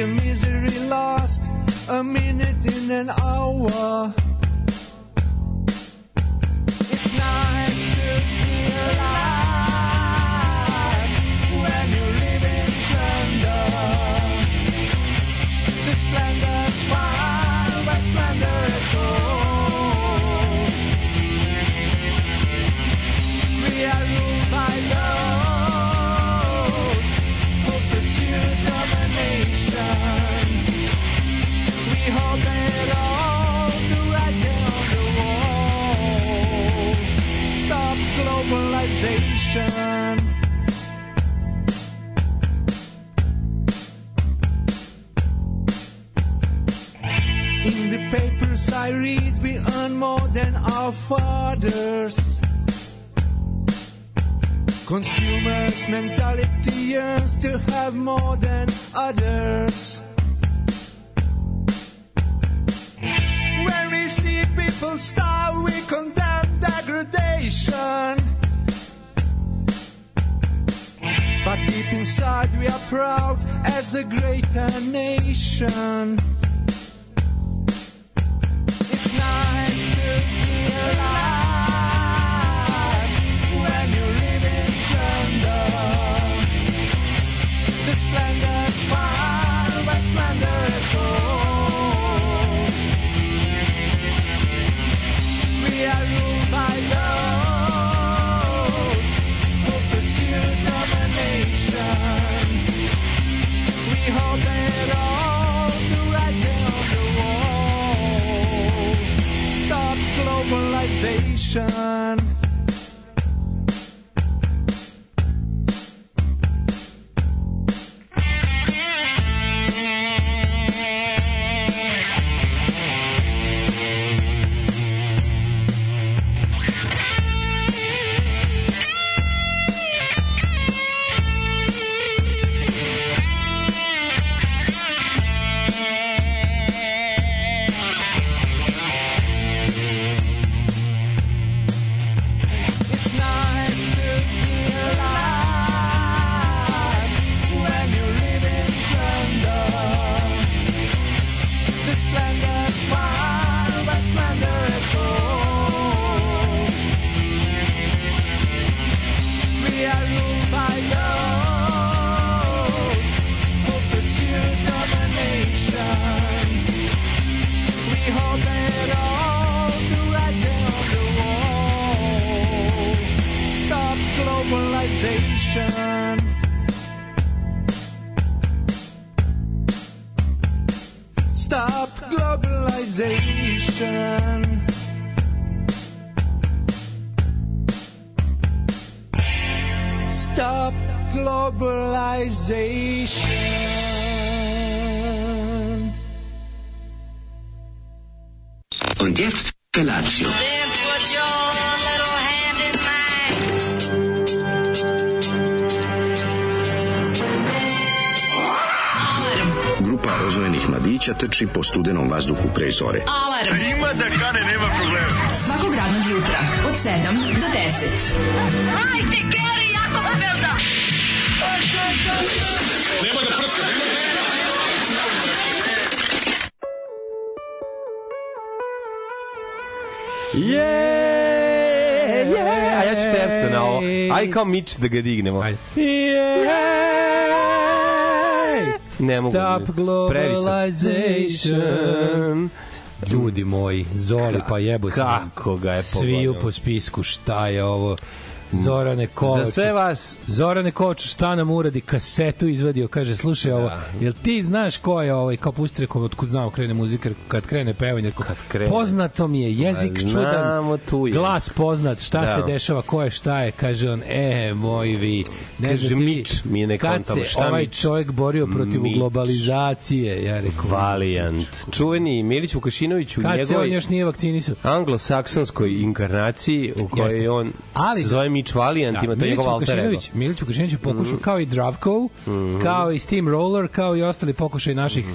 a misery lost, a minute in an hour. Than our fathers. Consumers' mentality yearns to have more than others. When we see people starve, we condemn degradation. But deep inside, we are proud as a greater nation. Alive globalization. Trči po studenom vazduhu pre zore. Alarm. Ima da kane, nema problema. Svakog radnog jutra, od 7 do 10. Hajde, Geri, jako se velda. Je, je, a ja ću tercu na ovo. Aj kao mič da ga dignemo. Ajde. Je, ne mogu. Stop Previsok. globalization. Ljudi moji, Zoli, pa jebo se. Kako ga je Svi pogodio. po spisku, šta je ovo? Zorane Kovač. Za sve vas Zorane Kovač, šta nam uradi? Kasetu izvadio, kaže, slušaj ovo, jel ti znaš ko je ovaj, kao pusti rekom, otkud znao krene muzika, kad krene pevanje, kad krene. poznato mi je, jezik čudan, znamo tu je. glas poznat, šta Da. se dešava, ko je, šta je, kaže on, e, moj vi, ne Kaže, znam Mič, mi ne kad kontamo, se šta ovaj Mič? čovjek borio protiv Mič. globalizacije, ja rekao, Valiant. Čuveni Milić Vukašinović u kad se on njegovoj još nije vakcinisao. anglosaksonskoj inkarnaciji u kojoj Jeste. on Ali- se zove Mitch Valiant, ima to Milić njegov alter ego. Milić Vukašinović je pokušao kao i Dravko, kao i Steamroller, kao i ostali pokušaj naših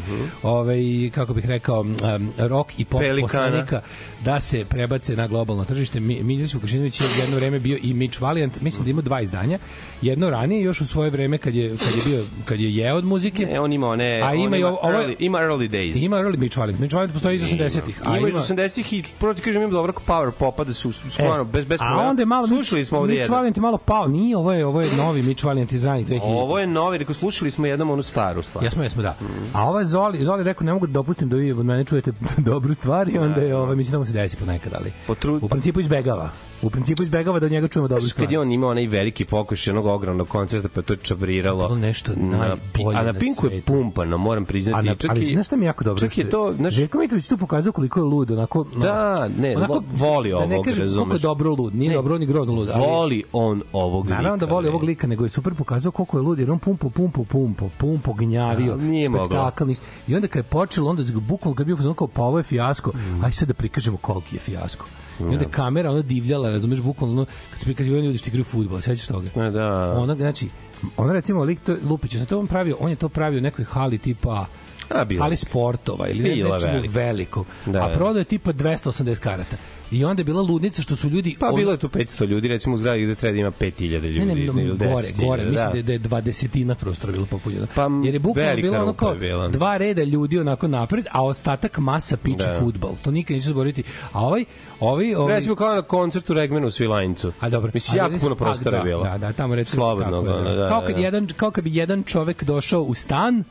ovaj kako bih rekao um, rock i pop Pelikana. poslanika da se prebace na globalno tržište. Mi- Milić Vukašinović je jedno vreme bio i Mitch Valiant, mislim da ima dva izdanja. Jedno ranije još u svoje vreme kad je kad je bio kad je jeo od muzike. E, on ima one... A on ima ovo- early, ima early days. Ima early Mitch Valiant. Mitch Valiant postoji iz 80-ih. A Ima iz 80-ih i prvo ti kažem ima dobro power popa da su skoro bez bez E, a problema. onda je malo slušali smo ovde Mitch. Valiant je malo pao. Nije, ovo je ovo je novi Mitch Valiant iz ranih 2000. Ovo je novi, rekao slušali smo jednom onu staru stvar. Jesmo, jesmo, da. A ova Zoli, Zoli rekao, ne mogu da dopustim da vi od mene čujete dobru stvar i onda je, ovaj, mislim da mu se desi ponekad, ali Potru- u principu izbegava. U principu izbegava da od njega čujemo dobru stvar. kad je on imao onaj veliki pokušaj onog ogromnog koncerta, pa je to čabriralo. To je nešto na, najbolje A na na Pinku je pumpano, moram A priznati. na, čak ali znaš šta mi je jako dobro? Čak je to, znaš, Željko Mitrović tu pokazao koliko je lud, onako... Da, ne, vo- voli Da ne ovog, kažem koliko je razumeš. dobro lud, nije dobro ni grozno lud. ali- voli on ovog lika. Naravno da voli ovog lika, nego je super pokazao koliko je lud, jer on pumpo, pumpo, pumpo, pumpo, gnjavio, A, nije moglo. spektakl, ništa. I onda kad je počelo, onda je bukvalno kad je bio fazon kao, pa ovo je fijasko, Mm. aj sad da prikažemo koliki je fijasko. I onda je kamera ona divljala, razumeš, bukvalno, ono, kad se prikazivaju ljudi što igraju fudbal, sećaš toga? Ma da. Ona, znači, ona recimo, lik to, Lupić, sa to on pravio, on je to pravio u nekoj hali tipa, A, bila. hali sportova ili nečemu veliko. Da, a da. prodao je tipa 280 karata. I onda je bila ludnica što su ljudi... Pa bilo je tu 500 ljudi, recimo u zgradi gde treba da ima 5000 ljudi. Ne, ne, ili ne, gore, 10.000, gore, mislim da, da. je- da je dvadesetina prostora bilo popunjeno. Pa, Jer je bukvalno bilo ono kao je bila. dva reda ljudi onako napred, a ostatak masa piče Da. fudbal. To nikad neću zaboraviti. A ovaj, ovaj, ovaj Recimo kao na koncertu Regmenu u Svilajncu. A dobro. Mislim, jako puno prostora je bilo. Da, da, tamo recimo Slobodno, tako je, ono, da, kao da, kad da. jedan kao kad bi jedan čovek došao u stan,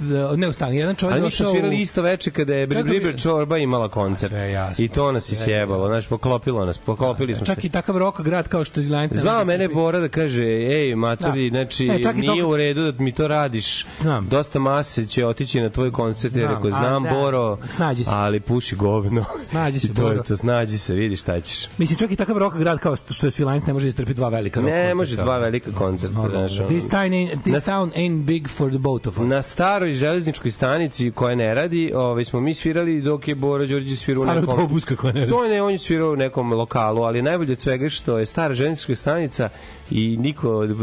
da, ne u stan, jedan Ali mi došao smo u- svirali isto veče kada je Briber Čorba imala koncert. Sve jasno, I to nas sve isjebalo, znaš, poklopilo nas, poklopili smo Čak se. i takav rock grad kao što je Zlajnca. Zvao mene Bora da kaže, ej, matori, Da. znači, E, čak nije u redu da mi to radiš. Znam. Dosta mase će otići na tvoj koncert, jer Znam, rekao, a, znam, da, Boro, snađi se. ali puši govno. Snađi se, to je to, snađi se, vidi šta ćeš. Mislim, čak i takav rock grad kao što je Svilajnc ne može istrpiti dva velika rock Ne može dva velika koncerta, znaš. This, ain't, this town ain't big for the both of us. Na staroj železničkoj stanici koja ne radi, ovaj smo mi svirali dok je Bora Đorđe svirao Stara autobuska koja ne radi. To ne, on je svirao u nekom lokalu, ali najbolje od svega što je stara železnička stanica i niko od uh,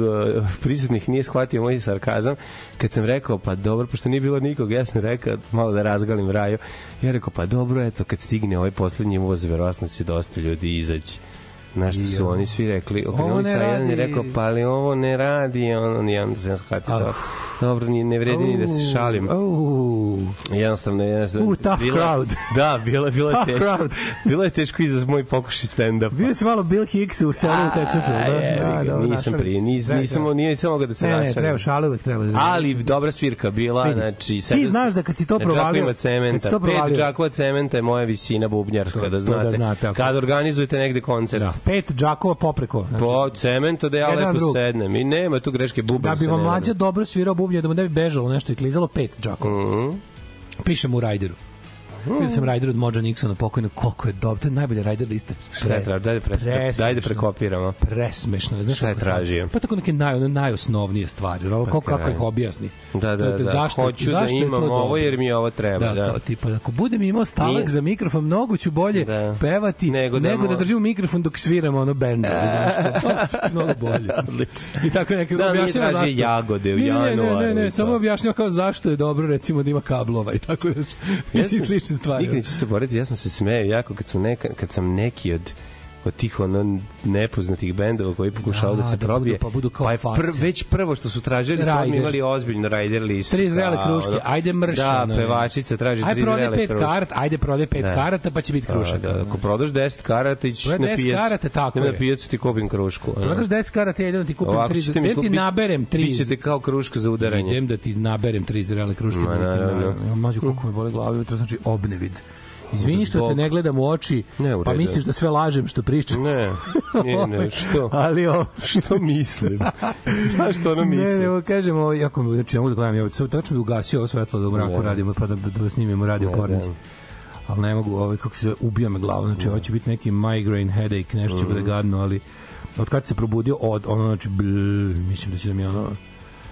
prisutnih nije shvatio moj sarkazam kad sam rekao, pa dobro, pošto nije bilo nikog, ja sam rekao, malo da razgalim raju, ja rekao, pa dobro, eto, kad stigne ovaj poslednji voz, verovatno će dosta ljudi izaći. Na što su oni svi rekli, okrenuli ne se, a jedan je rekao, pa ali ovo ne radi, on, onda sam shvatio, Ah. dobro, nije, ne vredi ni da se šalim. Oh, Jednostavno, jednostavno. Uh, tough bila- crowd. Da, bilo je Tough teško. crowd. bilo je teško i za moj pokušaj stand-upa. bio si malo Bill Hicks u selu u Texasu. Da, da, nisam prije, nis, Da, nisam, da. nisam mogao da se Ne, ne, našalim. treba šale uvek treba. Da Ali dobra svirka bila, Vidi, znači... ti znaš da kad si to na provalio- si cementa, pet džakova cementa je moja visina bubnjarska, da da znate. Kad organizujete negde koncert. Pet džakova popreko. Znači, Po cementa da ja lepo drug. sednem. I nema tu greške bubnja. da bi vam mlađa dobro svirao bubnje, da mu ne bi bežalo nešto i klizalo pet džakova. Mhm. Pišem u Rajderu. Vidio sam Rajder od Mođa Nixona pokojno, koliko je dobro. To je najbolja Rajder lista. Šta je tražio? Dajde, pre, Presmešno. dajde prekopiramo. presmešno. Znaš Šta je kako tražio? Pa tako neke naj, najosnovnije stvari. Ono, kako, kako kraj. ih objasni. Da, da, da. Zašto, Hoću da zašto to imam ovo jer mi ovo treba. Da, Da, kao tipa, ako budem imao stalak Nije- za mikrofon, mnogo ću bolje Da. pevati Nego nego da da, mo- držim mikrofon dok sviramo ono benda. znaš, kao, to će biti mnogo bolje. Odlično. I tako neke Da, objašnjava zašto. jagode u ne, ne, ne, januaru ne, ne, samo objašnjava kao zašto je dobro recimo da ima kablova i tako. Ja Mislim sam- slične stvari. Nikad neću se boriti, ja sam se smejao jako kad, su neka, kad sam neki od od tih ono nepoznatih bendova koji pokušavaju da, Da, se da probije. budu- pa budu kao je face. već prvo što su tražili su odmah imali ozbiljno rider listu. Tri zrele Da, kruške, ono, ajde mrš. Da, ono, pevačica traži Ajde tri prodaj zrele pet kruške. karata, ajde prodaj pet Da. karata, pa će biti krušak. Da, da, ono. ako prodaš 10 karata, ićeš Prodaj na 10 pijac. karata, tako na je. pijacu ti kupim krušku. ono. Prodaš 10 karata, ja idem da ti kupim Ovako tri, mi idem ti naberem tri. Bićete kao kruška za udaranje. Idem da ti naberem tri zrele kruške. Ma, naravno. Ja, Mađu, koliko me bole glava, jutro znači obnevid. Izvini što te ne gledam u oči, Ne, u pa misliš da sve lažem što pričam. Ne, ne, ne, što? Ali o, Što mislim? Znaš što ono Ne, mislim? ne, ovo kažem, ovo, jako mi, znači, ne mogu da gledam, ja, tačno bi ugasio ovo svetlo da u mraku Ne. radimo, pa da, da snimimo radio Ne, pornić. da. Ali ne mogu, ovaj, kako se zove, ubija me glavu, znači, ovo će biti neki migraine headache, nešto će bude gadno, ali od kad se probudio, od, ono, znači, bl, mislim da će da mi ono,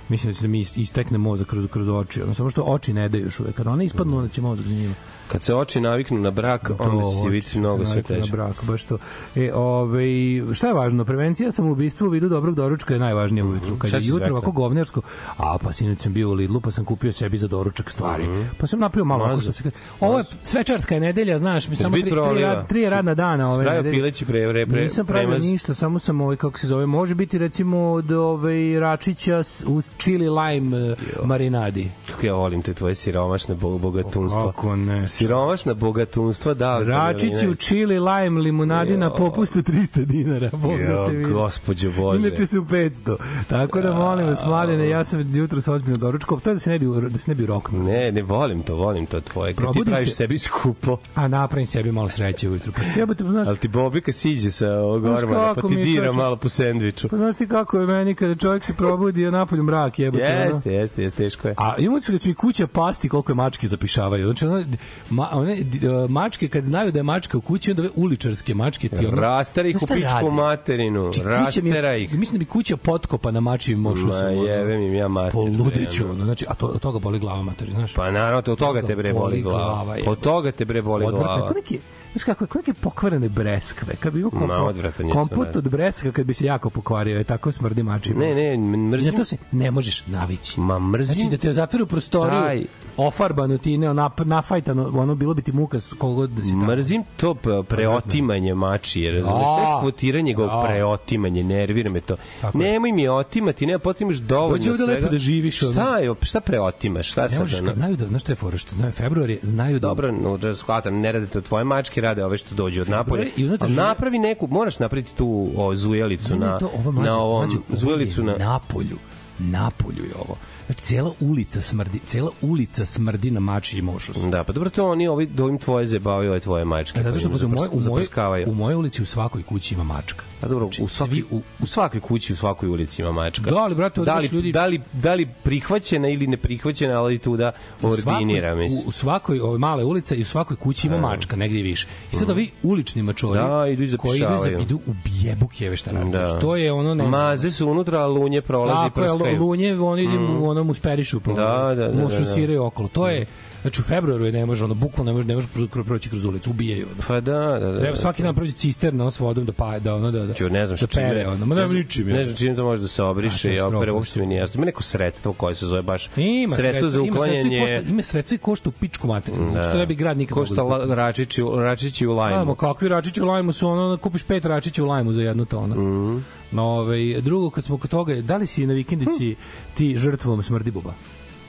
Mislim da će da mi ist- istekne mozak kroz, kroz oči. Ono, samo što oči ne daju još uvek. Kada one ispadnu, onda će mozak za njima. Kad se oči naviknu na brak, onda će ti oči biti mnogo sve teže. Na brak, baš to. E, ovaj, šta je važno? Prevencija samoubistva u vidu dobrog doručka je najvažnija ujutru. Kad je jutro ovako govnarsko, a pa sinoć sam bio u Lidlu, pa sam kupio sebi za doručak stvari. Pa sam napravio malo ako što se. Ovo je svečarska je nedelja, znaš, mi samo tri, tri, rad, tri radna dana ove Pravio pileći pre, pre, pre, Nisam pravio premaz. ništa, samo sam ovaj kako se zove, može biti recimo od ovaj račića u chili lime eh, marinadi. Kako ja volim te tvoje siromašne bo- bogatunstva. Kako ne? Siromašna bogatunstva, da. Račići u chili lime limunadi na Jo. popustu 300 dinara. Jo, gospođo Bože. Inače su 500. Tako da molim vas, mladene, ja sam jutro sa ozbiljno doručkao. To je da se ne bi, da se ne bi roknuo. Ne, ne volim to, volim to tvoje. Kad ti praviš se- sebi skupo, A napravim sebi malo sreće ujutru. Pa jebote, pa znaš, ali ti Bobika siđe sa ovog ormana, pa ti dira malo po sendviču. pa znaš ti kako je meni kada čovjek se probudi, a napolju mrak jebote. ono. Jeste, jeste, jeste, teško je. A imamo se da će mi kuća pasti koliko je mačke zapišavaju. Znači, one, ma, one e, mačke kad znaju da je mačka u kući, onda uličarske mačke ti ono... Rastera ih u pičku materinu, mi rastera ih. Mislim da bi kuća potkopana mačim mošusom. Ma ono. jebem im ja materinu. Poludeću, ono. Znači, a to, od toga boli glava materi, znaš? Pa naravno, to od toga te bre boli glava. Od toga te bre boli glava. ko neke, znaš kako, ko neke pokvarene breskve. Kad bi imao Ma, kompo, je kompot sve. od breska kad bi se jako pokvario, je tako smrdi mačim. Ne, ne, mrzim. zato se ne možeš navići. Ma mrzim. Znači da te zatvore u prostoriju, Taj- ofarbanu ti, ne, nap, nafajtano, ono, bilo bi ti muka s koliko god da si tamo. Mrzim to preotimanje mačije, razumeš? A, To je skvotiranje go a. preotimanje, nervira me to. Tako je. Nemoj mi otimati, ne potimaš dovoljno Dođi ovde svega. lepo da živiš. Šta je, šta preotimaš? Šta Ne sad? možeš, ono? kad znaju da, znaš što je fora, što znaju februar je, znaju da Dobro, no, da shvatam, ne rade to tvoje mačke, rade ove što dođu od napolja. i unutra napravi neku, moraš napraviti tu o, zujelicu na, to, ovo mlađe, na ovom, mlađe, je zujelicu na... Napolju. Napolju je ovo. Znači, cela ulica smrdi, cela ulica smrdi na mači i mošus. Da, pa dobro, to oni ovi, da ovim tvoje zebavaju ove tvoje mačke. E, zato što pa u, moj, u, moj, zaprskavaju. u mojoj ulici u svakoj kući ima mačka. A dobro, u, Znači, svaki, svi u, u svakoj kući, u svakoj ulici ima mačka. Da, ali, brate, da li, ljudi- da, li, da li prihvaćena ili ne prihvaćena, ali tu da ordinira, mislim. u, u svakoj ove male ulica i u svakoj kući ima mačka, negdje više. I sad ovi ulični mačori Da, idu koji idu, za, idu u bijebukjeve šta radi. Da. Znači, to je ono ne. Maze su unutra, a lunje prolazi i Tako je, prskaju. lunje, oni idu mm. ono mu sperišu po. Da, da, da, mu da, šusiraju okolo. To je Znači u februaru je ne može, ono, bukvalno ne može, ne može pro- proći kroz ulicu, ubijaju. Ono. Pa da, da, da. Treba da. svaki dan prođe cisterna ono, s vodom da pa da ono da da. Ću, ne znam da šta pere, ono. Ma znam- ličim. Ne znam čime to može da se obriše, ja opere uopšte mi nije jasno. Ima neko sredstvo koje se zove baš Ima sredstvo za ima uklanjanje ima sredstva i košta u pičku materinu. Da. Što ne bi grad nikad košta da la, račići, u- račići u lajmu. kakvi račići u lajmu su ono, kupiš pet račića u lajmu za jednu tonu. Mm. No, ovaj, drugo, kad smo kod toga, da li si na vikendici ti žrtvom smrdi buba?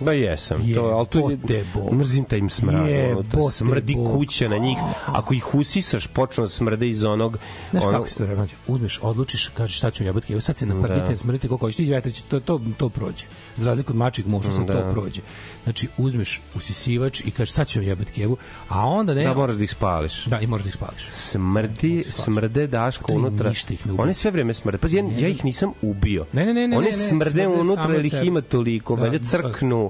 Da jesam. Je, to, ali to je, mrzim taj im smrad. Je, ono, to bote smrdi bog. kuća na njih. Ako ih usisaš, počnu da smrde iz onog... Znaš onog, kako se to? Znači, Uzmeš, odlučiš, kažeš šta ću jebati, evo sad se naprdite, da. smrdite koliko hoćeš, ti izvetrić, to, to, to prođe. Za razliku od mačih mošu sam Da. to prođe. Znači, uzmeš usisivač i kažeš sad ću jebati kevu, a onda ne... Da, moraš da ih spališ. Da, i možeš da ih spališ. Smrdi, smrde Daško To unutra. One sve vreme smrde. Pazi, ja, ja ih nisam ubio. Ne, ne, ne, ne, One ne, ne, smrde smrde unutra ili ih ima toliko. Da, Valjda da. crknu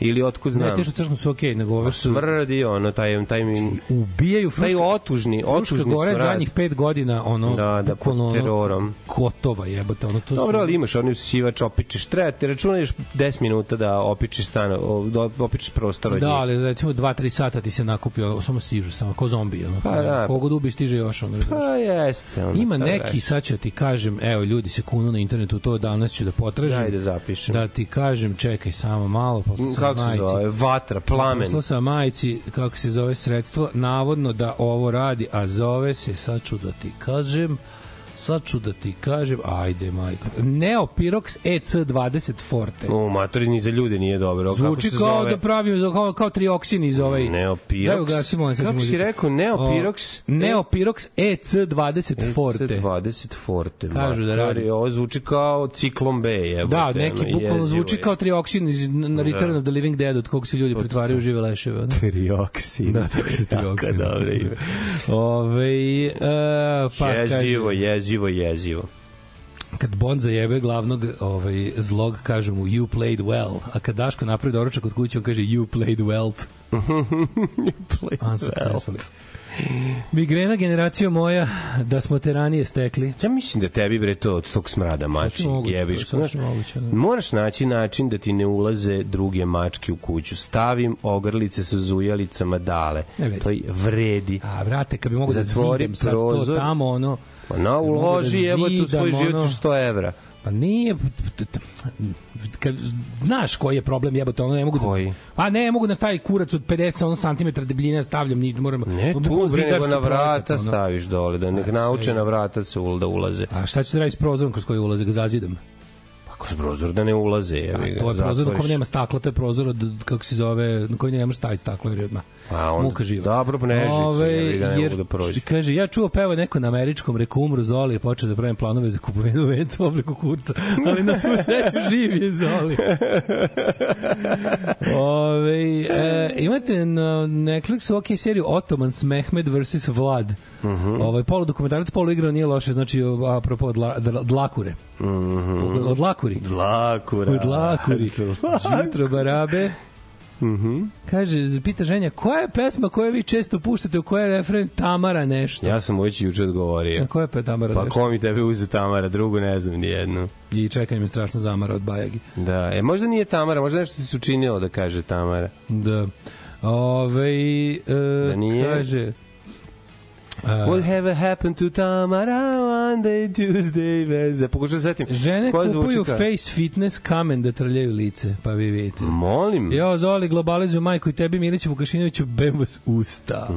ili otkud Ne, znam. te što crknu su okej, nego ove su... Smrdi, ono, taj, taj mi... ubijaju Taj Fruška, otužni, Fruška otužni gore smrad. zadnjih pet godina ono Da, da, bukvalno ono, terorom. gotova jebote ono to Dobro, su ali imaš onaj usisivač, opičeš. Treba ti računaš 10 minuta da opičeš stan, da opičeš prostor od Da, ali recimo 2-3 sata ti se nakupio, samo stižu, samo kao zombi. Ono, Pa da. Kogo da ubi stiže još. Ono. Pa jeste. Ono, Ima neki, sad ću da ti kažem, evo, ljudi se kunu na internetu, to danas ću da potražim. Daj da zapišem. Da ti kažem, čekaj samo malo, sam Kako se majici. zove? Vatra, plamen. Poslao sam majici, kako se zove sredstvo, navodno da ovo radi, a zove se, sad ću da ti kažem, sad ću da ti kažem, ajde majko, Neopirox EC20 Forte. O, matori ni za ljude nije dobro. Zvuči kao zove? da pravim kao, kao trioksin iz ovaj... Neopirox. Daj ugasi, molim, sad Kako si rekao? Neopirox? O, Neopirox EC20 Forte. 20 Forte. Kažu da radi. Ovo zvuči kao ciklon B. Jebote, Da, neki ono, bukvalno jezivo zvuči kao trioksin iz na Return of the Living Dead od kog se ljudi pretvaraju u žive leševe. ono. Trioksin. Da, tako se trioksin. Jako dobro ime. Ove, e, pa jezivo, kaže, jezivo, jezivo. kad Bond zajebe glavnog ovaj, zlog, kaže mu you played well, a kad Daško napravi doručak od kuće, on kaže you played well. Unsuccessfully. Migrena generacija moja, da smo te ranije stekli. Ja mislim da tebi bre to od tog smrada mači moguće, jebiš. sasvim Znaš, moguće, da. Moraš naći način da ti ne ulaze druge mačke u kuću. Stavim ogrlice sa zujalicama dale. Ne vredi. To i vredi. A, brate, kad bi mogo da Zatvori zidem sad to prozor. tamo, ono... Pa na uloži da jebote u svoj život ono. 100 evra. Pa nije kad znaš koji je problem jebote ono ne mogu Koji? da pa ne mogu na taj kurac od 50 ono santimetra debljine stavljam ni moram Ne bukvalno tu nego na vrata projekat, staviš dole, da nek A, nauče na vrata se ul da ulaze. a šta ću da raditi s prozorom kroz koji ulaze ga zazidam Pa kroz prozor da ne ulaze. a jebi ga, to je prozor na kom nema stakla to je prozor od kako se zove na koji ne možeš staviti staklo jer je odmah A on muka živa Dobro, nežicu, Ove, ga, ne jer, mogu da prođe. Kaže, ja čuo peva neko na američkom, reku umru Zoli, počeo da pravim planove za kupovinu venca obliku kurca, ali na svu sreću živ je Zoli. Ove, e, imate na Netflixu ok seriju Ottomans Mehmed vs. Vlad. Uh Mhm. -huh. ovaj, polu dokumentarac, polu igra nije loše, znači apropo od, la, dla- dlakure. Uh Mhm. -huh. Od lakuri. Dlakura. Od lakuri. Jutro barabe. Mhm. Kaže, pita ženja, koja je pesma koju vi često puštate, u kojoj je refren Tamara nešto? Ja sam već juče odgovorio. A koja je pa Tamara Pa nešto? ko mi tebe uze Tamara, drugu ne znam ni jednu. I čekaj me strašno zamara od Bajagi. Da, e, možda nije Tamara, možda nešto se učinilo da kaže Tamara. Da. Ove, e, Da nije? kaže... What have happened to Tamara one day, Tuesday, veze. Pokušaj da setim. Žene Koja kupuju zvuči kao? face fitness kamen da trljaju lice, pa vi vidite. Molim. Jo, Zoli, globalizuju majku i tebi, Miliću Vukašinoviću, bem vas usta.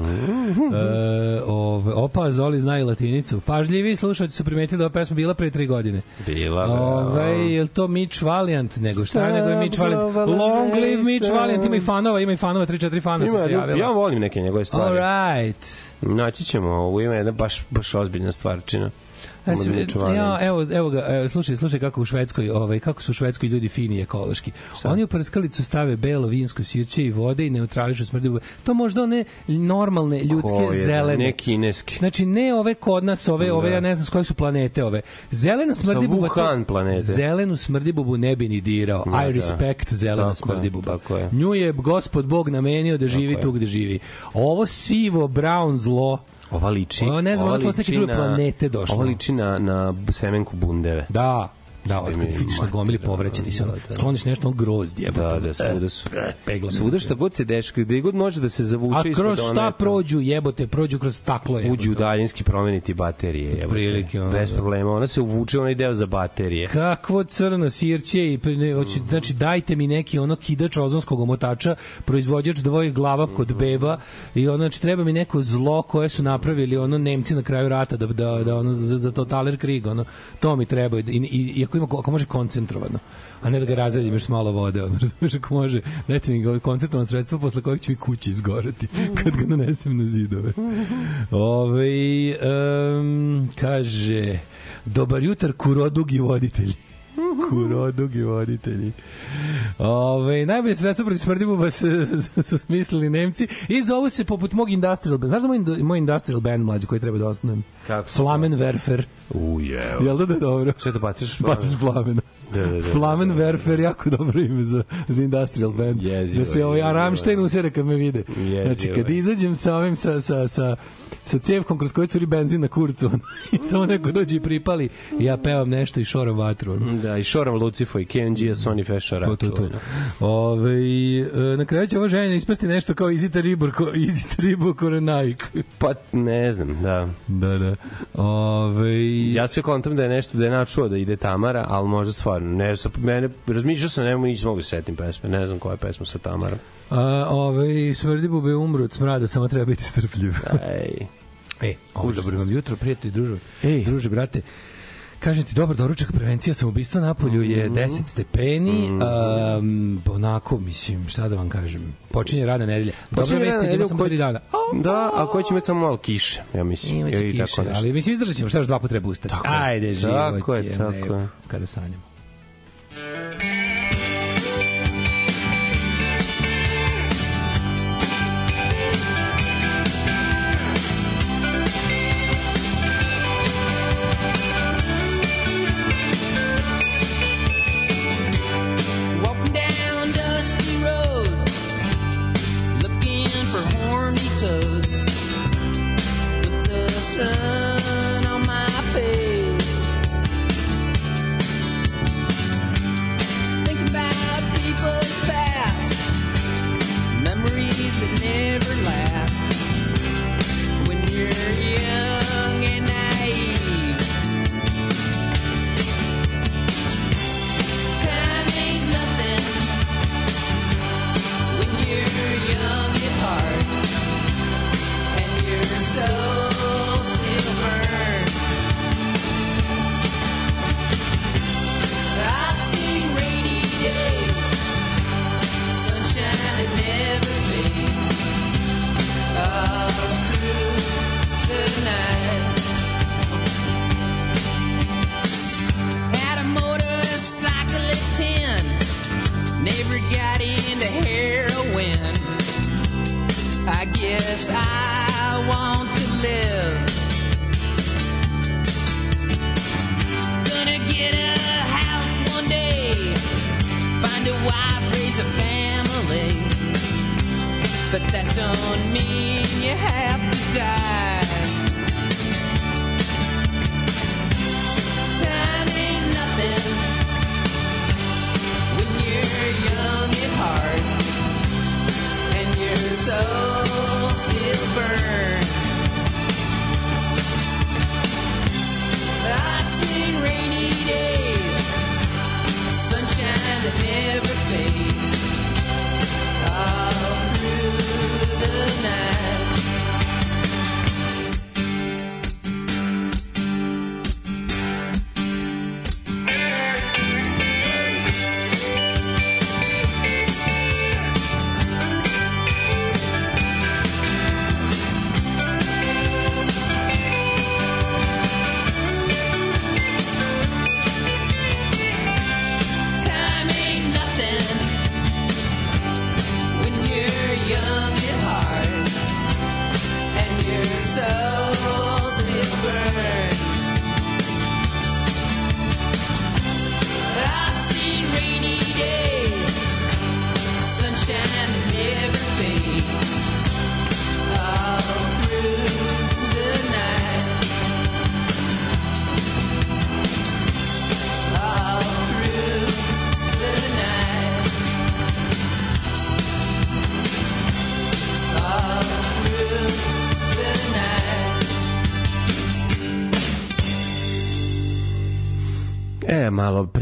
e, ove, opa, Zoli zna i latinicu. Pažljivi slušalci su primetili da ova pesma bila pre tri godine. Bila, bre. Ove, je li to Mitch Valiant? Nego šta nego je Mitch Valiant? Long live Mitch Valiant, ima i fanova, ima i fanova, 3-4 fana su Ima, se javila. ja volim neke njegove stvari. All right. Naći ćemo, ovo ima jedna baš, baš ozbiljna stvarčina. E, sve- očuvanje. ja, evo, evo ga, evo, slušaj, slušaj kako u Švedskoj, ovaj, kako su u Švedskoj ljudi fini ekološki. Oni u prskalicu stave belo vinsko sirće i vode i neutrališu smrdi. To možda one normalne ljudske Ko je, zelene. Ne kineski. Znači ne ove kod nas, ove, ove ja ne znam s koje su planete ove. Zelena smrdibuba. to- Wuhan planete. Zelenu smrdibubu ne bi ni dirao. Da, I da. respect zelena Tako je, smrdibuba. tako je. Nju je gospod Bog namenio da živi je. tu gde živi. Ovo sivo, brown zlo, Ova liči. Ovo ne znam, ova s neke liči druge planete došlo. Ova liči na, na semenku bundeve. Da, da, od kad vidiš na gomili povreće, ti se ono, da, da. skloniš nešto, on grozd je. Da, da, svuda su. Pegla me. Svuda šta god se deška, gde god može da se zavuče A ispod kroz šta prođu, jebote, prođu kroz staklo jebote. uđu u daljinski promeniti baterije. jebote. Prilike, ono, Bez da. problema. Ona se uvuče onaj deo za baterije. Kakvo crno sirće i hoće, znači dajte mi neki ono kidač ozonskog omotača, proizvođač dvojih glava kod beba i ono znači treba mi neko zlo koje su napravili ono Nemci na kraju rata da da da ono za, za totaler krig ono to mi treba i, i, i ako ima ako može koncentrovano a ne da ga razredim još malo vode ono razumeš ako može dajte mi koncentrovano sredstvo posle kojeg će mi kući izgoreti kad ga nanesem na zidove. Ove, um, kaže dobar jutar kurodugi voditelji kurodugi voditelji. Ove, najbolje sredstvo protiv smrdibuba su, su, su smislili Nemci i zovu se poput mog industrial band. Znaš da moj, moj industrial band mlađi koji treba da osnovim? Kako Flamenwerfer. Uje. Jel da da je dobro? Šta to baciš? Baciš plamena. Da, da, da. Flamenwerfer jako dobro ime za, za industrial band. Jezivo da se ovaj jezivo je. Aramštajn usere kad me vide. Jezivo Znači, kad izađem sa ovim, sa, sa, sa, sa cevkom kroz koju curi benzin na kurcu i samo neko dođe i pripali i ja pevam nešto i šoram vatru. Da, i Šoram Lucifo i KNG, Sony Fešara. To, to, to. Ove, e, na kraju će ovo ženja ispasti nešto kao Easy Tribor, ko, Easy Tribor Korenaik. Pa, ne znam, da. Da, da. Ove, Ja sve kontam da je nešto da je načuo da ide Tamara, ali možda stvarno. Ne, sa, mene, razmišljao sam, nemo nisam mogu da se setim pesme. Ne znam koja je pesma sa Tamarom. a, ove, smrdi bube umru od smrada, samo treba biti strpljiv. Ej. E, ovo, dobro vam jutro, prijatelji, druže. Ej. Druže, brate. Kažem ti, dobar doručak, prevencija samoubistva na polju je 10 stepeni, um, onako, mislim, šta da vam kažem, počinje radna nedelja. Je bilo nedelja sam u kojoj- tri dana. Da, a ko će imati samo malo kiše, ja mislim. Imaće kiše, tako ali mislim izdržat ćemo, šta još dva puta treba ustati. Ajde, život Tako je, tako je. kada sanjamo. Música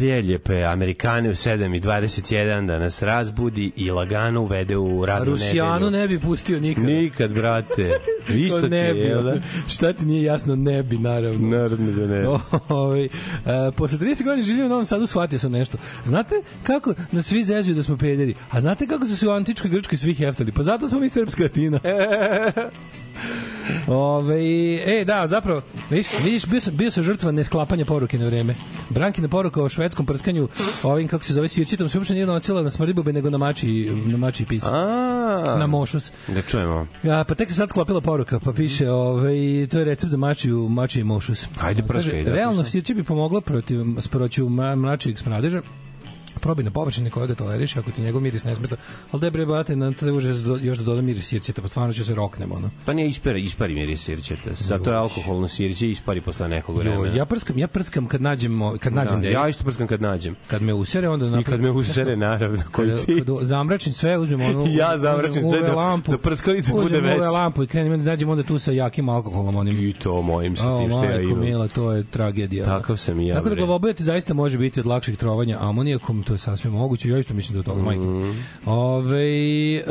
malo prijeljepe Amerikane u 7 i 21 da nas razbudi i lagano uvede u radnu Rusijanu nedelju. ne bi pustio nikad. Nikad, brate. Isto ne je, bi. jel da? Šta ti nije jasno? Ne bi, naravno. Naravno da ne. Ovaj, e, posle 30 godina življenja u Novom Sadu shvatio sam nešto. Znate kako nas svi zezuju da smo pederi? A znate kako su se u antičkoj Grčkoj svi heftali? Pa zato smo mi srpska Atina. Ove, e, da, zapravo, vidiš, vidiš bio, sam, bio sam žrtva nesklapanja poruke na vreme. Brankina poruka o švedskom prskanju ovim, kako se zove, sirčitom, se uopšte nije nocila na smrdibube, nego na mači, na mači pisa. A, Na mošus. Da čujemo. Ja, pa tek se sad sklopila poruka, pa piše, ovaj, to je recept za mačiju, mačiji mošus. Ajde, prskaj, da, Realno, sirće bi pomogla protiv sproću mračijeg smradeža, probaj na površine koje ga toleriš, ako ti njegov miris ne smeta. Ali da bre, bate, na te do- još da dodam miris sirćeta, pa stvarno ću se roknem, ono. Pa nije ispari, ispari miris sirćeta. Zato je alkoholno sirće i ispari posle nekog vremena. Jo, ja prskam, ja prskam kad nađemo, kad nađem da, da, ja isto prskam kad nađem. kad me usere, onda I napravim- kad me usere, naravno, koji ti. kada zamračim sve, uzmem ono... Ja zamračim uzmem sve da- lampu, da prskalica bude uzmem UV veća. lampu i krenem, onda nađem onda tu sa jakim alkoholom, onim I to mojim sa tim što ja imam. mila, to je tragedija. Takav sam i ja, Tako da bre. glavobojati zaista može biti od lakših trovanja amonijakom, to je sasvim moguće, ja isto mislim da je toga, majko. Mhm. Ove, e,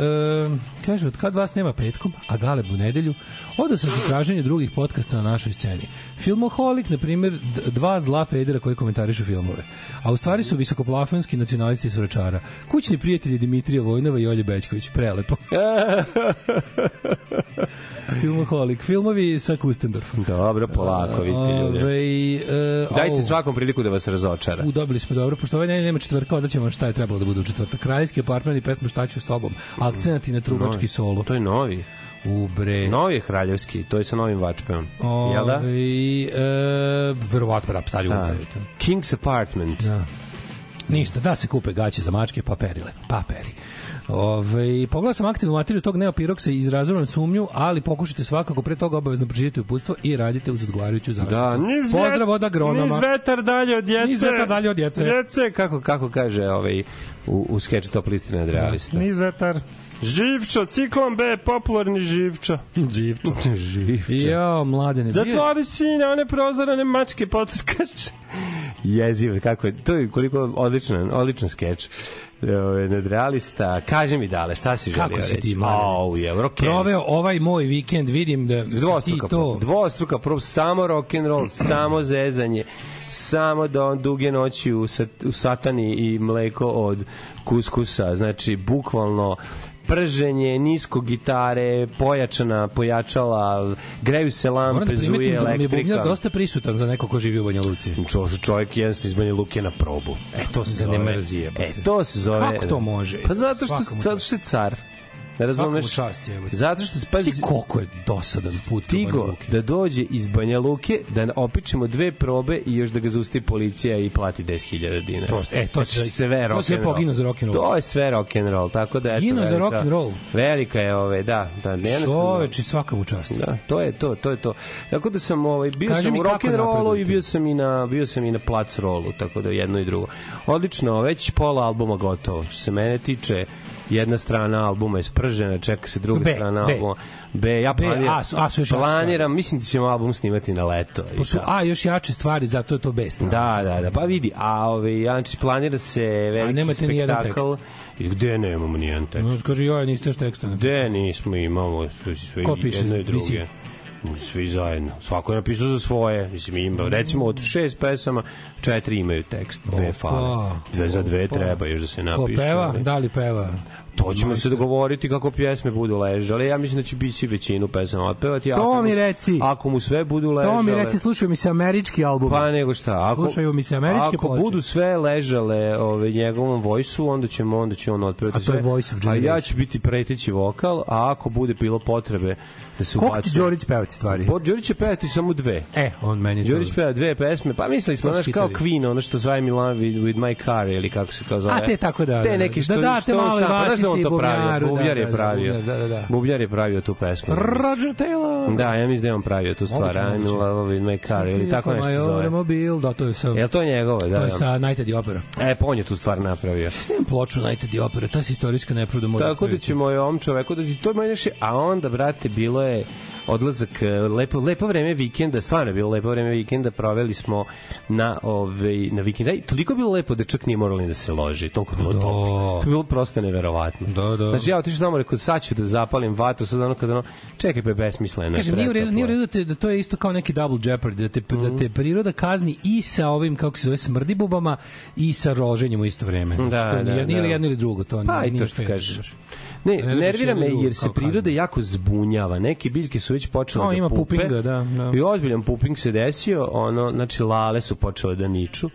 kaže, od kad vas nema petkom, a Galeb u nedelju, odo sam za traženje drugih podcasta na našoj sceni. Filmoholik, na primjer, dva zla pedera koji komentarišu filmove. A u stvari su visokoplafonski nacionalisti iz Vračara. Kućni prijatelji Dimitrija Vojnova i Olje Bećković. Prelepo. Filmoholik. Filmovi sa Kustendorfom. Dobro, polako, vidite ljude. Ove, e, Dajte svakom priliku da vas razočara. U, dobili smo dobro, pošto ovaj nema četvrtka, onda ćemo šta je trebalo da bude u četvrtak. Kraljski apartman i pesma Šta ću s tobom. Akcenati na trubački solo. To je novi. U bre. Novi je Hraljevski, to je sa novim vačpeom. Jel da? Ove, e, verovatno rap stari da. King's Apartment. Da. Ništa, da se kupe gaće za mačke, pa perile, pa peri. Ove, pogledao sam aktivnu materiju tog neopiroksa i izrazujem sumnju, ali pokušajte svakako pre toga obavezno pročitati uputstvo i radite uz odgovarajuću zaštitu. Da, niz Pozdrav od agronoma. Niz vetar dalje od djece. Niz vetar dalje od djece. Djece, kako, kako kaže ovaj, u, u skeču Top listi nad realista. Niz vetar. Živčo, ciklon B, popularni živčo. Živčo. Živčo. Jo, mladene. Zatvori sine, one prozorane mačke potrkaš. Jeziv, kako je, to je koliko odličan, odličan skeč. Nadrealista. Kaži mi dale, šta si želio Kako reći? si ti, mladene? Au, je, rock Proveo ovaj moj vikend, vidim da si Dvostruka ti to... dvostruka prob, samo rock and roll, samo zezanje, samo do duge noći u, sat, u satani i mleko od kuskusa, znači bukvalno prženje, nisko gitare, pojačana, pojačala, greju se Moram lampe, da zuje primetim da vam je elektrika. bubnjar dosta prisutan za neko ko živi u Banja Luci. Čo, čovjek jednostavno iz Banja Luke na probu. E, to se Da ne zove. mrzi, jebote. E, to se zove... Kako to može? Pa zato što, Svaka mu zato što je car. Ne razumeš? Čast, jebote. Zato što pazi, Ti koliko je dosadan put stigo da dođe iz Banja Luke, da opičemo dve probe i još da ga zaustavi policija i plati 10.000 dinara. To- e, to Znači, će- sve to se rock'n'roll. poginuo za rock'n'roll. To je sve rock'n'roll, tako da eto. Ginuo za velika- rock'n'roll. Velika je ove, da, da, ne Čoveče, svaka mu čast. Da, to je to, to je to. Tako da sam ovaj bio Kaži sam u kako rock and rollu i bio sam i na bio sam i na plac rolu, tako da jedno i drugo. Odlično, već pola albuma gotovo. Što se mene tiče, jedna strana albuma je spržena, čeka se druga B, strana B. albuma. B, ja B, planiram, A su- A su još planiram, mislim da ćemo album snimati na leto. i Pošto, tako. a, još jače stvari, zato je to bez strana. Da, da, da, pa vidi, a ovaj, znači, planira se veliki spektakl. I gde nemamo ni jedan tekst? No, kaže, joj, niste još teksta. Gde nismo imamo sve, Ko piše? jedno i druge. Mislim. Svi zajedno. Svako je napisao za svoje. Mislim, ima, recimo od šest pesama, četiri imaju tekst. Dve fale. Dve za dve treba još da se Ko napiše. peva? Da li peva? To ćemo se dogovoriti kako pjesme budu ležale. Ja mislim da će biti većinu pesama otpevati. To ako mu mi reci. Ako mu sve budu ležale... To mi reci, slušaju mi se američki album. Pa nego šta, ako, Slušaju mi se američke ako ploče. budu sve ležale ove, njegovom vojsu, onda ćemo onda će on otpevati A to je sve. Voice of A ja Generation. ću biti preteći vokal, a ako bude bilo potrebe da se Koliko ti ubacuje... Đorić pevati stvari? Bo, Đorić će pevati samo dve. E, on meni je Đorić peva dve pesme, pa mislili smo, znaš, kao. Queen, ono što zove Milan with, with my car, ili kako se kao zove. A, te tako da, Te da, neki da. što, Da date što on sam, pa znaš da on to pravio, da, Bubljar je da, da, pravio. da, da, da. Bubljar je pravio tu pesmu. Roger Taylor. Da, ja mislim da je on pravio tu stvar, Moguće, I'm in moguće. love with my car, ili tako nešto zove. automobile, da, to je sa... Jel to njegovo, da? To je da. sa Nighted i Opera. E, pa on je tu stvar napravio. Nemam ploču Nighted i Opera, ta se istorijska nepravda mora Tako da ćemo je ovom čoveku da ti to manje še, a onda, brate, bilo je odlazak, e, lepo, lepo vreme vikenda, stvarno je bilo lepo vreme vikenda, proveli smo na, ovaj, na vikenda. I toliko je bilo lepo da čak nije moralo ni da se loži, toliko je bilo Da. To je bilo prosto neverovatno. Da, da. Znači, ja otišao tamo, rekao, sad ću da zapalim vatru, sad ono kada ono, čekaj, pa je besmisleno. Kažem, nije u redu, nije u je. redu da, te, da to je isto kao neki double jeopardy, da te, da te priroda kazni i sa ovim, kako se zove, smrdibubama i sa roženjem u isto vreme. Znači, Da, to je da, nije, da. ili jedno ili drugo, to Pa nije, to nije fair. Ne, Ne nervira me jer se priroda jako zbunjava. Neke biljke su već počele O, da ima pupe. pupinga, da, da. I ozbiljan puping se desio, ono, znači lale su počele da niču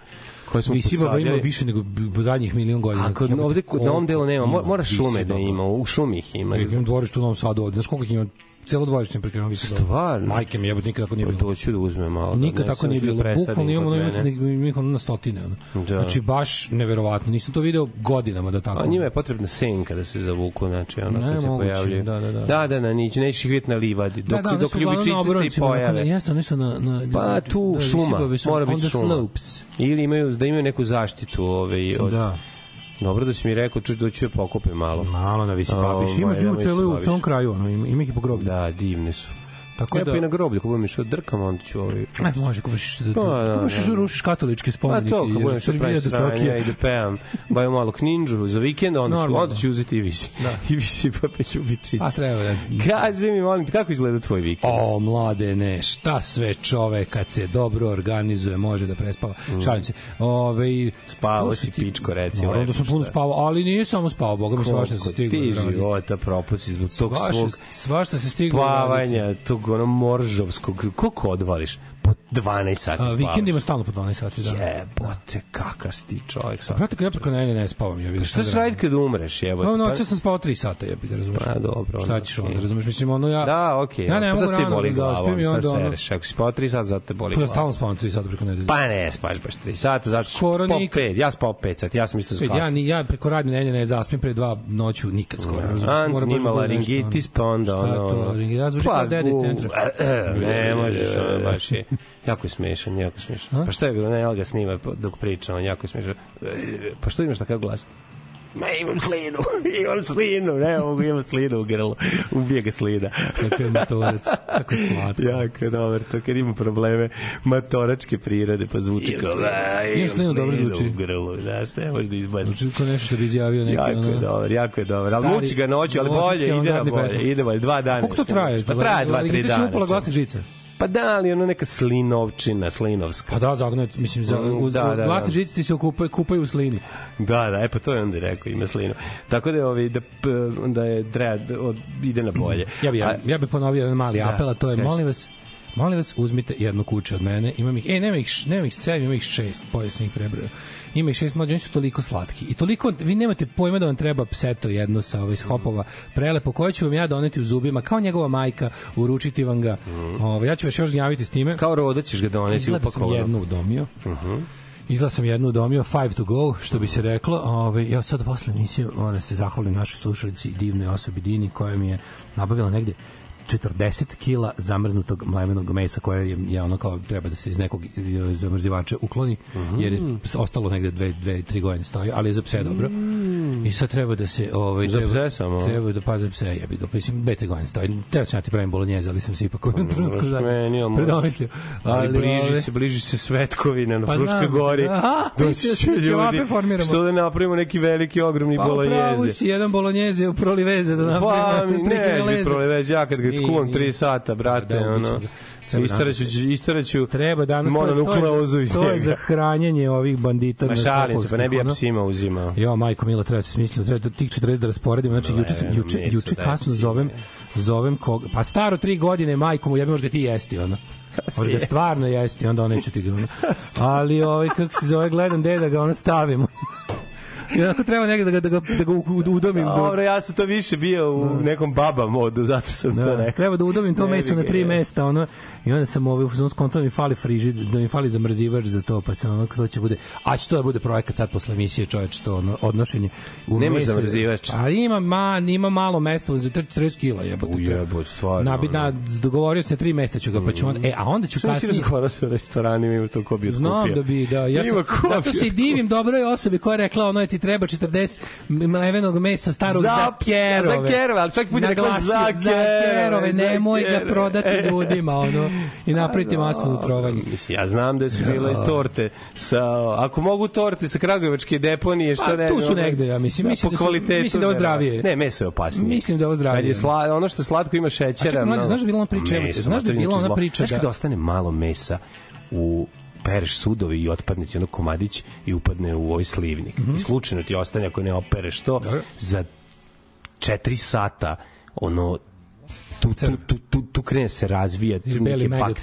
koje smo Visi baba ima više nego b- zadnjih milion godina. A kod, Jebote, ovde, na ovom delu nema, mora, mora šume da ima, u šumi ih ima. Ja imam dvorište u Novom Sadu ovde. Znaš koliko ih ima? Celo dvorište prekriveno visi baba. Stvarno? Majke mi jebote, nikad tako nije Pa bilo. to ću da uzmem malo. da Nikad odnesem, tako nije da bilo. Bukvalno imamo, kod imamo, na stotine. Ono. Da. Znači, baš neverovatno. Nisam to video godinama da tako. A njima je potrebna senka da se zavuku, znači ono Ne, kad se moguće, pojavljaju. da, da, da. Da, da, na nić, nećeš ih vidjeti na livadi. Dok, da, da, dok ljubičice se pojave. Jeste, oni su na... na Pa tu da, šuma, mora biti šuma. Ili imaju, da imaju neku zaštitu ovaj, od... Da. Dobro da si mi rekao, čuš da ću je pokupim malo. Malo na visi babiš. Ima Ovaj, u se celoj- u baviš. celom kraju. Ono, ima, ima ih i po groblju. Da, divne su. Tako Ja da... pa i na groblju, ako budem išao drkam, onda ću ovaj... E, može, ako vršiš da, Pa, da, da, da. da rušiš katoličke Pa spomenike. to, kad budem jer što pravim Srbija do sranja Tokija. i da pevam, baju malo kninđu za vikend, onda, ću, onda ću uzeti i visi. Da. I visi pa pe ljubičice. A treba da... Kaži mi, molim kako izgleda tvoj vikend? O, mladene, šta sve čovek kad se dobro organizuje može da prespava. Šalim se. Ove, Spavao si, pičko, reci Naravno da sam puno spavao, ali nije samo spavao, boga mi svašta se stiglo. Ti da života propusi zbog tog svog svašta se stiglo. da spavanja, tog ono moržovskog, koliko odvališ? Po 12 sati spavaš. vikendima stalno po 12 sati, da. Jebote, kakav si ti čovjek sad. Brate, kad ja preko ne, ne spavam, ja vidim Šta ćeš raditi kad umreš, jebote? No, Pa- noća sam spavao 3 sata, jebi ga, razumeš? Pa dobro. Šta ćeš onda, razumeš? Mislim, ono ja... Da, okej. Ja ne pa mogu rano da zaspim i šta onda ono-? Ako si spao 3 sata, zato te boli Pa ja glava. stalno spavam 3 sata preko nedelje. Pa ne, spaš baš 3 sata, zato Skoro nikad. 5. Ja spao 5 sati, ja sam isto spao. ja, ni, ja preko radne nedelje ne zaspim pre dva noću nikad skoro. Ant Mora baš ima da laringitis, pa onda Šta ono... je to, laringitis? Ja zvuči kao gu- centra. Ne, možeš, ono, baš je. Jako je smešan, jako smešan. Pa šta je bilo, ne, ali ga snima dok priča, on jako je smešan. Pa što imaš takav glas? Ma imam slinu, imam slinu, ne mogu, imam slinu u grlu. Ubije ga slina. Kako je motorac, kako je slatko. jako je dobar, to kad ima probleme matoračke prirode, pa zvuči kao, "A, imam slinu, dobro zvuči. u grlu, znaš, ne može da izbaci. Zvuči kao nešto što bi izjavio neki... Jako je ono- dobar, jako je dobar. Ali muči ga noću, ali bolje, ide na bolje. Ide bolje, dva dana. Koliko to se traje? Pa traje dva, tri Laringitis ima dana. upala glasne žice. Pa da, ali ono neka slinovčina, slinovska. Pa da, zagnuo, mislim, za, Mm, uz, da, da, da, da, glasne da. žice ti se okupaju, kupaju u slini. Da, da, e pa to je onda rekao, ima slinu. Tako da je, ovi, da, da je treba, da od, ide na bolje. Ja bih ja, ja bi ponovio jedan mali Da, apel, a to je, kaži. molim vas, Molim vas, uzmite jedno kuće od mene. Imam ih, e, nema ih, nema ih sedam, ima ih šest, bolje sam ih prebrao. Ima ih šest mlađe, oni su toliko slatki. I toliko, vi nemate pojma da vam treba pseto jedno sa ovaj hopova prelepo, koje ću vam ja doneti u zubima, kao njegova majka, uručiti vam ga. Ovaj, ja ću vas još javiti s time. Kao roda ćeš ga doneti Izgleda da sam upakovano. jednu udomio. Izgleda sam jednu udomio, five to go, što bi se reklo. Ove, ja sad posle emisije moram da se zahvalim našoj slušalici divnoj osobi Dini koja mi je nabavila negde 40 kila zamrznutog mlevenog mesa koje je, je ono kao treba da se iz nekog zamrzivača ukloni jer je ostalo negde dve, dve, tri godine stoji, ali je za pse dobro. I sad treba da se ovaj Za treba, pse samo? Treba da pa za pse, jebi ga, mislim dve, tri godine stoji. Teo sam ja ti pravim bolognjeze, ali sam se ipak u jednom trenutku Možeš za meni, ali predomislio. Ali, bliži ove- se, bliži se Svetkovina na Pa Fruškoj gori. Doći mislio će da ljudi. Što da napravimo neki veliki, ogromni Pa pravo bolognjeze. si jedan bolognjeze u proliveze da napravimo. Pa mi tri ne, bi proleveć, ja kad ga Nije, skuvam nije. 3 sata, brate, Da, ubiću ono, istaraću, istaraću Treba danas to, to, je, to je za hranjenje ovih bandita. Ma na šalim se, pa ne bi ja psima uzimao. Jo, majko Mila, treba se smisliti, treba da tih 40 da rasporedimo. Znači, juče, juče, juče kasno zovem, zovem koga, pa staro tri godine, majko mu, jebi, možeš ga ti jesti, ono. Možeš ga stvarno jesti, onda neću ti ga, ono. Ali, ovaj, kako se zove, gledam gde da ga ono stavimo. I onako treba negde da ga, da ga, da ga u- u- udomim. da- Dobro, ja sam to više bio u nekom baba modu, zato sam to Da, rekao. treba da udomim to meso na tri mesta, ono. I onda sam ovaj u fazonu skonto da mi fali frižid, da mi fali zamrzivač za to, pa sam ono to će bude, a će to da bude projekat sad posle emisije, čoveče, to ono, odnošenje u Nemaš zamrzivač? A ima ma, ima malo mesta za 40 kila, jebote. to. Ujebot, stvarno. Na, bi, na, dogovorio na tri mesta ću ga, pa ću on, e, a onda ću Što si kasnije... razgovarao sa restoranima, ima to ko bi otkupio? Znam da bi, da. Ja sam, zato se divim dobroj osobi koja je rekla ono je ti treba 40 mlevenog mesa starog za, Za- kerove. za kerove, ali svaki put je rekla za kerove, za nemoj ga kerove. prodati ljudima, ono, i napraviti masno trovanje. Mislim, ja znam da su bile torte sa, ako mogu torte sa Kragujevačke deponije, što Pa, ne? tu su negde, ja mislim. Da, Mislim po da su- mislim da je ovo ne, zdravije. Ne, meso je opasnije. Mislim da je ovo zdravije. Kad je sla, ono što slatko ima A šećera. čekaj, mlađe, znaš da je bila ona priča, Meso, znaš da je bila ona priča Znaš da- kada ostane malo mesa u pereš sudovi i otpadne ti ono komadić i upadne u ovaj slivnik. Mhm. I slučajno ti ostane ako ne opereš to za 4 sata ono tu, tu, tu, tu, tu krene se razvijati tu neke bak,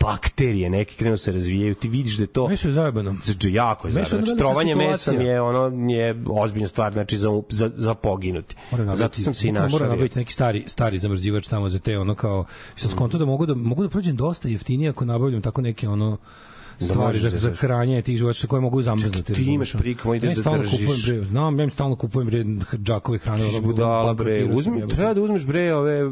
bakterije neke krenu se razvijaju ti vidiš da je to Meso je zajebano. Znači, jako je je zajedno. Znači, trovanje mesom je ono je ozbiljna stvar, znači za, za, za poginuti. Nabaviti- Zato sam se i našao. Moram nabaviti neki stari, stari zamrzivač tamo za te ono kao, sam skonto da mogu da, mogu da prođem dosta jeftinije ako nabavljam tako neke ono stvari za, za hranjenje tih životinja koje mogu zamrznuti. ti imaš priliku, ide da držiš. Kupujem, bre, znam, ja im stalno kupujem bre džakove hrane. budala bre, uzmi, treba da uzmeš bre ove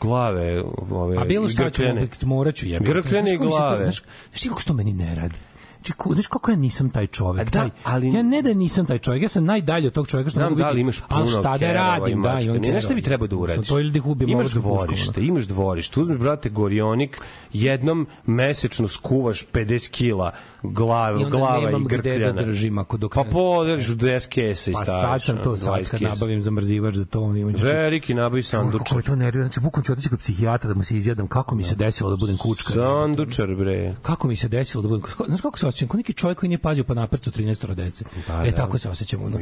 glave, ove A bilo šta ću, grkljane. opet morat ću jebati. Grkljane Znaš kako mi se to- glave. Znaš, znaš ti kako što meni ne radi? Znači, ko, znaš kako ja nisam taj čovek. A da, taj, ali- Ja ne da nisam taj čovek, ja sam najdalje od tog čoveka što Znam mogu da li imaš puno ali šta da i radim, da, mačka. imam Ne, bi trebao da uradiš? To ili da ih ubijem imaš dvorište, imaš dvorište, uzmeš, brate, gorionik, jednom mesečno skuvaš 50 kila glave, I onda glava nemam i gde grkljana. da držim ako dok Pa podeliš u 10 kesa i Pa staviš. sad sam to sad 20 kad nabavim zamrzivač za to, on ima Veliki nabavi Kako sandučar. me to nervira, znači bukvalno ću otići kod psihijatra da mu se izjedam kako mi se desilo da budem kučka. Sandučar, bre. Kako mi se desilo da budem znaš kako se osjećam, kao neki čovjek koji nije pazio pa naprcu 13 dece. Pa, e da. tako se osjećam ono.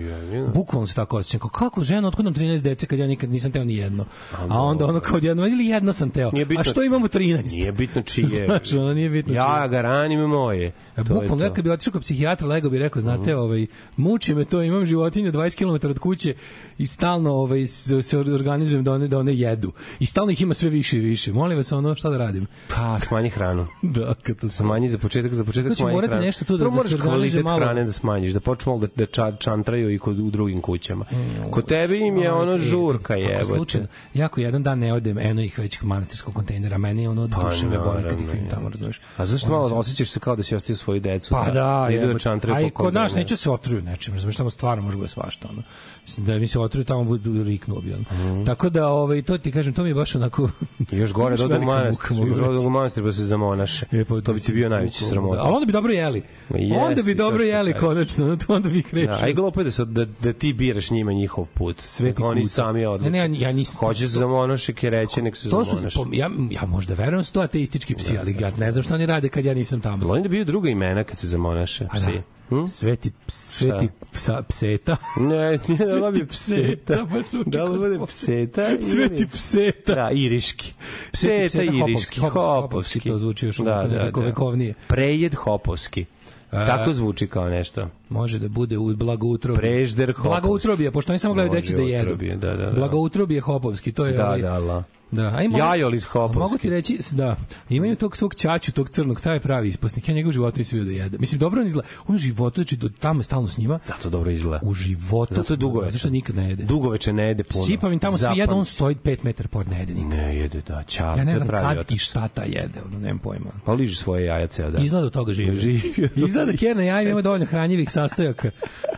Bukvalno se tako osjećam. Kao, kako žena, otkud nam 13 dece kad ja nikad nisam teo ni jedno. A onda ono kao jedno ili jedno sam teo. A što imamo 13? Nije bitno čije. Znaš, ono nije bitno Ja čije. ga ranim moje. E, je Bukvalno, ja kad bi otišao kod psihijatra, lego bi rekao, znate, Mhm. ovaj, muči me to, imam životinje 20 km od kuće i stalno ovaj, se organizujem da one, da one jedu. I stalno ih ima sve više i više. Molim vas, ono, šta da radim? Pa, smanji hranu. Da, to Smanji za početak, za početak Znači, smanji morate hranu. nešto tu da- Prvo da se organizuje malo. hrane da smanjiš, da počnu malo da, da ča, čantraju i kod, u drugim kućama. Kod tebe im je ono žurka, jebote. slučajno, jako jedan dan ne odem eno ih već manastirskog kontejnera, meni je ono Pa, duše me boli kad ih vidim tamo, je. razumeš? A zašto malo osjećaš se kao da si ostavio svoju decu? Pa da, idu da jebote. čantraju A po i kod nas neće se otruju nečim, razumeš, tamo stvarno može bude svašta, ono. Mislim da mi se otruju tamo budu riknu bi ono. Tako da ovaj to ti kažem, to mi je baš onako Još gore Baš da manastir, još reći. u manastir pa se zamonaše. E, pa to bi ti bio najveći sramota. Ali onda bi dobro jeli. Jeste, onda bi dobro što jeli kažeš. konačno, onda bi krešio. Da, a i glupo je da, da, da ti biraš njima njihov put. Sveti Oni kuca. sami odluče. Ne, ne, ja- ja nisam- Hoće se zamonaš i kereće, nek se to su zamonaš. po- ja ja možda verujem da su to ateistički psi, ali ja ne znam šta oni rade kad ja nisam tamo. Oni da bio druga imena kad se zamonaše. Psi. da. Hm? Sveti, sveti psa, pseta. Ne, nije da bi pseta, baš zvuči Da li bude pseta? Sveti pseta. Da, iriški. Pseta pseta, iriški. hopovski, Hopovski. hopovski, to zvuči još onako nekako vekovnije. Prejed hopovski. Tako zvuči kao nešto. Može da bude u blagoutrobije. Prežder hopovski. Blagoutrobije, pošto oni samo gledaju deći da jedu. da, da, da. Blagoutrobije hopovski, to je Da, ovaj, da, la. Da, a ima Jajol iz Hopovski. Mogu ti reći, da, imaju tog svog ćaću, tog crnog, taj je pravi ispusnik. Ja njegov život nisam vidio da jede. Mislim, dobro on izgleda. On u životu, znači, do, tamo je stalno s njima. Zato dobro izgleda. U životu. Zato je dugoveče. Zašto nikad ne jede? Dugoveče ne jede puno. Sipam im tamo svi Zapamti. jedan, on stoji 5 metara pod ne jede nikad. Ne jede, da, čao. Ja ne znam kad otac. i šta ta jede, ono, nemam pojma. Pa liži svoje jaja ceo dan. Izgleda od toga živi. Živi. Izgleda da Kerna jaja ima dovoljno hranjivih sastojaka.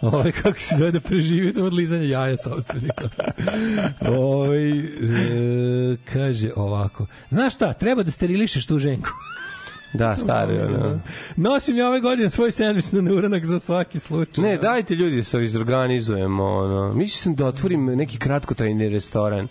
Ovaj kako se zove da preživi samo od lizanja jaja sopstvenika. Ovaj e, kaže ovako. Znaš šta, treba da sterilišeš tu ženku. Da, stari, ono. Nosim ja ove godine svoj sendvič na neuranak za svaki slučaj. Ne, dajte ljudi da se izorganizujemo, ono. Mislio sam da otvorim neki kratkotrajni restoran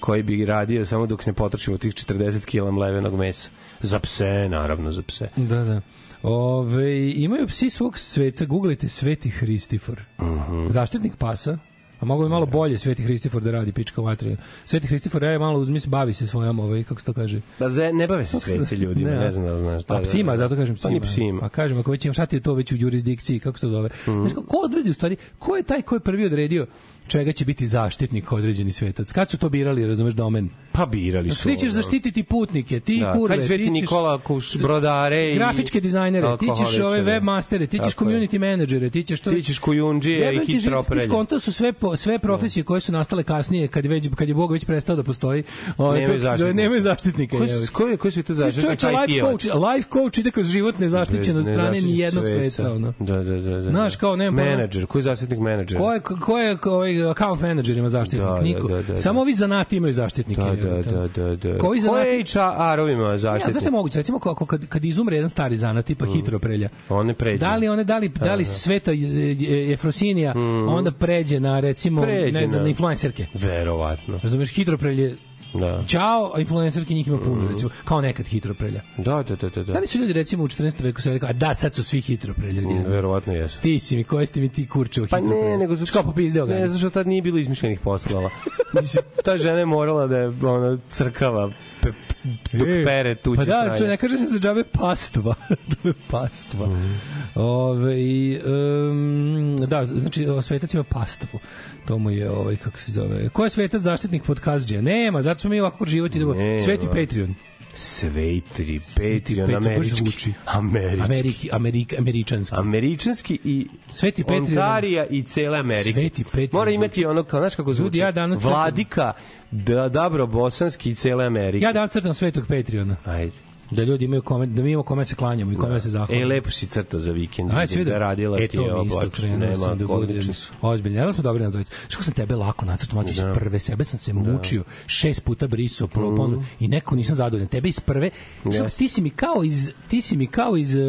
koji bi radio samo dok ne potrošimo tih 40 kg mlevenog mesa. Za pse, naravno, za pse. Da, da. Ove, imaju psi svog sveca, googlite Sveti Hristifor. Mhm. Zaštitnik pasa, a mogu bi malo bolje Sveti Hristifor da radi pička materija. Sveti Hristifor je malo uzmi se bavi se svojom, ovaj, kako se to kaže? Da ze, ne bave se sveci ljudima, ne, znam da znaš. A da, psima, zato kažem Pa psima. ni psima. A kažem, ako već imam, šta ti je to već u jurisdikciji, kako se to zove? Mhm. Znaš, ko odredi u stvari, ko je taj ko je prvi odredio čega će biti zaštitnik određeni svetac? Kad su to birali, razumeš, domen? Pa birali su. Ti ćeš ono. zaštititi putnike, ti Da, kurve, je ti ćeš Nikola kuš brodare i grafičke dizajnere, ti ćeš ove webmastere, ti ćeš je. community menadžere, ti ćeš to Ti ćeš kujundžije i Jebem ti skonto su sve po, sve profesije koje su nastale kasnije kad je već kad je Bog već prestao da postoji. Ovaj Nemaju zaštitnika. nemaju zaštitnika. Koji koji- koji su to Svi zaštitnik? čovječe, life coach, life coach ide kroz život nezaštićen od strane Nezaštićen ni jednog sveca. ono. Da, da, da, da. Znaš, kao, pojma. Menadžer, koji je zaštitnik menadžer? Ko je, ko je ko ovaj account manager ima zaštitnik? Da, da, Niko. da, da, da. Samo ovi zanati imaju zaštitnike. Da, da, da, da, da. Koji Ko zanati? HR-ovima Ja, zaštitnik? znaš šta je moguće? Recimo, kako, kad, kad izumre jedan stari zanat, tipa hitro prelja, On ne pređe. Da li one da li da li Sveta Efrosinija onda pređe na recimo Pređe ne znam na- na influencerke. Verovatno. Razumeš hidroprelje Da. Ćao, a influencerke njih ima puno, recimo, kao nekad hitroprelja. Da, da, da, da. Da da. li su ljudi recimo u 14. veku se rekao, a da, sad su svi hitroprelja. Mm, Verovatno jeste. Ti si mi, koji ste mi ti kurčevo Pa hitroprelja? ne, nego zato Kao popizdeo ga. Ne, zato što tad nije bilo izmišljenih poslova. Mislim, ta žena je morala da je ona crkava pe, dok E, pere tuđe Pa da, sranje. čo, ne kaže se za džabe pastva. pastva. Ove, i, um, da, znači, svetac ima pastvu. To mu je, ovaj, kako se zove. Ko je svetac zaštitnik podkazđe? Nema, zato smo mi ovako život idemo. Sveti Patreon. Sveitri, baš američki. Američki. Ameriki, Amerik, američanski. Američanski i Sveti Patreon. Ontarija i cele Amerike. Sveti Patreon Mora imati ono, kao, znaš kako zvuči? Ljudi, ja danas Vladika, da, Dabro Bosanski i cele Amerike. Ja dan crtam svetog Patreona. Ajde. Da ljudi imaju kome, da mi imamo kome se klanjamo i kome se zahvalimo. E, lepo si crtao za vikend. Aj, Vidim da da radila e, ti to je oblačno. krenuo sam da Nema, budem ozbiljno. Jel smo dobri nas dvojica? Što sam tebe lako nacrtao, iz Da. prve sebe sam se mučio, šest puta brisao proponu i neko nisam zadovoljan. Tebe iz prve, Yes. ti si mi kao iz ti si mi kao iz uh,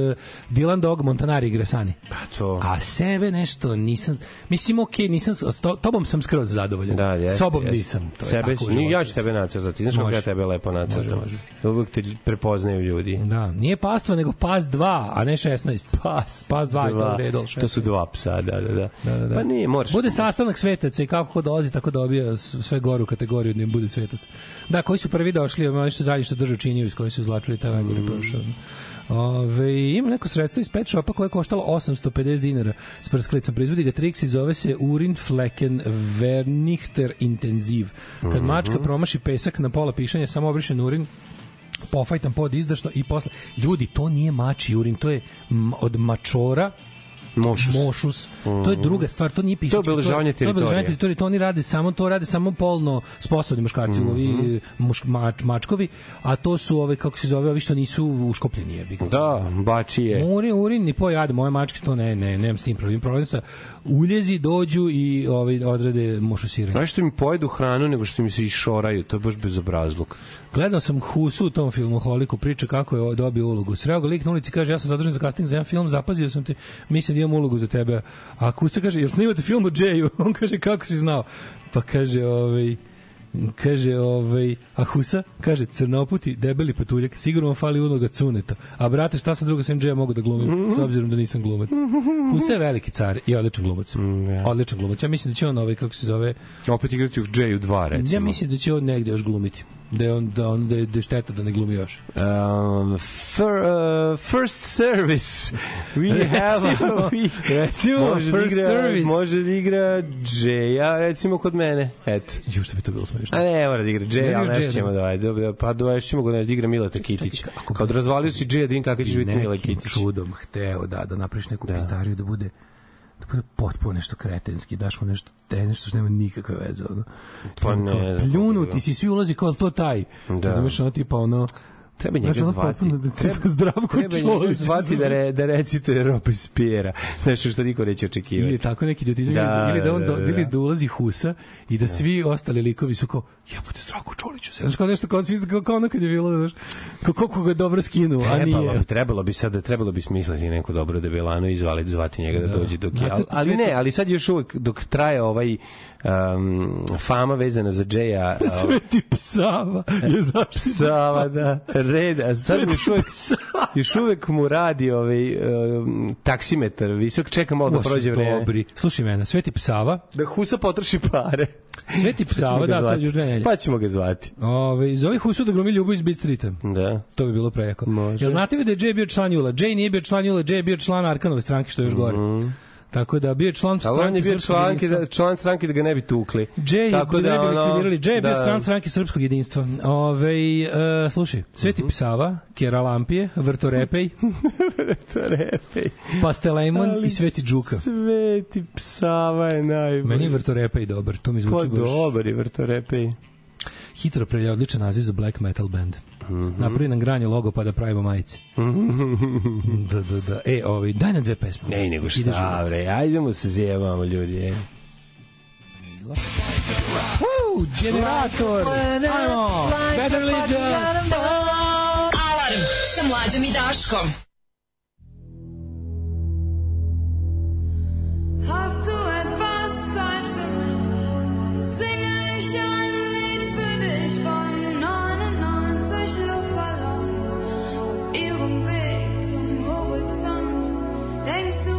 Dylan Dog Montanari Gresani. Pa to. A sebe nešto nisam, mislim okej, nisam s to, tobom sam skroz zadovoljan. Da, jeste, Sobom jeste. nisam. To je Sebe, tako ni, životu. ja ću tebe nacrtati. Znaš kako Može. ja tebe lepo nacrtam? može. Da uvek te prepoznaju ljudi. Da, nije pastva, nego pas 2, a ne 16. Pas. Pas 2 je to redol. To su dva psa, da, da, da. Da, da, da. Pa nije, moraš. Bude sastanak svetaca i kako ko dolazi, tako dobija sve goru kategoriju da im bude svetac. Da, koji su prvi došli, oni što zadnji što držu činiju, iz koji su izvlačili taj najgore Mm. prošao. Ove, ima neko sredstvo iz pet shopa koje je koštalo 850 dinara s prsklicom. Proizvodi ga Trix i zove se Urin Flecken Vernichter Intensiv. Kad Mhm. mačka promaši pesak na pola pišanja, samo obrišen urin, pofajtam pod izdašno i posle ljudi to nije mači urin to je od mačora Mošus. mošus. To je druga stvar, to nije pišački. To je obeležavanje To je obeležavanje teritorije. teritorije, to oni rade samo to rade samo polno sposobni muškarci, Mhm. ovi muš, mač, mačkovi, a to su ove kako se zove, ovi što nisu uškopljeni, jebi. Da, bačije. Urin, urin, ni pojade, moje mačke to ne, ne, nemam s tim problem. Problem sa uljezi dođu i ovaj odrade mošusiranje. Znaš što mi pojedu hranu nego što mi se išoraju, to je baš bezobrazluk. Gledao sam Husu u tom filmu Holiku, priča kako je dobio ulogu. Sreo ga lik na ulici, kaže, ja sam zadužen za casting za jedan film, zapazio sam te, mislim da imam ulogu za tebe. A Husa kaže, jel snimate film o Jayu? On kaže, kako si znao? Pa kaže, ovaj, Kaže, ovaj, a Husa, kaže, crnoputi, debeli patuljak, sigurno fali uloga cuneta. A brate, šta sam drugo sem Džeja mogu da glumim, s obzirom da nisam glumac. Husa je veliki car i odličan glumac. Odličan glumac. Ja mislim da će on, ovaj, kako se zove, Opet igrati u J-u 2, recimo. ja mislim da će on negde još glumiti. Da je on, da on, da je, da je šteta da ne glumi još. Um, fir, uh, first service. We have... Recimo, we, recimo, može da first igra, service. Može da igra J-a, recimo, kod mene. Eto. Ju što bi to bilo smešno. A ne, mora da igra ali igra nešto ćemo da. da ajde. dobro, Pa dovešćemo ga da igra Mileta Kitić. Kao da razvalio si da vidim kakav će biti Mila nekim Kitić. čudom hteo da da napraviš neku da. pistariju da bude da bude potpuno nešto kretenski, daš mu nešto, te, nešto što nema nikakve veze. Ono. Pa ne Pljunuti kako si, svi ulazi kao to taj. Da. Da. Razumeš, ono tipa ono, Treba njega ono zvati. da treba zdravko treba njega zvati da, re, da recituje Robespierre. Nešto što niko neće očekivati. ili tako neki idiotizam Da, da, ili da on da, do, da, ili da. da ulazi Husa i da svi ostali likovi su kao jebote Zdravko Čoliću se. Znaš kao nešto kao svi kao, kao ono kad je bilo, znaš, kao koliko ga je dobro skinuo, a nije. bi, trebalo bi sad, trebalo bi smisliti neko dobro debelano i zvali, zvati njega da, Da. dođe dok je. Ali, ali ne, ali sad još uvek, dok traje ovaj um, fama vezana za Džeja, Sveti psava je zašto Psava, da, red, a sad mu još uvek, još uvek mu radi ovaj, um, taksimetar, visok, čeka malo da prođe vreme. Dobri. Slušaj mene, Sveti Psava, Da Husa potroši pare. Sveti Pa Psava, da, to je nedelje. Pa ćemo ga zvati. Ove, zove Husu da glumi Ljubu iz Beat Streeta. Da. To bi bilo prejako. Može. Jel znate vi da je Jay bio član Jula? Jay nije bio član Jula, Jay je bio član Arkanove stranke, što je još gore. Tako da bio je član Ali on je stranke bio član, da, član stranke da ga ne bi tukli. Jay je Tako da, da, ne bi likvidirali. Jay je bio da. stran stranke Srpskog jedinstva. Ove, uh, slušaj, Sveti Mhm. Psava, Keralampije, Vrtorepej, To repej. Pastelejmon i Sveti Đuka. Sveti psava je najbolji. Meni je Vrtorepej dobar, to mi Pa zvuči baš. dobar je vrtorepej. Hitro prelja odličan naziv za black metal band. Mm Mhm. -hmm. Napravi nam granje logo pa da pravimo majice. da, da, da. E, ovaj, daj nam dve pesme. Ne, nego šta, bre, ajdemo se zjevamo, ljudi. E. Woo, generator! Ajmo! Better Legion! Alarm sa mlađom i Daškom. Hast Thanks to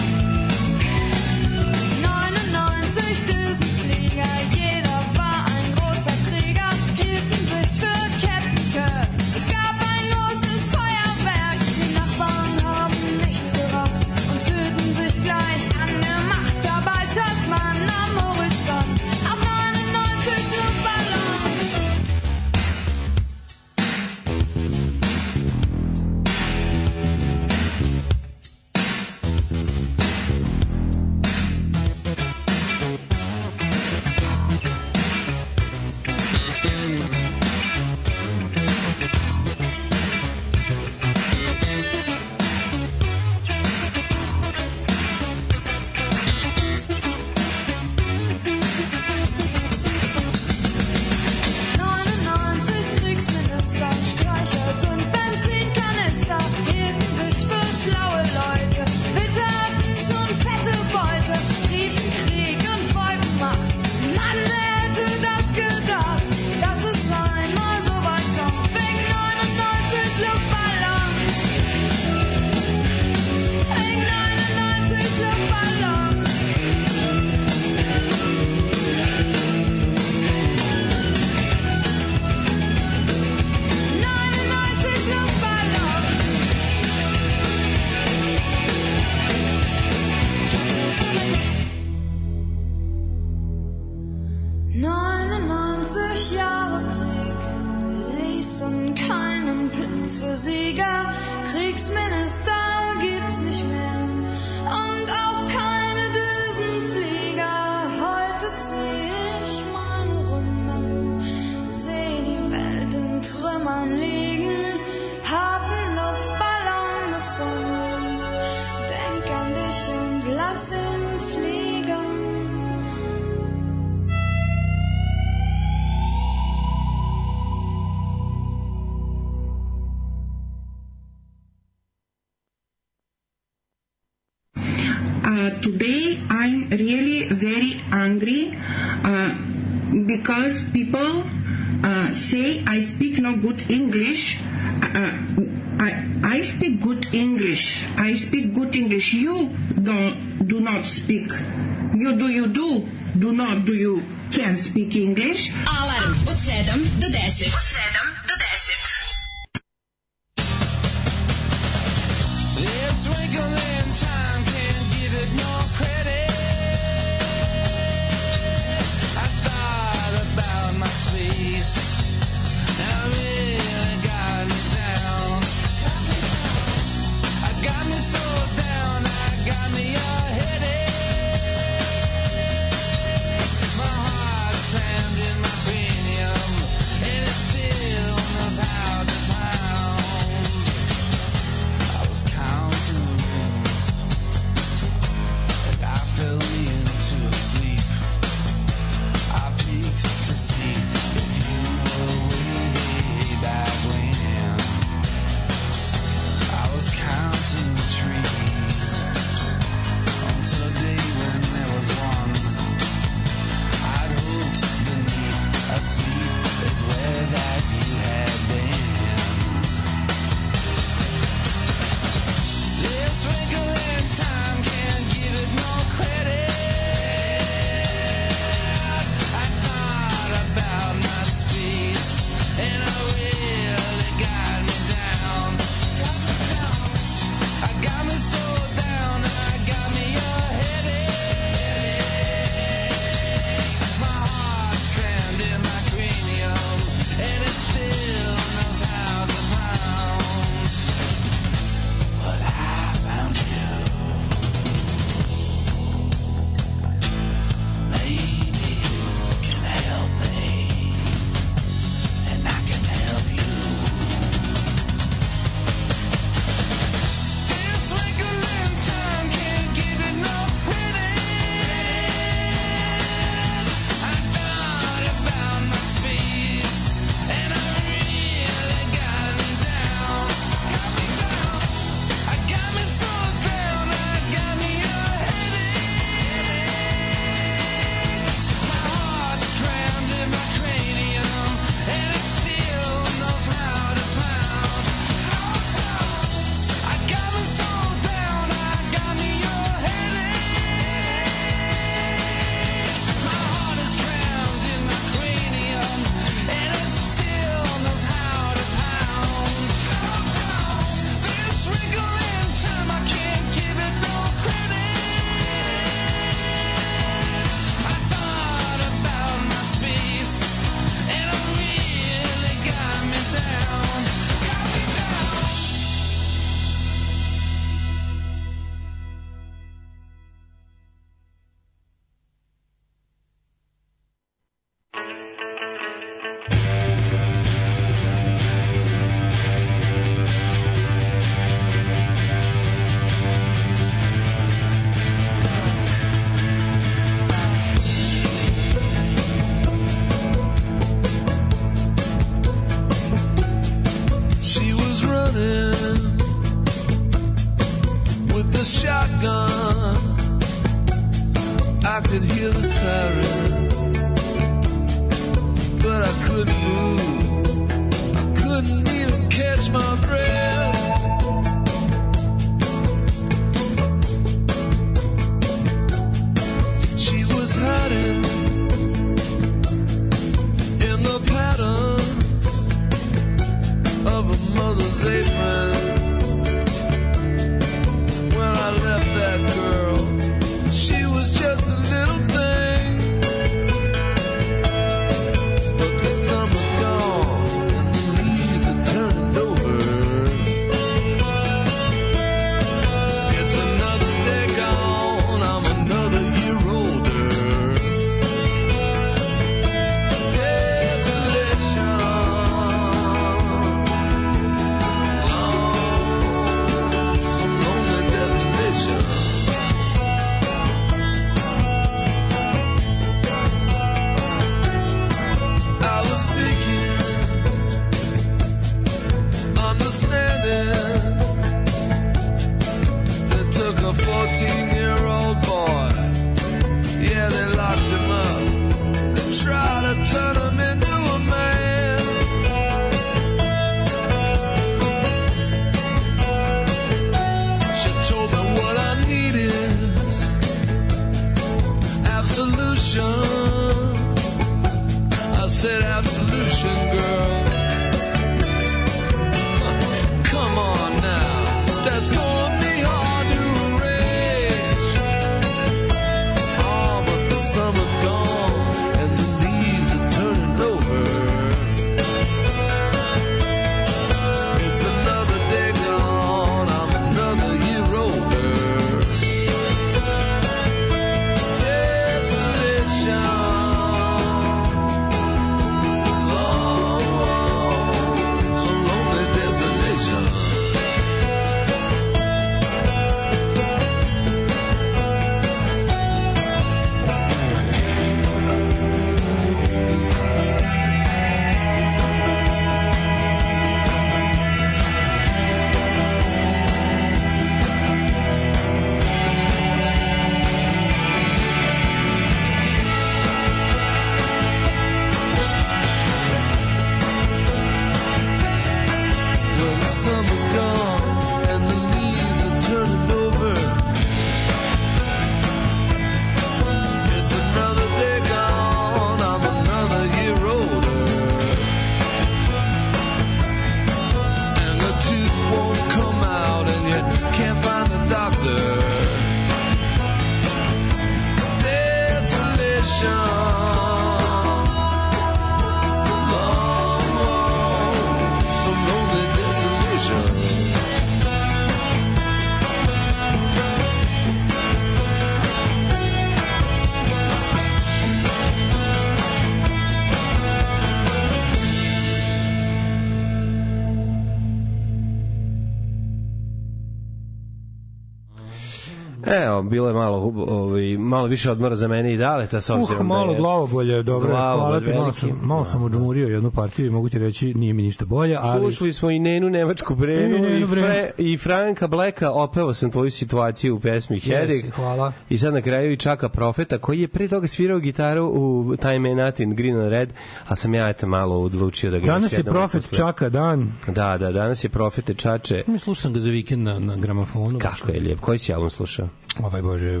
bilo je malo, ovaj, malo više odmora za mene i daleta, s obzirom Uh, malo da je... glavobolje, dobro. Hvala ti, malo sam, malo sam odžmurio jednu partiju i mogu ti reći, nije mi ništa bolje, ali... Slušali smo i Nenu Nemačku Brenu I Nenu i. Fre, i Franka Bleka, opevao sam tvoju situaciju u pesmi Headache. Yes, hvala. I sad na kraju i Čaka Profeta, koji je pre toga svirao gitaru u Time and Nothing, Green and Red, a sam ja eto malo odlučio da ga Danas je Profet posle- Čaka dan. Da, da, danas je Profete Čače. Mi slušao sam ga za vikend na, na gramofonu. Kako je lijep, koji si album slušao? Ovaj bože,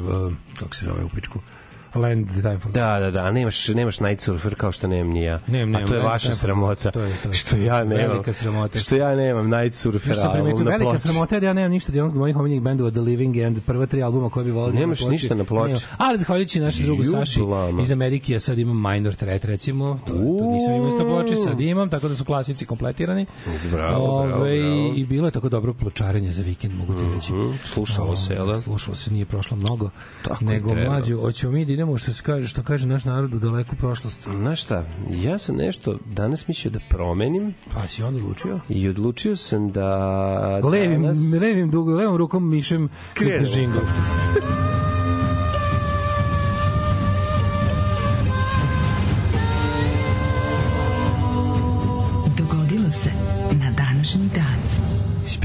kako se zove u pičku? Land the Time for Da, da, da, nemaš, nemaš Night Surfer kao što nemam ni ja. Nemam, nemam, a to je vaša sramota. To je, to je. Što ja nemam. Velika sramota. Što ja nemam Night Surfer sam album na velika ploči. sramota jer ja nemam ništa od jednog mojih omiljenih bendova The Living End, prva tri albuma koje bi volio. da Nemaš na ništa na ploči? Nemam. Ali zahvaljujući našem drugu Saši iz Amerike, ja sad imam Minor Threat recimo, to, to nisam imao isto ploči, sad imam, tako da su klasici kompletirani. Bravo, bravo, Ovaj, bravo. I bilo je tako dobro pločarenje za vikend, mogu ti reći. Mhm, slušalo se, jel da? Slušalo se, nije prošlo mnogo. Tako nego mlađe, hoćemo mi idemo što se kaže, što kaže naš narod u daleku prošlost. Znaš šta, ja sam nešto danas mislio da promenim Pa si onda odlučio? i odlučio sam da Levim, danas... levim dugo, levom rukom mišem Krenuo. klikaš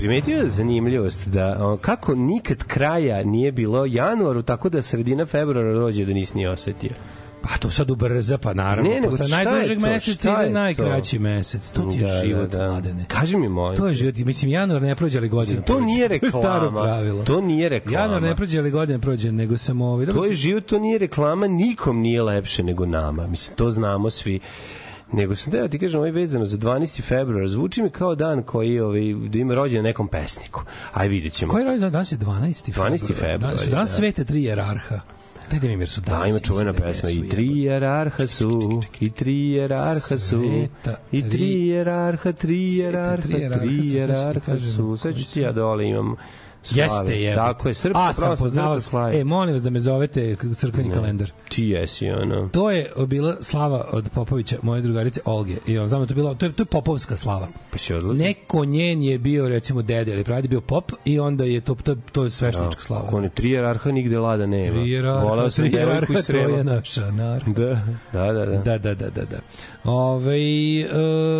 primetio zanimljivost da o, kako nikad kraja nije bilo januaru, tako da sredina februara dođe da nisi ni osetio. Pa to sad ubrza, pa naravno. Ne, nego Posle najdužeg to? meseca ide to? najkraći mesec. To ti je život, mladene. Kaži mi, molim. To je život. Mislim, januar ne prođe, ali godina To prođe. nije To je staro reklama. pravilo. To nije reklama. Januar ne prođe, ali godina prođe, nego sam ovaj... To je život, to nije reklama, nikom nije lepše nego nama. Mislim, to znamo svi. Nego sam da ti kažem, ovaj vezano za 12. februar, zvuči mi kao dan koji ovaj, da ima rođen nekom pesniku. Aj, vidjet ćemo. Koji rođendan danas je 12. 12. februar, Danas su danas da. svete tri jerarha. Dajde mi mir su danas. Da, ima čuvena mislim, pesma i tri jerarha su, i tri jerarha su, i tri jerarha, tri jerarha, tri jerarha su. Sad ću ti ja dole imam slave. Jeste je. Tako je, srpska A, sam poznavao. crkva slave. E, molim vas da me zovete crkveni kalendar. Ti jesi, ono. To je bila slava od Popovića, moje drugarice Olge. I on znamo to je bila to je to je popovska slava. Pa si odlazi. Neko njen je bio recimo dede ili praded bio pop i onda je to to, to je sveštenička slava. Ako ne tri jerarha nigde lada nema. Tri jerarha, sam tri jerarha, to je naša narka. Da, da, da. da. Da, da, da, da, da. Ove,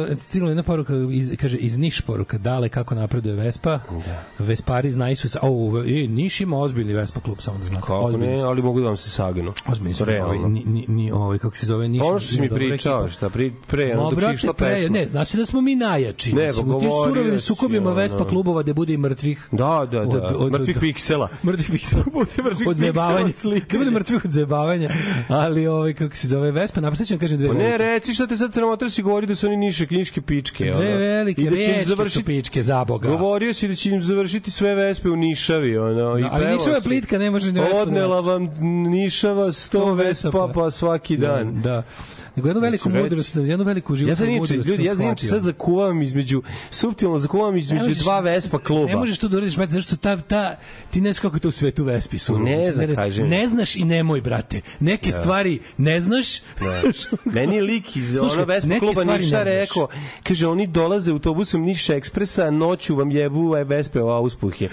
uh, stigla je jedna poruka, iz, kaže, iz Niš poruka, dale kako napreduje Vespa. Da. Vespari znaju su, o, e, Niš ima ozbiljni Vespa klub, samo da znate. Kako ozbiljni ne, ali mogu da vam se saginu. Ozbiljni su, ovaj, ni, ni, ni, ovaj, kako se zove, Niš. Ono što si mi pričao, ekipa. šta pri, pre, ono dok si išla pesma. ne, znači da smo mi najjači. Ne, pa u tim govorio surovim sukobima ono. Vespa klubova da bude i mrtvih. Da, da, da. Mrtvih piksela. Mrtvih piksela. mrtvih od zajebavanja. piksela od Da bude mrtvih od zajebavanja. Ali, ovaj, kako se zove Vespa, naprosto ću vam kažem dve Pa ne, reci šta te sad sramota si govori da su oni niše knjiške pičke. Dve velike da riječke su pičke, za Boga. Govorio si da će im završiti sve vespe u Nišavi, ono. i Da, ali Nišava je plitka, ne može Vespa Odnela vam Nišava sto vespa pa svaki dan. Da. Nego jednu veliku mudrost, jednu veliku životnu Ja mudrost ljudi, ja sam sad zakuvam između, suptilno zakuvam između Ne možeš- dva Vespa kluba. Ne možeš to da uradiš, brate, zašto ta, ta, ti ne znaš kako to u svetu Vespi su. Ne znam, kažem. Ne znaš i nemoj, brate. Neke stvari ne znaš. Ne. Meni je lik iz Slušaj, ona Vespa kluba Niša ne rekao, kaže, oni dolaze autobusom Niša ekspresa, noću vam jebu Vespe o auspuhe.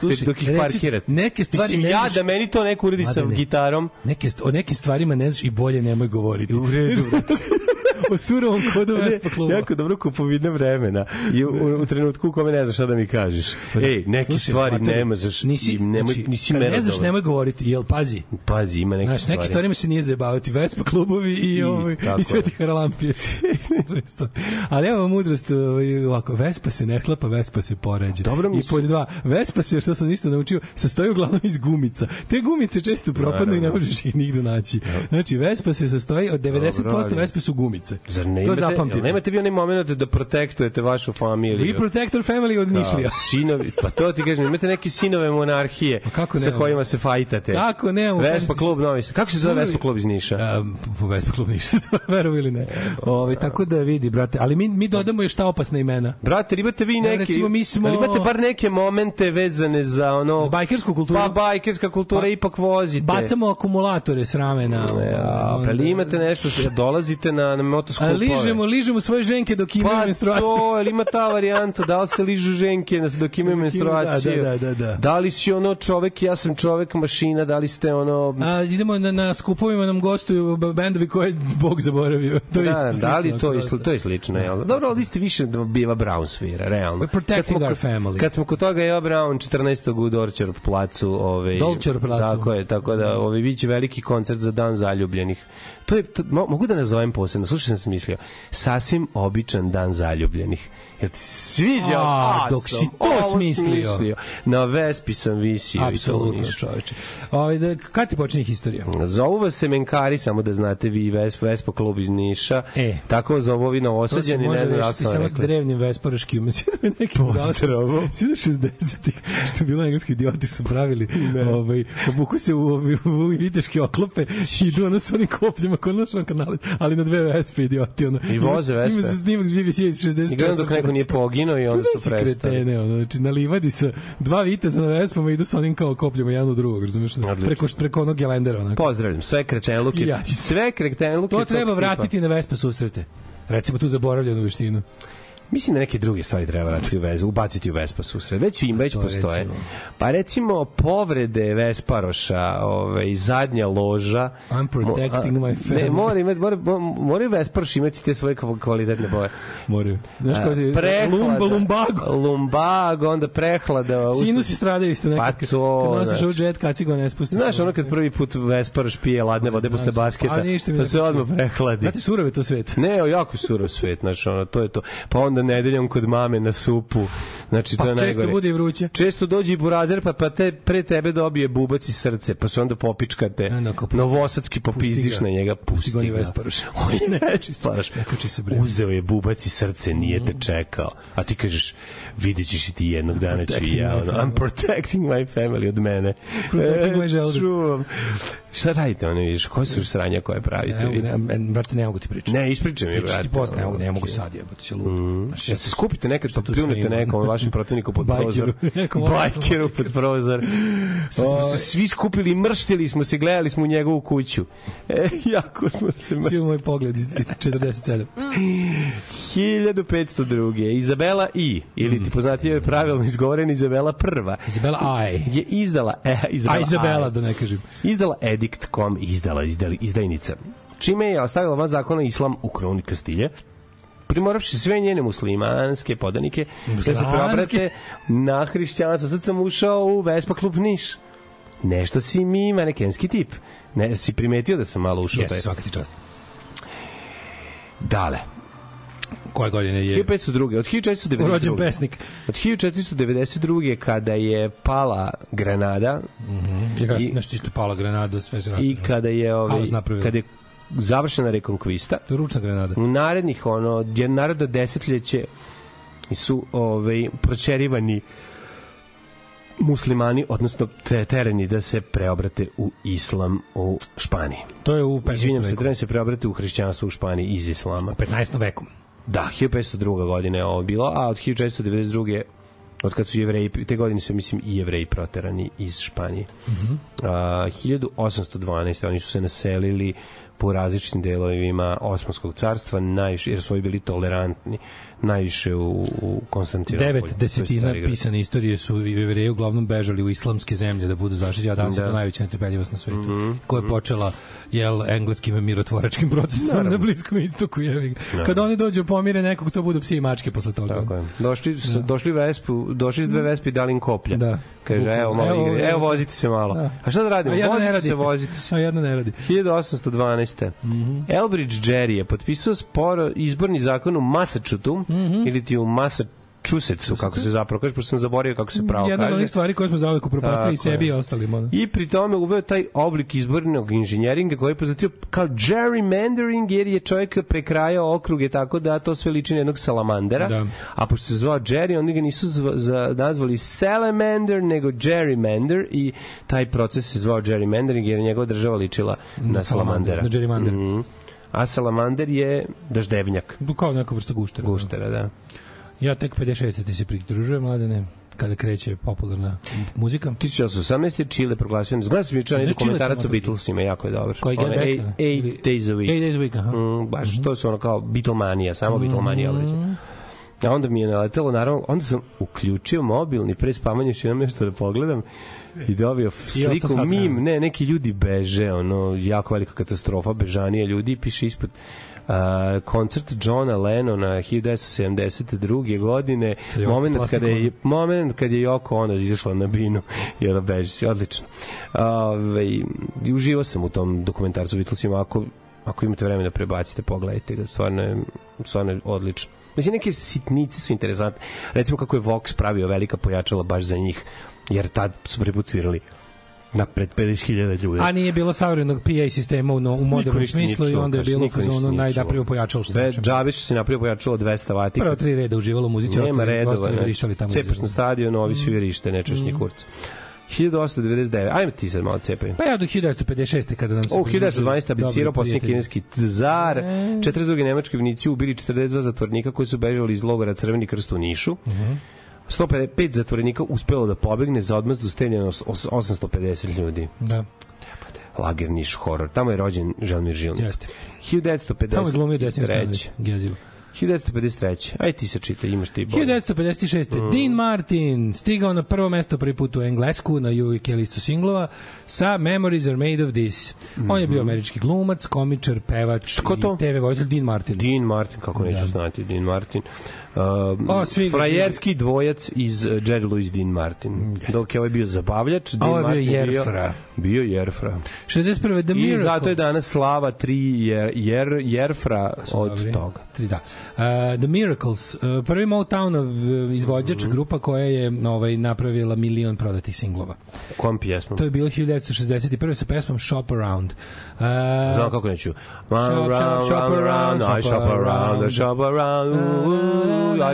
Slušaj, dok ih parkirate. neke stvari Mislim, ja da meni to neko uradi sa Mladene, gitarom. Neke, o nekim stvarima ne znaš i bolje nemoj govoriti. U redu. o surovom kodu Ne, Vespa kluba. jako dobro kupovina vremena i u, u, u trenutku u kome ne znaš šta da mi kažeš. Ej, neke Slušaj, stvari mater, nema, znaš, nisi, nemoj, znači, nisi kad ne znaš, nemoj govoriti, jel, pazi, Pazi, ima neke Znaš, stvari. neke stvarima se nije zajebavati. Vespa klubovi i, I, ovaj, tako i Sveti je. Haralampije. Ali evo mudrost, ovaj, ovako, Vespa se ne hlapa, Vespa se poređa. Dobro mi I pod dva, Vespa se, što sam isto naučio, sastoji uglavnom iz gumica. Te gumice često propadnu i ne možeš ih nigde naći. Znači, Vespa se sastoji od 90% Dobro, ali- Vespe su gumice. Zar ne to imate, zapamtite. jel nemate vi onaj moment da protektujete vašu familiju? We protect our family od Nišlija. Da, sinovi, pa to ti kažem, imate neke sinove monarhije kako sa kojima se fajtate. Kako nemamo? Vespa klub Novi Sad. Kako se zove Vespa klub iz Niša? Um, Vespa klub Niša, verovo ili ne. Ove, tako da vidi, brate. Ali mi, mi dodamo još šta opasna imena. Brate, imate vi Ja, neke, recimo, mi smo- ali imate bar neke momente vezane za ono... Za bajkersku kulturu. Pa bajkerska kultura Pa, ipak vozite. Bacamo akumulatore s ramena. Ja, pa ali imate nešto, dolazite na, na A motoskupove. ližemo, ližemo svoje ženke dok imaju Pa menstruaciju. to, ili ima ta varijanta, da li se ližu ženke dok imaju menstruaciju? da, da, da. Da li si ono čovek, ja sam čovek mašina, da li ste ono... A, idemo na, na skupovima nam gostuju bendovi koje je Bog zaboravio. To je Da, isto da li to je, sli- to je slično, jel? Dobro, ali ste više da Biva Brown svira, realno. We're protecting Kad smo our family. Kad smo kod toga Eva Brown 14. u Dorčar placu, ovaj Dolčar placu. Tako je, tako da ovaj biće veliki koncert za dan zaljubljenih. To je to, mo, mogu da nazovem posebno. Slušaj sam se mislio. Sasvim običan dan zaljubljenih. Jel ti se sviđa? A, dok si to ovo smislio. Na Vespi sam visio. Apsolutno, čoveče. Ovaj da kad ti počinje historija? Zovu vas semenkari, samo da znate vi Vespa, Vespa klub iz Niša. E. Tako zovu ovi se može ne znam da li rešiti sam samo s drevnim vesporaškim. Da neki Pozdravo. Svi da 60-ih, što bilo engleski idioti su pravili, ovaj, obuku se u, u, u viteške oklope i idu ono sa onim kopljima kod našom kanalu, ali na dve vespe idioti. Ono. I voze vespe. Ima se snimak s BBC iz 64. I gledam dok neko nije poginuo i onda su prestali. kretene, ono, znači na livadi sa dva viteza na vespama idu sa onim kao kopljama jedan u drugog, razumeš? Odlično. Preko, preko onog gelendera, onako. Pozdravljam sve kretenluke. Ja. Sve kretenluke. To treba vratiti na vespe susrete. Recimo tu zaboravljenu veštinu. Mislim da neke druge stvari treba vratiti u vezu, ubaciti u Vespa susret. Već im već to postoje. recimo? Pa recimo povrede Vesparoša, ovaj zadnja loža. I'm protecting Mo- a, my family. Ne, mora imati mora mora Vesparoš imati te svoje kva- kvalitetne boje. Moraju. Znaš A, ko je? prehlada. Lumba, lumbago. Lumbago, onda prehlada. Sinusi stradaju isto nekad. Pa to, Kad nosiš ovu jet kacigo ne spusti. Znaš, ono kad prvi put Vesparoš pije ladne vode posle basketa, pa ne se odmah prehladi. Znate, surove to svet. Ne, jako surov svet, znači ono, to je to. Pa onda nedeljom kod mame na supu. Znači, to Pa je često najgore. bude i vruće. Često dođe i burazer, pa, pa te, pre tebe dobije bubac i srce, pa se onda popičkate. E, pusti- Novosadski popizdiš pusti na njega, Pusti pusti ga, je ga. Je Ne kači se, Vesparoš. ne kači se, bre. Uzeo je bubac i srce, nije te čekao. A ti kažeš, vidjet ćeš i ti jednog dana ću i ja. Ono. I'm protecting my family od mene. Protecting my želudac. čuvam. Šta radite, ono, vidiš, koje su sranja koje pravite? Ne, ne, ne, brate, ne mogu ti pričati. Ne, ispričaj mi, brate. ti posle, ne mogu, ne mogu sad, jebote, će ludo. Znaš, Ja se skupite nekad pa pljunete nekom vašem protivniku pod prozor. Bajkeru pod prozor. Smo se svi skupili mrštili smo se, gledali smo u njegovu kuću. E, jako smo se Svi mrštili. moj pogled iz 47. 1502. Izabela I, ili Mm. ti poznatije je pravilno izgovorena Izabela prva, Izabela Aj. je izdala, e, Izabela, A Izabela, Aj. da ne kažem. izdala edikt kom izdala izdali, izdajnica čime je ostavila van zakona islam u kroni Kastilje primoravši sve njene muslimanske podanike da se preobrate na hrišćanstvo. Sad sam ušao u Vespa klub Niš. Nešto si mi manekenski tip. Ne, si primetio da sam malo ušao Jesi, taj. svaka ti čast. Dale. Koje godine je 1502. Od 1492. rođen pesnik? Od 1492. kada je pala Granada Je ga I- nešto isto pala granada, sve se i kada je ovaj, kada je završena rekonkvista, je ručna granada. u narednih ono je narodno desetljeće su ovaj pročerivani muslimani odnosno te, tereni da se preobrate u islam u Španiji. To je u 15. Izvinjam se, veku. tereni se preobrate u hrišćanstvo u Španiji iz islama. U 15. veku. Da, 1502. godine je ovo bilo, a od 1492. od kad su jevreji, te godine su, mislim, i jevreji proterani iz Španije. Mm. -hmm. 1812. oni su se naselili po različitim delovima Osmanskog carstva, najviše, jer su ovi bili tolerantni, najviše u, u Konstantinopolju. Devet je desetina pisane istorije su jevreji uglavnom bežali u islamske zemlje da budu zaštićeni, a danas je Da. to najveća netrpeljivost na svetu. Mm -hmm. Koja je počela jel, engleskim mirotvoračkim procesom na Bliskom istoku. Jevi. ga. Kad oni dođu pomire nekog, to budu psi i mačke posle toga. Tako je. Došli, su, došli, vespu, došli s dve vespe i dali im koplja. Da. Kaže, evo, malo Evo, igre. evo. vozite se malo. Da. A šta da radimo? ne Vozite radi. se, vozite se. A jedna ne radi. 1812. Mm -hmm. Elbridge Gerry je potpisao sporo izborni zakon u Massachusettsu mm -hmm. ili ti u Massachusettsu, kako se zapravo kaže, pošto sam zaboravio kako se pravo Jedna od kaže. onih stvari koje smo zauvek upropastili i sebi i ostalim. Ono. I pri tome uveo taj oblik izbornog inženjeringa koji je poznatio kao gerrymandering jer je čovjek prekrajao okruge tako da to sve liči na jednog salamandera. Da. A pošto se zvao Jerry, oni ga nisu zva, za, nazvali salamander, nego gerrymander i taj proces se zvao gerrymandering jer je njegova država ličila na salamandera. Na gerrymander. Mhm. A salamander je daždevnjak. Kao neka vrsta guštera. Guštera, da. Ja tek 56. ti se pridružujem, mladene, kada kreće popularna muzika. 1818. je Chile proglasio. Gledao sam juče onaj dokumentarac o Beatlesima, jako je dobar. Koji Back, Eight, eight Days a Week. Eight Days a Week, aha. Mm, baš, to su ono kao Beatlemanija, samo Beatlemanija Mhm. odlično. A onda mi je naletelo, naravno, onda sam uključio mobilni pre spavanja još jednom nešto da pogledam i dobio sliku, sat mim, ne, neki ljudi beže, ono, jako velika katastrofa, bežanije ljudi, i piše ispod Uh, koncert Johna Lennona 1972. godine je moment kada je moment kad je Joko ono izašla na binu i ona beži odlično Ove, i uživao sam u tom dokumentarcu Beatlesima ako, ako imate vremena prebacite pogledajte ga stvarno je, stvarno je odlično Mislim, neke sitnice su interesantne. Recimo kako je Vox pravio velika pojačala baš za njih, jer tad su prvi put svirali na pred 50.000 ljudi. A nije bilo savremenog PA sistema u, no, u modernom smislu i onda je bilo fazonu nije najda čuo. prvo pojačalo što Sve, znači. džabe što se napravio pojačalo 200 vati. Prvo tri reda uživalo muzici, ostali, redova. ostali ne. tamo. Cepaš na stadionu, ovi svi verište, nečeš ni kurca. 1899. Ajme ti sad malo cepaj. Pa ja do 1956. kada nam se... O, u pridružili 1912. abdicirao dobri posljednji kineski zar. 42. nemački vojnici ubili 42 zatvornika koji su bežali iz logora Crveni krst u Nišu. 155 zatvorenika uspelo da pobegne za odmazdu steljeno 850 ljudi. Da, Lager Niš horor. Tamo je rođen Želmir Žilnik. jeste. 1953. Tamo je glumio Desin Stanović. Gezivo. 1953. Aj ti se čita, imaš ti bolje. 1956. Mm. Dean Martin stigao na prvo mesto prvi put u Englesku na UK listu singlova sa Memories are made of this. On je bio američki glumac, komičar, pevač Mhm. Ko to? i TV vojitelj Dean Martin. Dean Martin, kako neću Da. znati, Dean Martin. Um, O, svi frajerski dvojac iz Jerry Lewis Dean Martin. Dok je ovaj bio zabavljač, Dean je bio Martin Jerfra. Bio Jerfra. 61. The I Miracles. zato je danas slava tri jer, jer, Jerfra od Dobri. toga. Tri, da. Uh, The Miracles, uh, prvi Motownov uh, izvođač, Mhm. grupa koja je ovaj, napravila milion prodatih singlova. Kom pjesmom? To je bilo 1961. sa pesmom Shop Around. Uh, Znam kako neću. Shop, around, shop, shop around, around, I shop around, I shop around,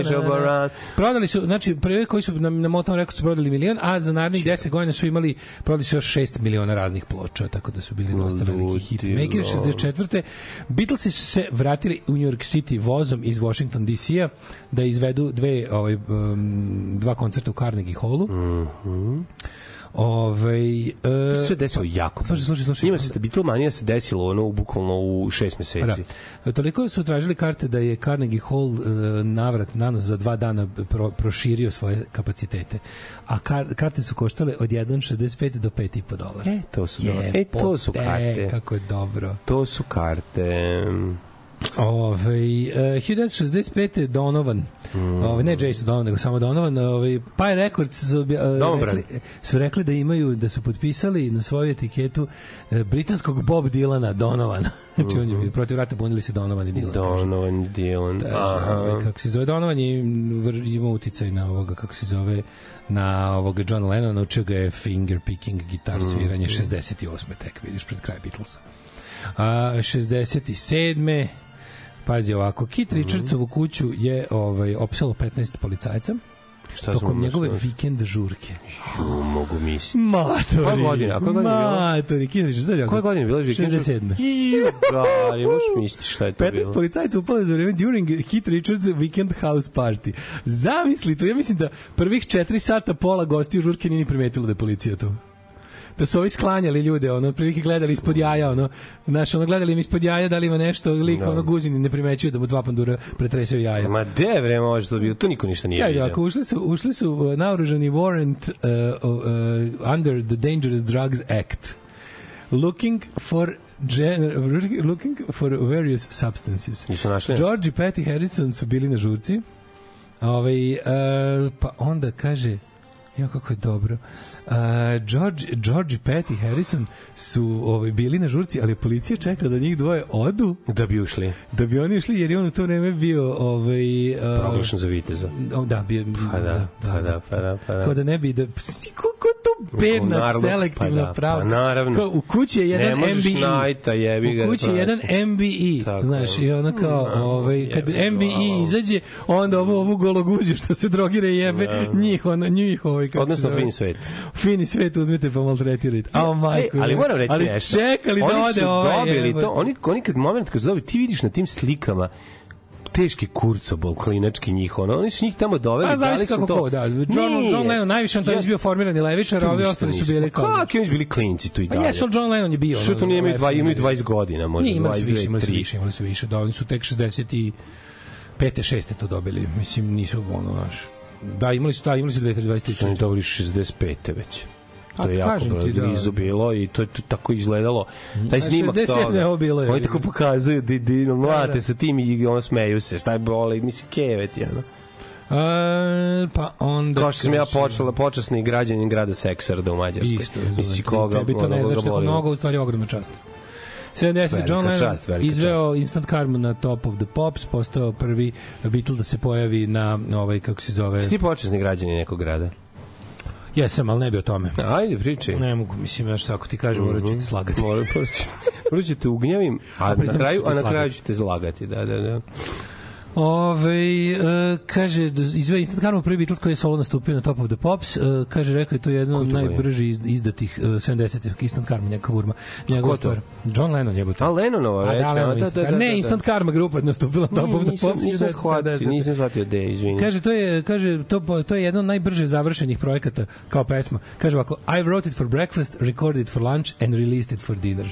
I shop around. Prodali su, znači, prvi koji su na, na Motown Records su prodali milion, a za narednih 10 godina su imali, prodali su još 6 miliona raznih ploča, tako da su bili dosta veliki hit. Maker 64. Beatlesi su se vratili u New York City vozom iz Washington DC-a da izvedu dve, ovaj, um, dva koncerta u Carnegie Hallu. Mhm. Ovaj, e, To se sve desilo jako. Slušaj, slušaj, slušaj. Ima se, Beatlemania se desilo ono, u bukvalno u šest meseci. Da. Toliko su tražili karte da je Carnegie Hall e, navrat nanos za dva dana pro, proširio svoje kapacitete. A kar, karte su koštale od 1,65 do 5,5 dolara. E, to su, dobro. e, to su karte. Kako je dobro. To su karte. Ove, uh, 1965. Donovan. Mm. Ove, ne Jason Donovan, nego samo Donovan. Ove, Pie Records su, uh, rekli, su rekli da imaju, da su potpisali na svoju etiketu uh, britanskog Bob Dylana Donovana. znači on je protiv rata bunili se Donovan i Dylan. kaže. Donovan Dylan. Kaže, Aha. ovaj, kako se zove Donovan je vr- ima uticaj na ovoga kako se zove na ovoga John Lennon naučio ga je finger picking gitar sviranje 68. tek vidiš pred kraj Beatlesa a 67. Pazi ovako, Kit Richardsovu kuću je ovaj opsalo 15 policajca Šta tokom njegove našli? vikend žurke. Ju, mogu misliti. Matori. Koja godina? Koja godina? Matori, Kit znaš kako? Koje godine je bilo? 67. Ju, da, ne možeš misliti šta je to 15 bilo. policajaca upale za vreme during Keith Richards Weekend House Party. Zamisli to, ja mislim da prvih 4 sata pola gostiju žurke nije ni primetilo da je policija tu da su ovi sklanjali ljude, ono, prilike gledali ispod jaja, ono, znaš, ono, gledali im ispod jaja da li ima nešto, lik, Da. ono, guzini ne primećuju da mu dva pandura pretresaju jaja. Ma de bre, može to bilo, to niko ništa nije vidio. ako ušli su, ušli su uh, naoružani warrant uh, uh, under the Dangerous Drugs Act looking for looking for various substances. Nisu našli? George i Patty Harrison su bili na žurci. Ovaj, uh, pa onda kaže Ja, kako je dobro. Uh, George, George i Patty Harrison su ovaj, bili na žurci, ali policija čeka da njih dvoje odu Da bi ušli. da bi oni išli, jer je on u to vreme bio ovaj, uh, Proglašen za viteza. O, da, bio, Pa da, pa da, pa da, pa da. Kao da ne bi da... Psi, ko- ko to bedna Naravno, selektivna pa da, prava. pa naravno. Kao, u kući je jedan Ne možeš MBE. najta, jebi ga, U kući je da jedan praviš. MBE. Tako znaš, i ona kao, Mm, ovaj, kad MBE izađe, onda ovo, ovu gologuziju što se drogire i jebe, njih, ono, njih, ovaj, kako Odnosno, fin svet. Fini svet uzmite pa maltretirajte. A, majko. E, ali moram reći ali nešto. čekali da oni ode su ovaj. dobili jebote. to, oni, oni kad moment kad zove, ti vidiš na tim slikama teški kurcobol, klinački njih, ono, oni su njih tamo doveli. Pa su kako to. ko, da. John, Nije. John Lennon najviše on to Ja- je bio formirani levičar, a ovi ostali su bili Pa kao... Kako oni su bili klinci tu i Pa dalje? jesu, ali John Lennon je bio. Što to nije imaju, dva, levičar. imaju 20 godina, možda Nije, imali su 22, više, imali su 3. više, imali su više. Da, oni su tek 60 i pete, šeste to dobili. Mislim, nisu ono, znaš. Da, imali su, da, imali su 2023. su oni dobili 65. već. A, To je jako ti, da. blizu bilo i to je tako izgledalo. Taj snimak 67 toga. je ovo bilo, je. Oni tako pokazuju di, di, mlate da. sa tim i ono smeju se. Šta je bole? Mislim, kevet je, ono. A, pa onda... Kao što sam ja počela, počasni građanin grada Seksarda u Mađarskoj. Isto, Misli koga, Tebi to ne znači tako boli. mnogo, u stvari ogromna čast. 70. Velika John Lennon izveo Instant Karma na Top of the Pops, postao prvi Beatle da se pojavi na ovaj, kako se zove... Jesi ti počasni građanin nekog grada? Jesam, ali ne bi o tome. Ajde, pričaj. Ne mogu, mislim, znaš, ako ti kažem, morat ću ti slagati. Moram Morat ću te ugnjavim, a, pritom na kraju, te a na slagati. kraju ću te zlagati. Da, da, da. Ove, e, kaže, izve Instant Karma prvi Beatles koji je solo nastupio na Top of the Pops, e, kaže, rekao je to je jedno od najbrže iz- izdatih e, 70-ih, Instant Karma, neka burma. To? stvar. John Lennon je to. A Lennonova reč, da, Lennon, da, da, da, da, Ne, da. Instant Karma grupa je nastupila na Top of the Pops. Nisam shvatio, 1970. nisam shvatio da je, izvini. Kaže to je kaže to to je jedan od najbrže završenih projekata kao pesma. Kaže ovako I wrote it for breakfast, recorded it for lunch and released it for dinner.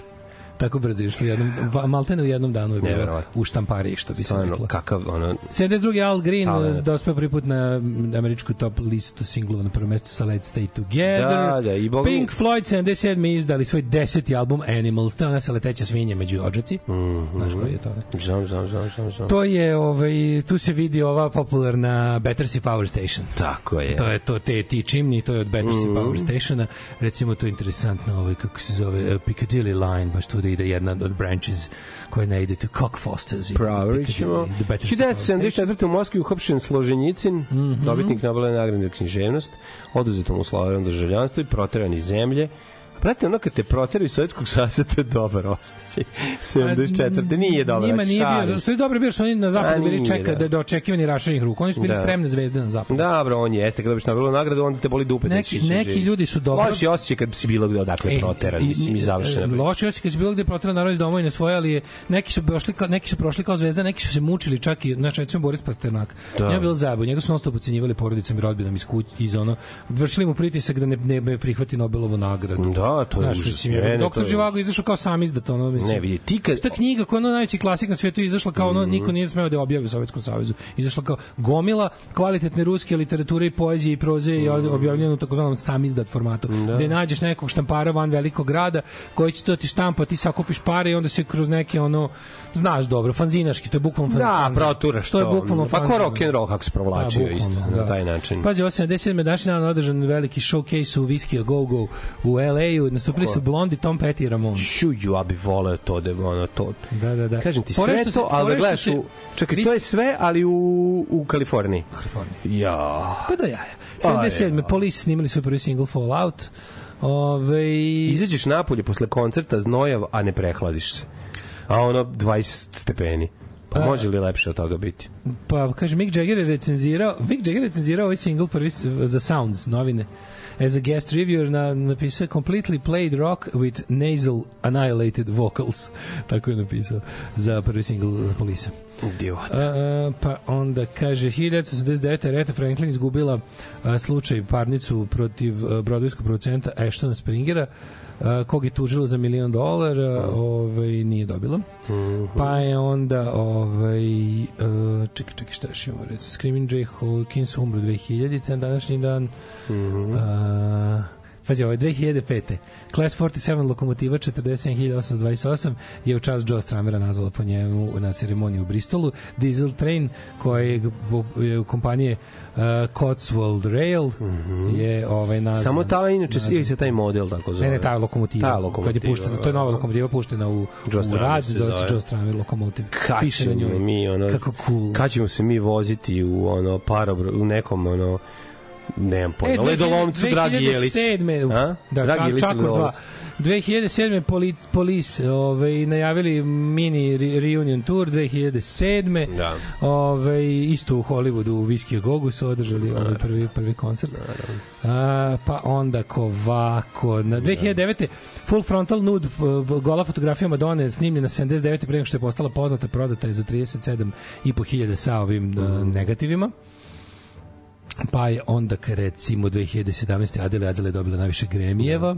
Tako brzo išlo u jednom maltene u jednom danu je bilo u štampariji što bi se reklo. kakav, ono, 72. Al Green Talent. dospeo prvi put na mm, američku top listu singlova na prvo mesto sa Let's Stay Together. Da, da, i Boga mi- Pink Floyd 77. izdali svoj deseti album Animals. To je ona sa leteća svinja među odžaci. Mm. -hmm. Znaš koji je to? Ne? znam, znam, znam, znam, znam. To je, ovaj, tu se vidi ova popularna Battersea Power Station. Tako je. To je to te ti čimni, to je od Battersea Mhm. Power Stationa. Recimo to je interesantno, ovaj kako se zove uh, Piccadilly line, baš tu da ide jedna od branches koja ne ide to Cockfosters. i Provjerit ćemo. Piccadilly, the Battersea Power Station. 1974. u Moskvi uhapšen Složenjicin, Mhm. dobitnik Nobelove nagrade za književnost, oduzeto mu Slovenom državljanstvo i proteran iz zemlje. Prate, ono kad te proteraju iz Sovjetskog savjeza, to je dobar osjećaj. 74. Nije dobro. Njima nije bio, sve dobro bio što oni na zapadu bili čeka da. da, da očekivani rašenih ruku. Oni su bili Da. spremne zvezde na zapadu. Dobro, on jeste, kad dobiš Nobelovu nagradu, onda te boli dupe. da Neki- si neki ljudi su dobro- Loši osjećaj kad si bilo gde odakle proteran, mislim, i završena. e, Loši osjećaj kad su bilo gde proteran narod iz domovine svoje, ali je, neki su prošli kao neki su prošli kao zvezda, neki su se mučili čak i znači recimo Boris Pasternak. Da. Da. Njega je bilo zajebo, njega su non-stop ocenjivali porodicom i rodbinom iz kuće iz ono vršili mu pritisak da ne ne, ne prihvati Nobelovu nagradu. Da, to je Znaš, užas. mislim, je, Doktor je Živago izašao kao sam izdat, ono, mislim. Ne, vidi, ti kad... Ta knjiga koja je ono najveći klasik na svetu izašla kao ono niko nije smeo da je objavi u Sovjetskom savezu. Izašla kao gomila kvalitetne ruske literature i poezije i proze i objavljena u takozvanom samizdat formatu. Da. Gde nađeš nekog štampara van velikog grada koji će to ti štampa, ti sakupiš pare i onda se kroz neke ono znaš dobro, fanzinaški, to je bukvalno fan- Da, proturaš To je to. bukvalno Pa ko rock and roll kako se provlačio Da, isto, bukvalno, na taj način. Pazi, 87. današnji dan održan veliki showcase u Whiskey a Go Go u LA-u. Nastupili su Blondie, Tom Petty i Ramones. Šuđu, ja bih voleo to da ono to. Da, da, da. Kažem ti sve to, ali da gledaš se- u Čekaj, vi to je sve, ali u u Kaliforniji. Kaliforniji. Ja. Pa da jaja. Aj, 77. ja. Police snimali svoj prvi single Fallout. Ove, Izađeš napolje posle koncerta znojav, a ne prehladiš se. A ono 20 stepeni. Pa Pa- može li lepše od toga biti? pa kaže Mick Jagger je recenzirao, Mick Jagger je recenzirao ovaj single prvi za Sounds novine. As a guest reviewer na, napisao je completely played rock with nasal annihilated vocals. Tako je napisao za prvi single za. Idiot. A, pa onda kaže 1979. Reta Franklin izgubila a, slučaj parnicu protiv a, brodovijskog producenta Ashtona Springera a, kog je tužila za milion dolara ovaj, nije dobila pa je onda ovaj, a, čekaj, čekaj šta još imamo? Reći Screaming Jay Hawkins umro 2000 ten današnji dan a, Pazi, ovo je 2005. Class 47 lokomotiva 47828 je u čast Joe Stramera nazvala po njemu na ceremoniji u Bristolu. Diesel Train koja je, u kompanije uh, Cotswold Rail je ovaj nazvan. Samo ta, inače, nazvan- se taj model tako zove? Ne, ne, ta lokomotiva. Ta Kad je lokomotiva, puštena, to je nova lokomotiva puštena u, Joe u rad, zove se. Joe Stramer lokomotiv. Kad ćemo mi, ono, Kako cool. kad ćemo se mi voziti u ono parobro, u nekom ono Nemam pojma. Ledolomcu, Dragi Jelić. 2007. A? Da, Dragi Jelić Čakor 2. Ledolomac. 2007. Poli, polis ovaj, najavili mini re- reunion tour 2007. Da. Ovaj, isto u Hollywoodu u Whiskey a Gogu su održali ovaj prvi, prvi koncert. A, pa onda kovako. Na 2009. Full frontal nude gola fotografija Madone snimljena 79. pre nego što je postala poznata, prodata je za 37.500 sa ovim mm. negativima. Pa je onda recimo 2017. Adele Adele je dobila najviše Gremijeva.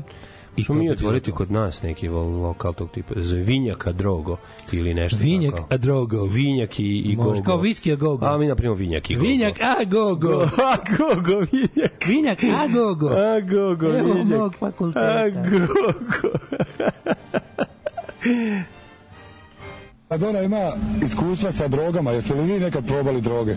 I Što to mi otvoriti kod nas neki lo- lokal tog tipa? Za Vinjaka Drogo ili nešto Vinjak tako. a drogo. Vinjak i, i Gogo. kao viski a gogo. A mi napravimo Vinjak i Gogo. Vinjak a gogo. A Gogo, Vinjak. Vinjak a gogo. A Gogo, Evo Vinjak. mog fakulteta. A Gogo. Maradona ima iskustva sa drogama. Jeste li vi nekad probali droge?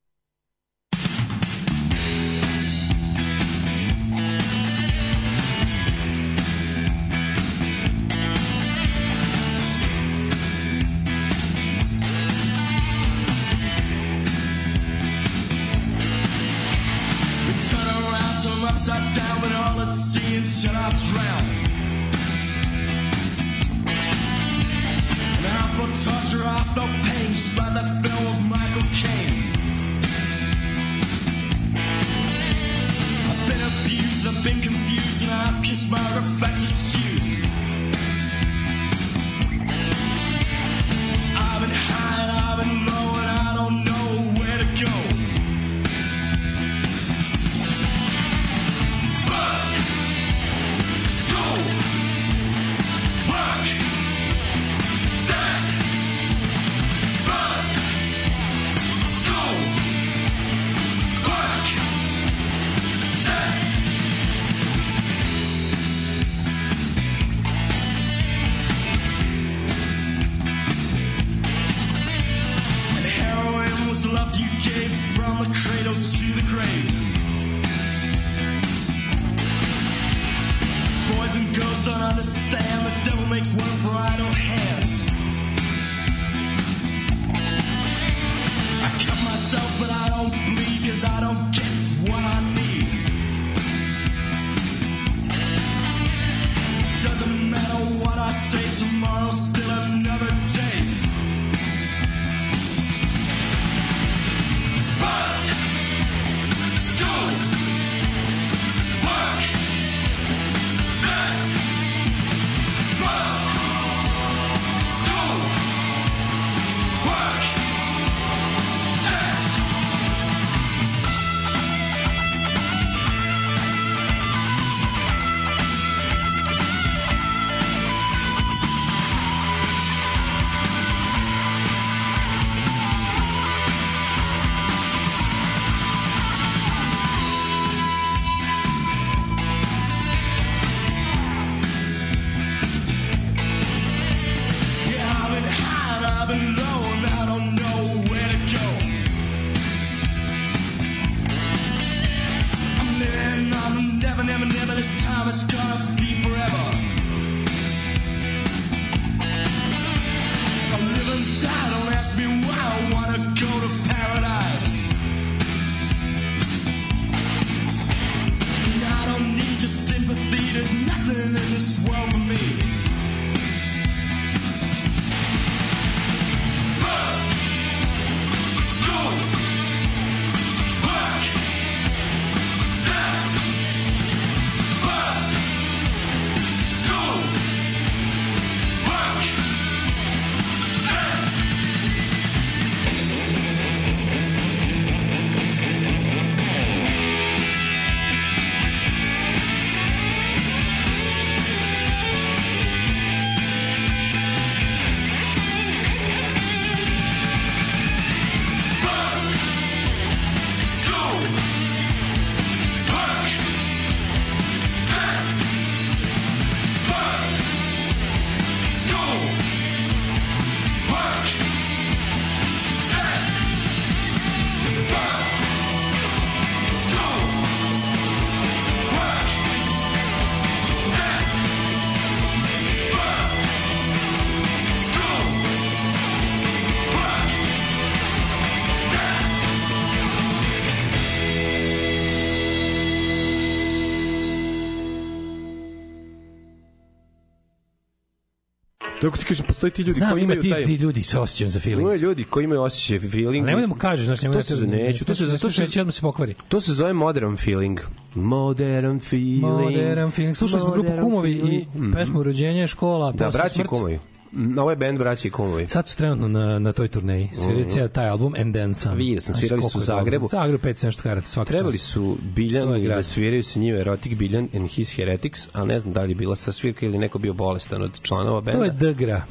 Dok ti kažem, postoji ti ljudi Znam, koji ima imaju ti, taj... ti ljudi sa osjećajem za feeling. Ima ljudi koji imaju osjećaj feeling. A nemoj da mu kažeš, znaš, nemoj to da se, neću, to se, ne zato smiješ što reći, odmah se pokvari. To se zove modern feeling. Modern feeling. Modern feeling. Slušali smo grupu Kumovi i feeling. Mhm. pesmu Rođenje, škola, Da, braći kumovi. Mm, Ovo je band braći i kumovi. Sad su trenutno na, na toj turneji. Sviraju ceo taj album And Then Some. Vidio sam, svirali su u. Zagrebu. Zagreb 5 nešto karata, svaka Trebali čast. su Biljan i da sviraju sa njime Erotic Biljan and His Heretics, a ne znam da li je bila sa svirka ili neko bio bolestan od članova benda. To je Dgra.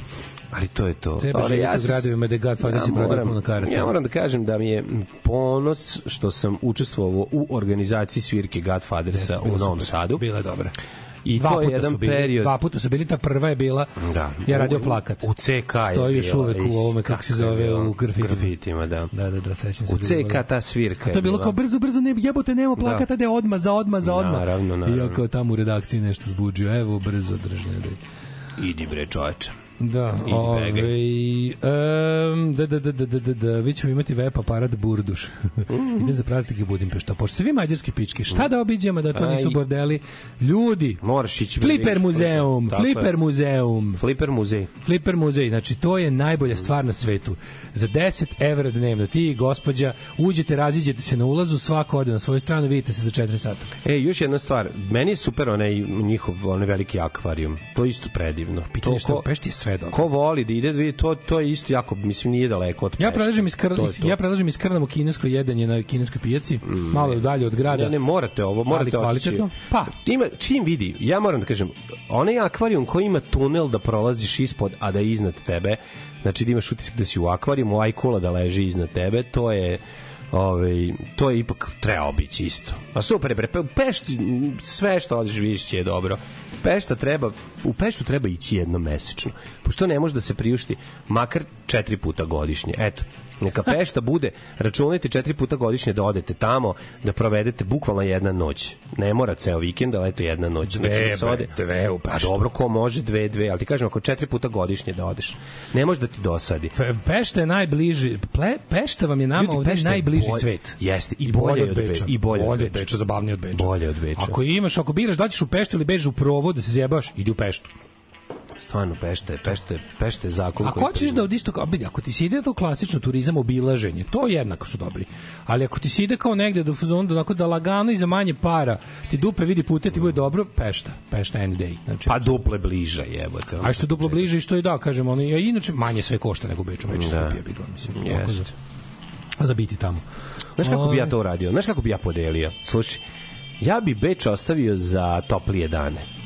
Ali to je to. Treba Dobro, živjeti u gradovima gde Godfather si prodao moram- puno karata. Ja moram da kažem da mi je ponos što sam učestvovao u organizaciji svirke Godfathersa u Novom super. Sadu. Bila je dobra. I dva to je jedan bili, period... Dva puta su bili, ta prva je bila, Da. ja radio U- plakat. U CK je Stoji još uvek u ovome, kako se zove, u grafitima. grafitima, da. Da, da, da, sećam se. U je CK ta svirka A to je bilo kao brzo, brzo, ne, jebote, nema plakata, da. odma, za odma, za odma. Naravno, I naravno. ja kao tamo u redakciji nešto zbuđio, evo, brzo, držne, da. Idi bre čoveče. Da, begaj. um, da, da, da, da, da, da, da, vi ćemo imati web aparat Burduš. Idem za praznike Budimpešta. Pošto se vi mađarski pički, šta da obiđemo da to nisu Aj. bordeli? Ljudi, Moraš ići... Flipper muzeum, Tako je. Flipper muzeum. Flipper muzej. Flipper muzej, znači to je najbolja stvar na svetu. Za 10 evra dnevno ti i gospođa uđete, raziđete se na ulazu, svako ode na svoju stranu, vidite se za 4 sata. E, još jedna stvar. Meni je super onaj njihov onaj veliki akvarijum. To je isto predivno. Pitanje To što Pešti je sve dobro. Ko voli da ide, da vidi, to, to je isto jako, mislim, nije daleko od Ja Pešte. predlažem iskr, To to. ja predlažem iskrnamo kinesko jedenje na kineskoj pijaci, malo dalje od grada. Ne, ne, morate ovo, morate otići. Pa, Ima, čim vidi, ja moram da kažem, onaj akvarijum koji ima tunel da prolaziš ispod, a da je iznad tebe, znači da imaš utisak da si u akvarijumu, a i kula da leži iznad tebe, to je ovaj to je ipak treba obići isto. A super bre, Pešti sve što odeš vidiš će je dobro. Pešta treba, u Peštu treba ići jednom mesečno, pošto ne može da se priušti makar četiri puta godišnje. Eto, neka Pešta bude, računajte četiri puta godišnje da odete tamo, da provedete bukvalno jedna noć. Ne mora ceo vikend, ali eto jedna noć. Dve, Znači da se ode, dve u Pa Peštu. dobro, ko može dve, dve, ali ti kažem, ako četiri puta godišnje da odeš, ne može da ti dosadi. Pe- Pešta je najbliži, ple, Pešta vam je nama Ljudi, ovde najbliži bolj- svet. Jeste, i bolje od Beča. I bolje od Beča. Zabavnije od Beča. Bolje od Beča. Ako imaš, ako biraš da ćeš u Peštu ili bežeš u provod da se zjebaš, idi u Peštu. Stvarno, Pešta je, Pešta je, Pešta je zakon Ako koji hoćeš da od isto kao, vidi, ako ti se ide to klasično turizam obilaženje, to jednako su dobri. Ali ako ti se ide kao negde do fazonu da onako da lagano i za manje para ti dupe vidi puta ti bude dobro, Pešta, Pešta any day. Znači, Pa duple bliža, jebote. A što je duplo bliže i što je da, kažem, ono, a inače manje sve košta nego Beču, Beč Da. skupije bi mislim, za, za biti tamo. Znaš kako bi ja Ovaj. to uradio? Znaš kako bi ja podelio? Slušaj, ja bi Beč ostavio za toplije dane.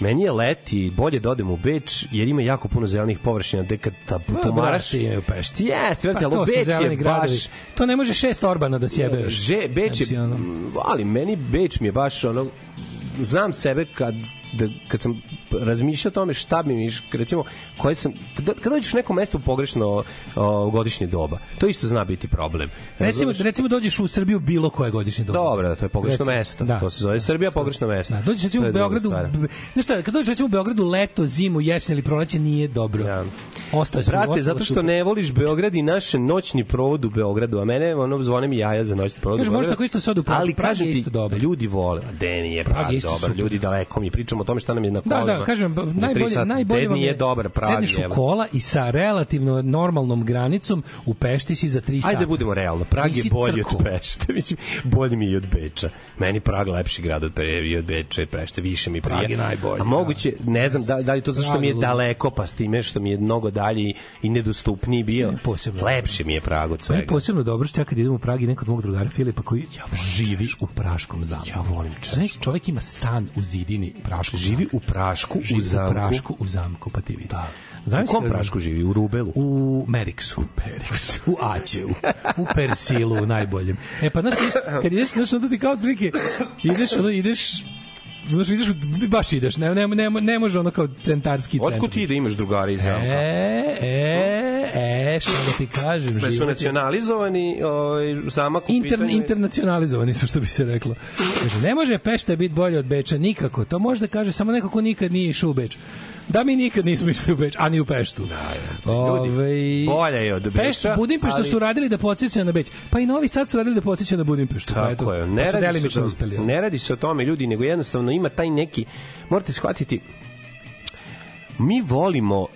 Meni je leti bolje da odem u Beč jer ima jako puno zelenih površina gde kad ta pomaraš brate, je u Pešti. Jeste, Pa vrati, ali su Beč zeleni je gradovi. baš To ne može šest Orbana da sjebe još. Že, Beč je, Znači, ono- ali meni Beč mi je baš ono, znam sebe kad da, kad sam razmišljao o tome šta bi mi, recimo, koje sam, kad, kad dođeš u neko mesto u pogrešno o, godišnje doba, to isto zna biti problem. Recimo, Razumeš? recimo dođeš u Srbiju bilo koje godišnje doba. Dobro, to je pogrešno Recimo, mesto. da. To se zove Srbija pogrešno mesto. Da, dođeš recimo u Beogradu, znaš šta, kad dođeš recimo u Beogradu leto, zimu, jesen ili proleće nije dobro. Da. Ostaje su, Brate, zato što ne voliš Beograd i naše noćni provod u Beogradu, a mene ono zvone mi jaja za noćni provod. Kaže, Beogradu. tako isto sad u Prag. Ali Prag kažem je isto dobar. ljudi vole. A de nije Prag je dobar, super. ljudi daleko mi pričamo o tome šta nam je na Da, kolima. da, kažem, Za tri najbolje, najbolje De vam nije je dobar Prag. sedneš u kola i sa relativno normalnom granicom u Pešti si za 3 sata. Ajde da budemo realno. Prag je bolji od Pešte. Mislim, bolji mi je od Beča. Meni Prag lepši grad od Pe- i od Beča i Prešte. Više mi prije. Prag je najbolji, A moguće, ne znam da, da li to zato što mi je je daleko, pa s time što mi je mnogo dalje i nedostupniji bio. mi je posebno? Lepše mi je Prag od Meni svega. je posebno dobro što ja kad idem u Prag i nekog mog drugara Filipa koji živi u Praškom zamku. Ja volim Češku. Znaš, čovjek ima stan u zidini Praškog Živi zamka. u Prašku, živi u zamku. u Prašku u zamku, pa ti vidi. Da. U Zamisli kom kad- Prašku živi? U Rubelu? U Meriksu. U Periksu. U Aćeu. U Persilu, u najboljem. E pa, znaš, kad ideš- kad ideš, znaš, onda ti kao otprilike, ideš, ono, ideš, znaš, ideš, baš ideš, ne, ne, ne, ne može ono kao centarski centar. Otkud ti da imaš drugari iz zamka? E, e, e, šta da ti kažem, Da su nacionalizovani ovaj, zamak u Inter, pitanju... internacionalizovani su, što bi se reklo. Kaže, ne može Pešta biti bolje od Beča, nikako. To može da kaže samo neko ko nikad nije išao u Beč. Da mi nikad nismo išli u Beč, a ni u Peštu. Da, ljudi, bolje je od Beča, Pešta, Budimpešta ali- su radili da podsjeća na Beć. Pa i Novi Sad su radili da podsjeća na Budimpeštu. pa eto, Tako je. pa Ne su radi, se uspeli. ne radi se o tome ljudi, nego jednostavno ima taj neki... Morate shvatiti, mi volimo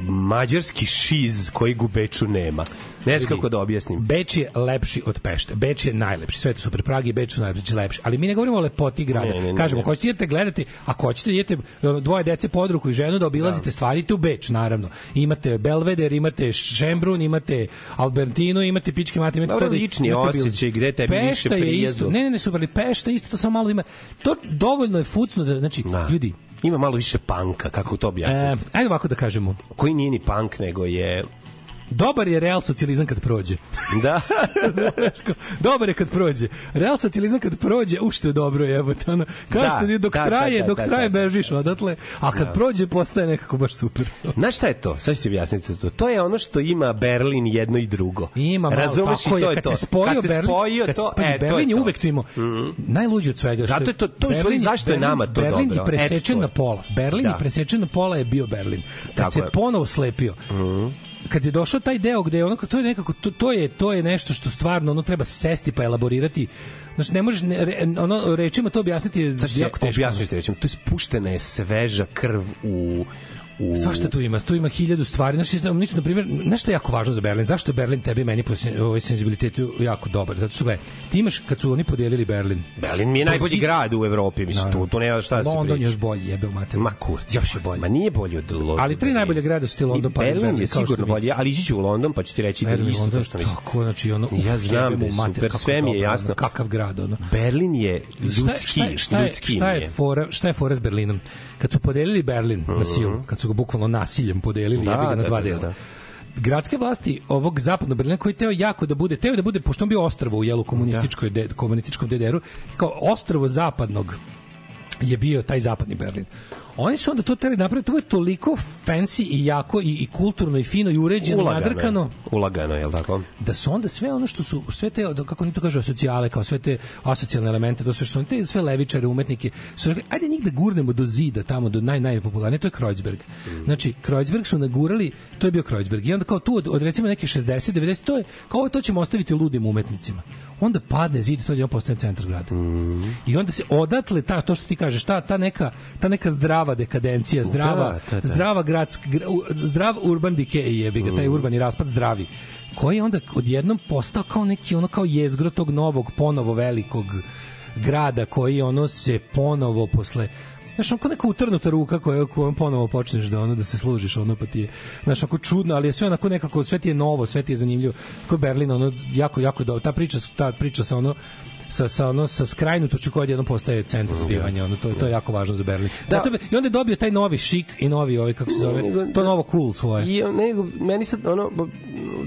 mađarski šiz koji u Beču nema. Ne znam kako da objasnim. Beč je lepši od Pešte. Beč je najlepši. Sve to super. Prag i Beč su najlepši, lepši. Ali mi ne govorimo o lepoti grada. Ne, ne, ne, Kažemo, ne. ako ćete idete gledati, ako ćete da idete dvoje dece pod ruku i ženu da obilazite stvari, idete u Beč, naravno. Imate Belveder, imate Šembrun, imate Albertino, imate Pičke mate, imate Dobro, to da- lični osjećaj, gde tebi više Pešta je prijazno. isto. Ne, ne, ne, super, ali Pešta isto to samo malo ima. To dovoljno je fucno da, znači, Da. ljudi, Ima malo više panka, kako to objasniti. e, ajde ovako da kažemo. Koji nije ni punk, nego je... Dobar je real socijalizam kad prođe. Da. Dobar je kad prođe. Real socijalizam kad prođe, u što je dobro jebote. Ono, kao Da, što je dok da, da, traje, da, dok da, traje da. bežiš odatle, a kad prođe postaje nekako baš super. Znaš šta je to? Sad ću ti objasniti to. To je ono što ima Berlin jedno i drugo. Ima malo Razumeš tako i to je, kad to. se spojio kad se Berlin, spojio kad se- to, pazi, e, to Berlin je to. uvek tu imao najluđe od svega. što Zato je to- to Berlin zašto je Berlin- nama to Berlin dobro. je presečen Eto to je. na pola. Berlin Da. je presečen na pola je bio Berlin. Kad se. Mhm. ponovo slepio, kad je došao taj deo gde je ono to je nekako to, to je to je nešto što stvarno ono treba sesti pa elaborirati Znači, ne možeš, ne, re, ono, rečima to objasniti ti jako teško. objasniti rećem. To je spuštena je sveža krv u u Svašta tu ima, tu ima hiljadu stvari. Znači, nisu, na primjer, nešto je jako važno za Berlin. Zašto je Berlin tebi i meni po ovaj senzibilitetu jako dobar? Zato što, gledaj, ti imaš, kad su oni podijelili Berlin, Berlin mi je najbolji Pozi- grad u Evropi, mislim, tu, tu nema šta da se London priča. još bolji, jebe u materiju. Ma kurac. Još je bolji. Ma nije bolji od Londona. Ali tri najbolje grada su ti London, Pariz, Berlin Berlin, je sigurno bolji, ali ići ću u London pa ću ti reći da je Berlin, isto London, to što mislim. Tako, znači, ono, Ja znam da je mater, super, sve mi je jasno. Kakav grad, ono. Berlin je Šta, ljudski, šta, je- šta, je, ljudski šta mi je fora, šta je fora s Berlinom? Kad su podelili Berlin na silu, kad su ga bukvalno nasiljem podelili, Da, jebi ga na da, dva da, dela. da. Gradske vlasti ovog zapadnog Berlina koji je teo jako da bude, teo da bude, pošto on bio ostrvo u jelu komunističkoj, de, komunističkom DDR-u, kao ostrvo zapadnog je bio taj zapadni Berlin. Oni su onda to teli napraviti, to je toliko fancy i jako i, i kulturno i fino i uređeno, Ulagano nadrkano Ulagano, je li tako? da su onda sve ono što su sve te da- kako oni to kažu asocijale kao sve te asocijalne elemente to sve što su oni te sve levičare umetnike su rekli ajde njih da gurnemo do zida tamo do naj najpopularnije to je Kreuzberg. Znači Kreuzberg su nagurali to je bio Kreuzberg. I onda kao tu od, od recimo neke 60 90 to je kao ovo to ćemo ostaviti ludim umetnicima onda padne zid to je postane centar grada. I onda se odatle ta to što ti kažeš ta ta neka ta neka zdrava dekadencija zdrava Da, da, da. zdrava gradska gra- u- zdrav urban decay jebi ga taj urbani raspad zdravi koji je onda odjednom postao kao neki ono kao jezgro tog novog ponovo velikog grada koji ono se ponovo posle Znaš, onako neka utrnuta ruka koja, kojom ponovo počneš da ono da se služiš, ono pa ti je, znaš, ako čudno, ali je sve onako nekako, sve ti je novo, sve ti je zanimljivo. Kao Berlin, ono, jako, jako dobro. Ta priča, ta priča sa ono, sa, sa ono sa skrajnutošću koja odjednom postaje centar zbivanja ono to to je jako važno za Berlin. Da. Zato bi, i onda je dobio taj novi šik i novi ovaj kako se zove to novo cool svoje. I nego, meni sad, ono,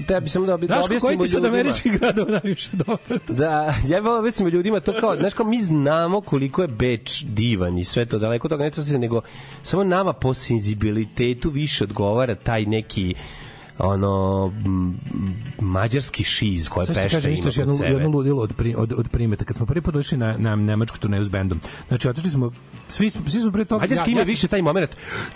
tebi samo da, obi- da Daško, koji objasnimo ti sad američki gradova najviše dobro? Da, ja bih objasnimo ljudima to kao, znaš kao mi znamo koliko je Beč divan i sve to daleko od toga, ne to se nego samo nama po senzibilitetu više odgovara taj neki ono mađarski šiz koje ti Pešta kažem ima isto jedno, jedno ludilo od, pri, od, od primeta. Kad smo prvi put došli na, na nemačku turneju s bendom, znači otišli smo, svi, smo- svi smo pre toga... Mađarski ima sam- više taj moment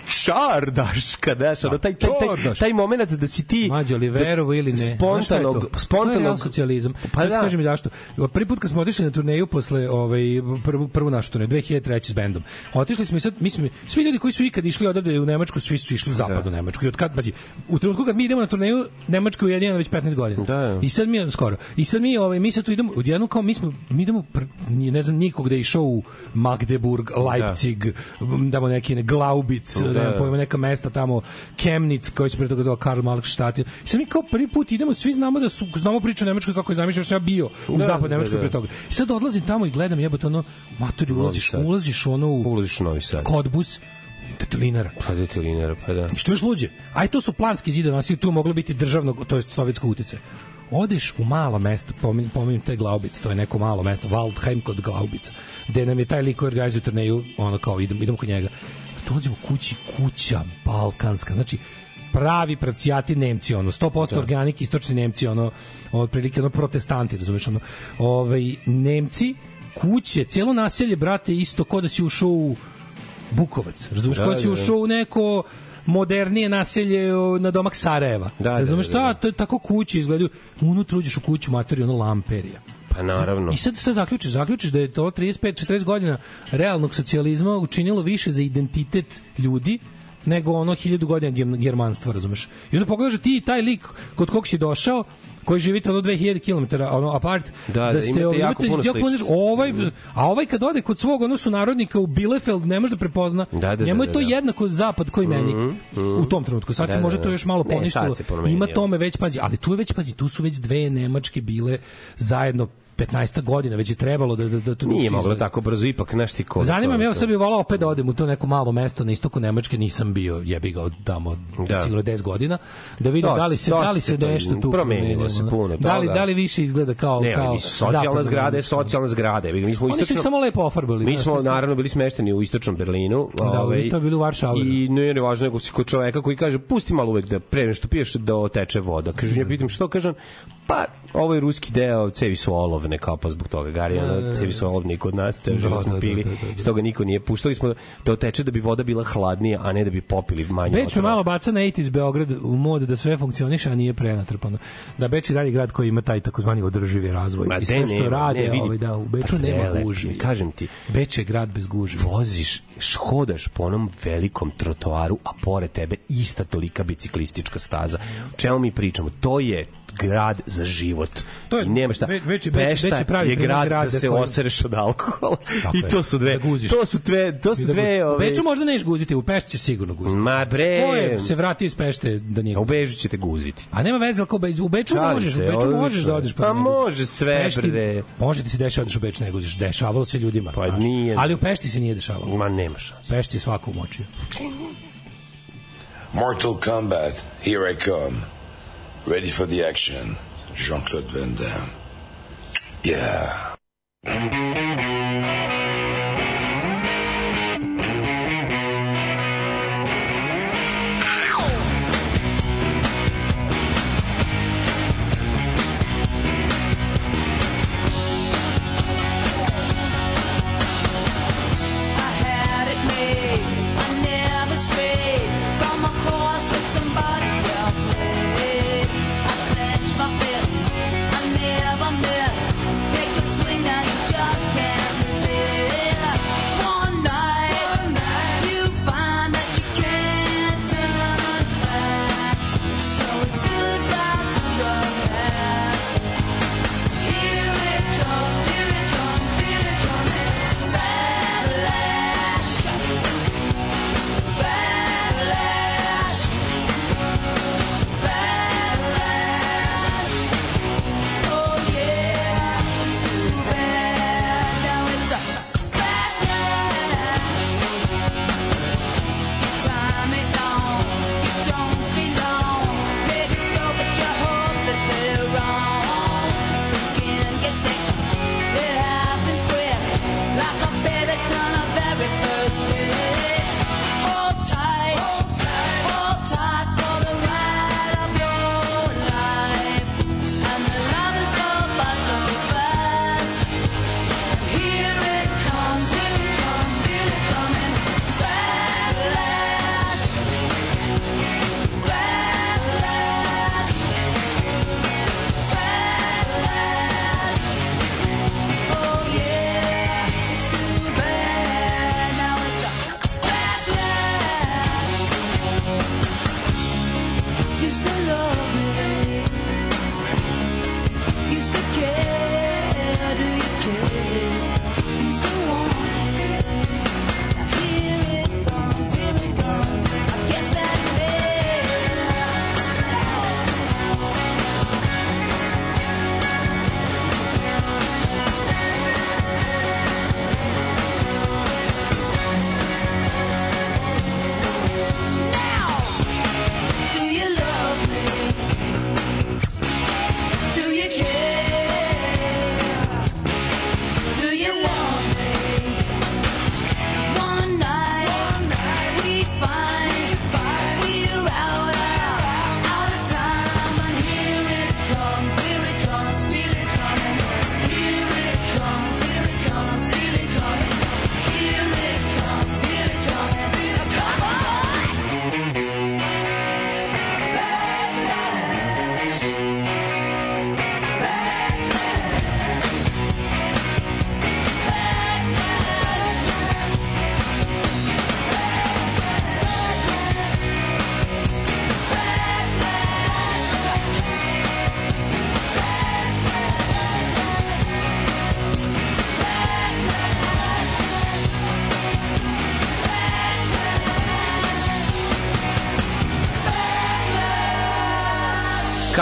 čardaška, znaš, ono, taj, taj, taj, čardaš. taj moment da si ti Mađo li verovo ili ne. Spontanog, spontanog socijalizam. Pa Pa Sad da. da. kažem zašto. Prvi put kad smo otišli na turneju posle ovaj prvu prvu našu turneju 2003 s bendom. Otišli smo i sad mislim svi ljudi koji su ikad išli odavde u Nemačku, svi su išli u zapadnu Nemačku. I od kad pazi, u trenutku kad mi idemo na turneju Nemačka je ujedinjena već 15 godina. Da, da. I sad mi skoro. I sad mi ovaj mi sad tu idemo odjednom kao mi smo mi idemo pr, ne znam nikog da je išao u Magdeburg, Leipzig, da mu neki ne Glaubitz, Da, da, da. pojma neka mesta tamo Chemnitz koji se pre toga zvao Karl Marx I sad mi kao prvi put idemo, svi znamo da su znamo priču o Nemačkoj kako je zamišljeno, što ja bio u Da, zapad da, Nemačkoj da. pre toga. I sad odlazim tamo i gledam jebote ono matori ulaziš, ulaziš ono u ulaziš u Novi Sad. Kodbus Detelinara. Pa detelinera, pa da. I što još luđe? Aj to su planski zidovi, znači tu moglo biti državnog, to jest sovjetskog uticaja. Odeš u malo mesto, pominjem, pominjem te Glaubic, to je neko malo mesto, Waldheim kod Glaubica, gde nam je taj lik koji organizuje turneju, ono kao idemo, idemo kod njega. Dolazimo kući, kuća balkanska, znači pravi pravcijati Nemci, ono, 100% da. organik, istočni Nemci, ono, otprilike, ono, protestanti, razumeš, ono, ovaj, Nemci, kuće, cijelo naselje, brate, isto ko da si ušao u Bukovac, razumeš, Da, ko da si da, da. ušao u neko modernije naselje na domak Sarajeva. Da, da, Razumeš da, da. šta? To je tako kuće izgledaju. Unutra uđeš u kuću materi ono lamperija. Pa naravno. I sad sad zaključiš, zaključiš da je to 35 40 godina realnog socijalizma učinilo više za identitet ljudi nego ono hiljadu godina germanstva, razumeš? I onda pogledaš da ti taj lik kod kog si došao, koji živite ono 2000 km ono apart Da, da, imate ovaj, jako puno sličnosti. ovaj a ovaj kad ode kod svog ono sunarodnika u Bielefeld ne može da prepozna Da, da, da, njemu je da, to da. jednako zapad koji meni u tom trenutku sad Da, se da, može da. to još malo poništilo ima tome već pazi ali tu je već pazi tu su već dve nemačke bile zajedno 15 godina već je trebalo da da da to Nije moglo tako brzo, ipak, znaš ti ko... Zanima me, evo sad bih volao opet da odem u to neko malo mesto na istoku Nemačke, nisam bio, jebi ga od tamo Da. da. sigurno 10 godina, da vidim da li se da li se se to nešto tu promenilo se puno Da li da li više izgleda kao Ne, kao socijalna zgrada je socijalna zgrada. Mi smo istočnom... samo lepo ofarbali. Mi smo naravno bili smešteni u istočnom Berlinu. Da, vi ste bili u Varšavi, I ne, ne važno nego si kod čoveka koji kaže pusti malo uvek da pre nego što piješ da oteče voda. Kaže ja pitam što kažem pa ovo je ruski deo, cevi su olovne kao pa zbog toga gari, ono, cevi su olovne i kod nas, život Da, smo da, pili, da, da, da. iz toga niko nije puštali smo da oteče da bi voda bila hladnija, a ne da bi popili manje Beč malo baca na 80s Beograd u mod da sve funkcioniše, a nije prenatrpano. Da Beč je dalje grad koji ima taj takozvani održivi razvoj. Ma I sve što nema, rade, ne, vidi. ovaj, da, u Beču Pa nema gužvi. kažem ti. Beč je grad bez gužvi. voziš, hodaš po onom velikom trotoaru, a pored tebe ista tolika biciklistička staza. O čemu mi pričamo? To je grad za život. To je- I nema šta. Je- Beč- Pešta Beč je pravi je grad da se koji- osereš od alkohola. Tako I to su dve, da to su dve, to su Da dve, u ove, Beču možda neš guziti, u Pešti će sigurno guziti. Ma bre. Ko je se vratio iz Pešte da nije u? Bežu ćete guziti. A nema veze, ako u Beč- u Beču Šalim možeš, u se, Beču odlično možeš da odeš Pa guziš. može sve, Pešti- bre. Može da se dešava odeš u Beč ne guziš, dešavalo se ljudima. Pa znaš. nije. Ali u Pešti se nije dešavalo. Ma nema šanse. Pešti je svako umočio. Mortal Kombat, here I come. Ready for the action. Jean-Claude Van Damme. Yeah.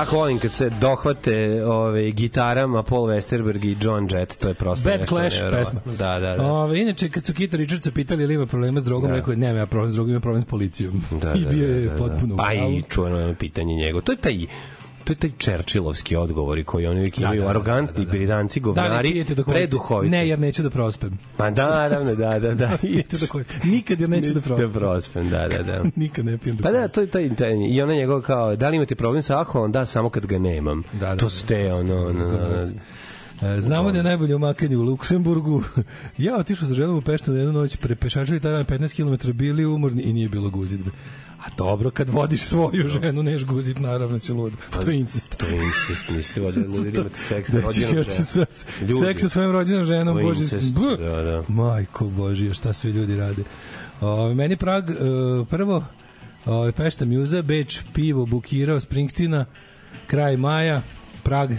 Kako volim kad se dohvate ove, gitarama Paul Westerberg i John Jett, to je prosto Bad Clash pesma. Da, da, da. Ove, inače, kad su Kita Richardsa pitali ili ima problema s drogom, Da. rekao je, nema ja problem s drogom, ima problem s policijom. Da, I da, bio da, je da, da. potpuno u Pa i čuveno je pitanje njegov. To je taj to je taj Čerčilovski odgovori koji oni uvijek imaju, da, da, arogantni britanci, Da, ne govnari, pijete dok preduhoviti. Ne, jer neću da prospem. Pa da, naravno, da, da, da. Pijete dok Nikad jer neću da prospem. Da prospem, da, da, da. Nikad ne pijem dok Pa da, to je taj, taj i ona njegov kao, da li imate problem sa alkoholom? Da, samo kad ga nemam. Da, da, to da. ste, ono, ono, ono, E, Znamo da je najbolje umakanje u Luksemburgu. ja otišao sa ženom u Peštu na jednu noć, prepešačili taj dan 15 km, bili umorni i nije bilo guzidbe. A dobro, kad vodiš svoju ženu, neš guzit, naravno će lud. To je incest. to je incest, niste vodili da imate seks sa Nećeš rođenom ženom. Ljudi. seks sa svojim rođenom ženom, To bože. incest, da, da. Majko Božije, šta sve ljudi rade. O, meni Prag, e, prvo, o, Pešta Mjuza, Beč, pivo, bukirao, Springsteena, kraj maja, Prag,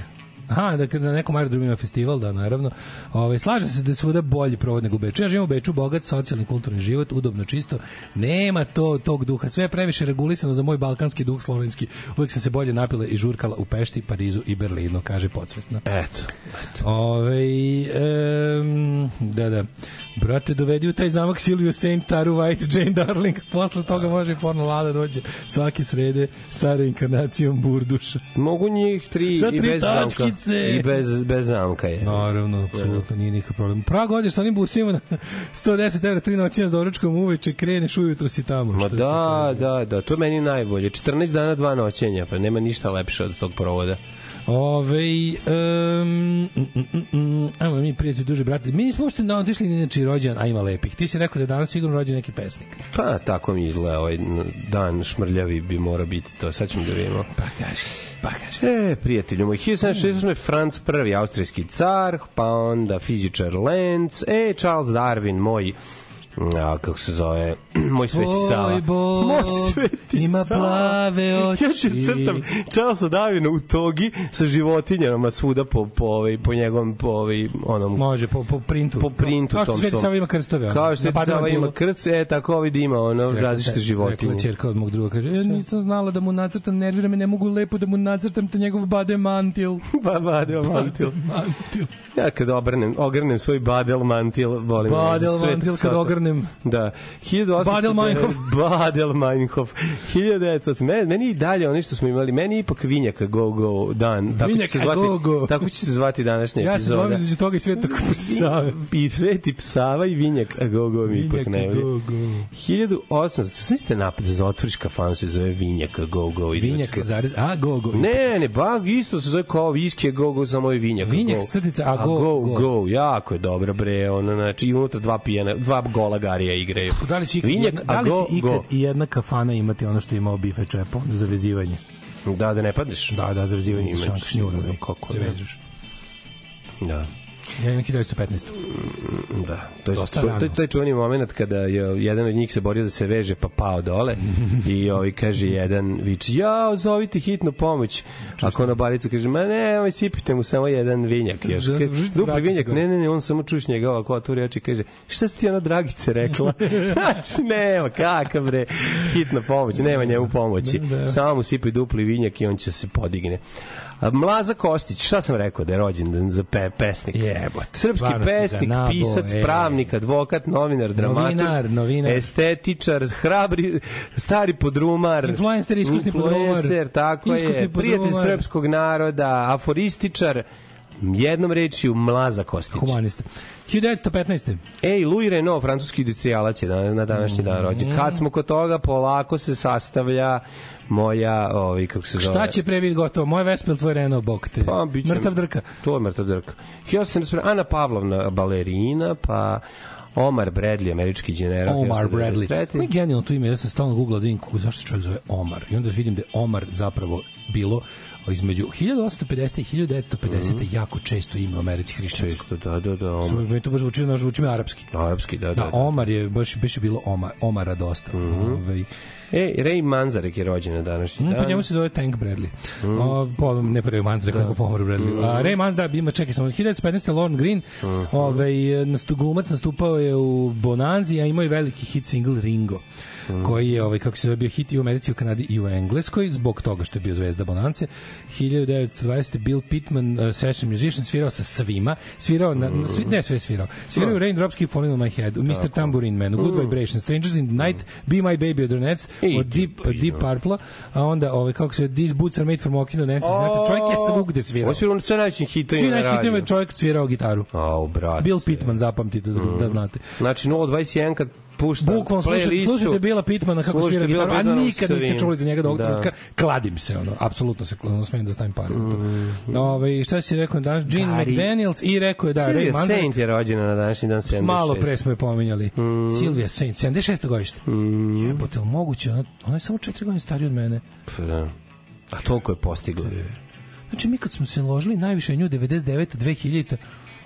Aha, dakle na nekom aerodromu ima festival, da, naravno. Ove, slaže se da je svuda bolji provod nego u Beču. Ja živim u Beču, bogat, socijalni, kulturni život, udobno, čisto. Nema to tog duha. Sve je previše regulisano za moj balkanski duh slovenski. Uvijek sam se bolje napila i žurkala u Pešti, Parizu i Berlinu, kaže podsvesno. Eto, eto. Ove, em, da, da. Brate, dovedi u taj zamak Silvio Saint, Taru White, Jane Darling. Posle toga može i porno lada dođe svake srede sa reinkarnacijom Burduša. Mogu njih tri, Sa i tri bez zamka. Tačkice. I bez, bez zamka je. Naravno, apsolutno nije nikakav problem. Prag odeš sa onim busima na 110 evra, tri noćina s doručkom uveče, kreneš ujutro si tamo. Ma da, da, da, to je meni najbolje. 14 dana, dva noćenja, pa nema ništa lepše od tog provoda. Ove, um, mm, mm, ajmo mi prijatelji duže, brate. Mi nismo uopšte na otišli ni znači rođendan, a ima lepih. Ti si rekao da je danas sigurno rođen neki pesnik. Pa, tako mi izgleda ovaj dan šmrljavi bi mora biti to. Sad ćemo da vidimo. Pa kaži, pa kaži. E, prijatelju moj, 1768. Franc I, austrijski car, pa onda fizičar Lenz, e, Charles Darwin, moj a, kako se zove, moj sveti Sava. Tvoj bog Moj sveti ima Sava. plave oči. Ja ću crtam Charlesa Darwina u togi sa životinjama svuda po, po, ovaj, po njegovom, po ovaj, onom, Može, po, po printu. po printu Kao što Sveti. Sava ima krstove. ono, Kao što Sveti Sava ima krst, e, tako ovaj da ima ono, različite životinje. Rekla ćerka od mog druga, kaže, ja nisam znala da mu nacrtam, nervira me, ne mogu lepo da mu nacrtam te njegov bade mantil. Ba, badel mantil. mantil. Ja kad obrnem, ogrnem svoj badel mantil, volim. Badel mantil kad sata. Ogrnem. Da. 1800 Badel Meinhof. Badel Meinhof. 1900. Meni, meni i dalje ono što smo imali, meni ipak Vinjaka Go Go dan. Tako će se Vinjaka zvati, Go Go. Tako će se zvati današnja Ja se epizoda. bavim između toga i svetog Save. I Sveti Psava i Vinjak Go Go mi ipak Vinjak ne Go. 1800. Sam ste napad za otvoriš kafanu se zove Vinjak Go Go. Vinjak, zarez, a, go, go. Ne, ne, bag isto se zove kao viski go go samo je vinjak. Vinjak, go. crtica, a a go, go, go. go, jako je dobro bre, ono znači i unutra dva pijena, dva gola garija igraju. Da li će ikad, vinjak, jedna, da li go, će ikad go. i jedna kafana imati ono što je imao bife čepo za vezivanje? Da, da ne padneš. Da, da, za vezivanje sa Imaš šank kako vežeš. Da. Ja imam 1915. Da, to je Dosta ču, to, to je čuveni moment kada je jedan od njih se borio da se veže pa pao dole i ovaj kaže jedan viče ja zovite hitnu pomoć. Ako na baricu kaže ma ne ovaj sipite mu samo jedan vinjak još. Da, dupli vinjak. ne ne ne on samo čuš njega ovako otvori oči i kaže šta si ti ona dragice rekla? Znači nema kakav bre hitna pomoć nema njemu pomoći. Da, da. samo mu sipaj dupli vinjak i on će se podigne. A Mlaza Kostić, šta sam rekao da je rođen za pe, pesnik? Jebote, Srpski pesnik, nabo, pisac, e. pravnik, advokat, novinar, dramatur, Novinar, novinar. estetičar, hrabri, stari podrumar, Influencer, iskusni podrumar. tako Iskusni je, prijatelj podrumar. srpskog naroda, aforističar, jednom rečju Mlaza Kostić. Humanista. 1915. Ej, Louis Renault, francuski industrijalac je na, na današnji dan rođen. Kad smo kod toga, polako se sastavlja moja, ovi, kako se zove... Šta će pre biti gotovo? Moj Vespa ili tvoj Renault bok te? Pa, bit će- Mrtav drka. To je mrtav drka. Ja sam Ana Pavlovna, balerina, pa Omar Bradley, američki general. Omar 1993. Bradley. Mi je genijalno to ime, ja sam stalno googlao da vidim kako, zašto se čovjek zove Omar. I onda vidim da je Omar zapravo bilo između 1850 i 1950 jako često ime u Americi hrišćansko. Često, da, da, da, Omar. Omar. Meni to baš zvuči, znaš, zvuči mi arapski. Arapski, da, da. Da, da. Omar je, baš, baš je bilo Omar, Omara dosta. Ovaj, E, Ray Manzarek je rođen na današnji Mm, dan. po njemu se zove Tank Bradley. Mm. O, po, ne po Ray Manzarek, kako po Omaru Bradley. A Ray Manzarek, da, ima, čekaj, samo 1915. Lorne Green, ovaj, nastu, glumac nastupao je u Bonanzi, a imao je veliki hit single Ringo. Koji je ovaj kako se zove bio hit i u Americi, u Kanadi i u Engleskoj zbog toga što je bio zvezda Bonance. 1920 Bill Pittman uh, session musician svirao sa svima, svirao na, na svi, ne sve svirao. Svirao u Raindrops Keep Falling on My Head, Mr. Tambourine Man, Good Vibrations, Strangers in the Night, Be My Baby od Ronettes, od Deep, od Deep Purple, a onda ovaj kako se zove, These Boots Are Made for Walking on Nancy Sinatra. Čovjek je svugde svirao. Ovo su sve najvećim hitovima Svi na najveći radiju. hitovima čovjek svirao gitaru. Au, brate. Bill Pittman, zapamtite da, da znate. Znači 021 kad pušta Bukvalno slušajte, slušajte Bila Pitmana kako slušajte svira gitaru, a nikad niste čuli za njega do ovog Da. trenutka. Kladim se, ono, apsolutno se ono, smijem da stavim pare. Mm. Ove, šta si rekao danas? Gene Gary- McDaniels i rekao je da, Ray Silvia Manzarek. Saint je rođena na današnji dan 76. Malo pre smo je pominjali. Mm. Silvia Saint, 76. godište. Mm. Jebote, moguće, ona, ona je samo 4 godine starija od mene. Pa Da. A toliko je postigla. Znači, mi kad smo se ložili najviše nju 99. 2000.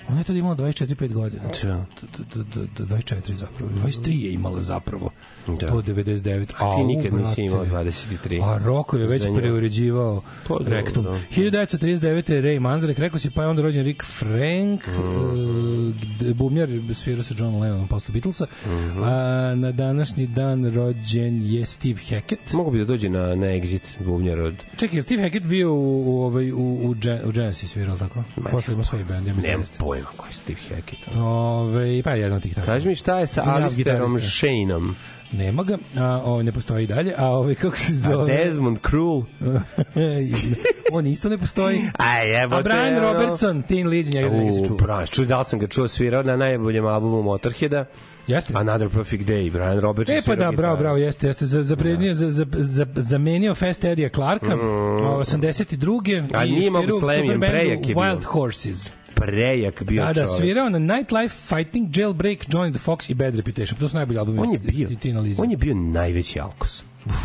Ona je tada imala 24-5 godina. Da. D- d- d- d- 24 zapravo. 23 je imala zapravo. Da. To 99. A ti nikad Au, nisi imao 23. A Roko je već preuređivao To je rektum. dobro, da. 1939. je Ray Manzarek, rekao si, pa je onda rođen Rick Frank, mm. bumjar, svirao sa John Lennon posle Beatlesa. Mhm. A, na današnji dan rođen je Steve Hackett. Mogu bi da dođe na, na exit bubnjar od... Čekaj, Steve Hackett bio u, u, ovaj, u, u, u Genesis svirao, tako? Posle ima svoj band, ja mislim. Nemam jeste. pojma koji je Steve Hackett. Ove, pa jedan od tih tako. Kaži mi šta je sa Alisterom. Shaneom? Nema ga, a ovaj ne postoji i dalje, a ovaj kako se A zove? Desmond Krul? On isto ne postoji. Aj, jebote. A Brian ono- Robertson, Teen Lead, njega se čuo. Brian, čuo, da sam ga čuo svirao na najboljem albumu Motorheada. Jeste. Another Perfect Day, Brian Robertson E pa da, bravo, bravo, jeste, jeste. Za, za, prednije, za, za, za, zamenio Fast Eddie Clarka, mm. 82. A i nije mogu prejak je bio. Wild Horses. Prejak bio Da, da, čovek. svirao na Nightlife, Fighting, Jailbreak, Johnny the Fox i Bad Reputation. To su najbolji albumi. On je bio, on je bio najveći alkos.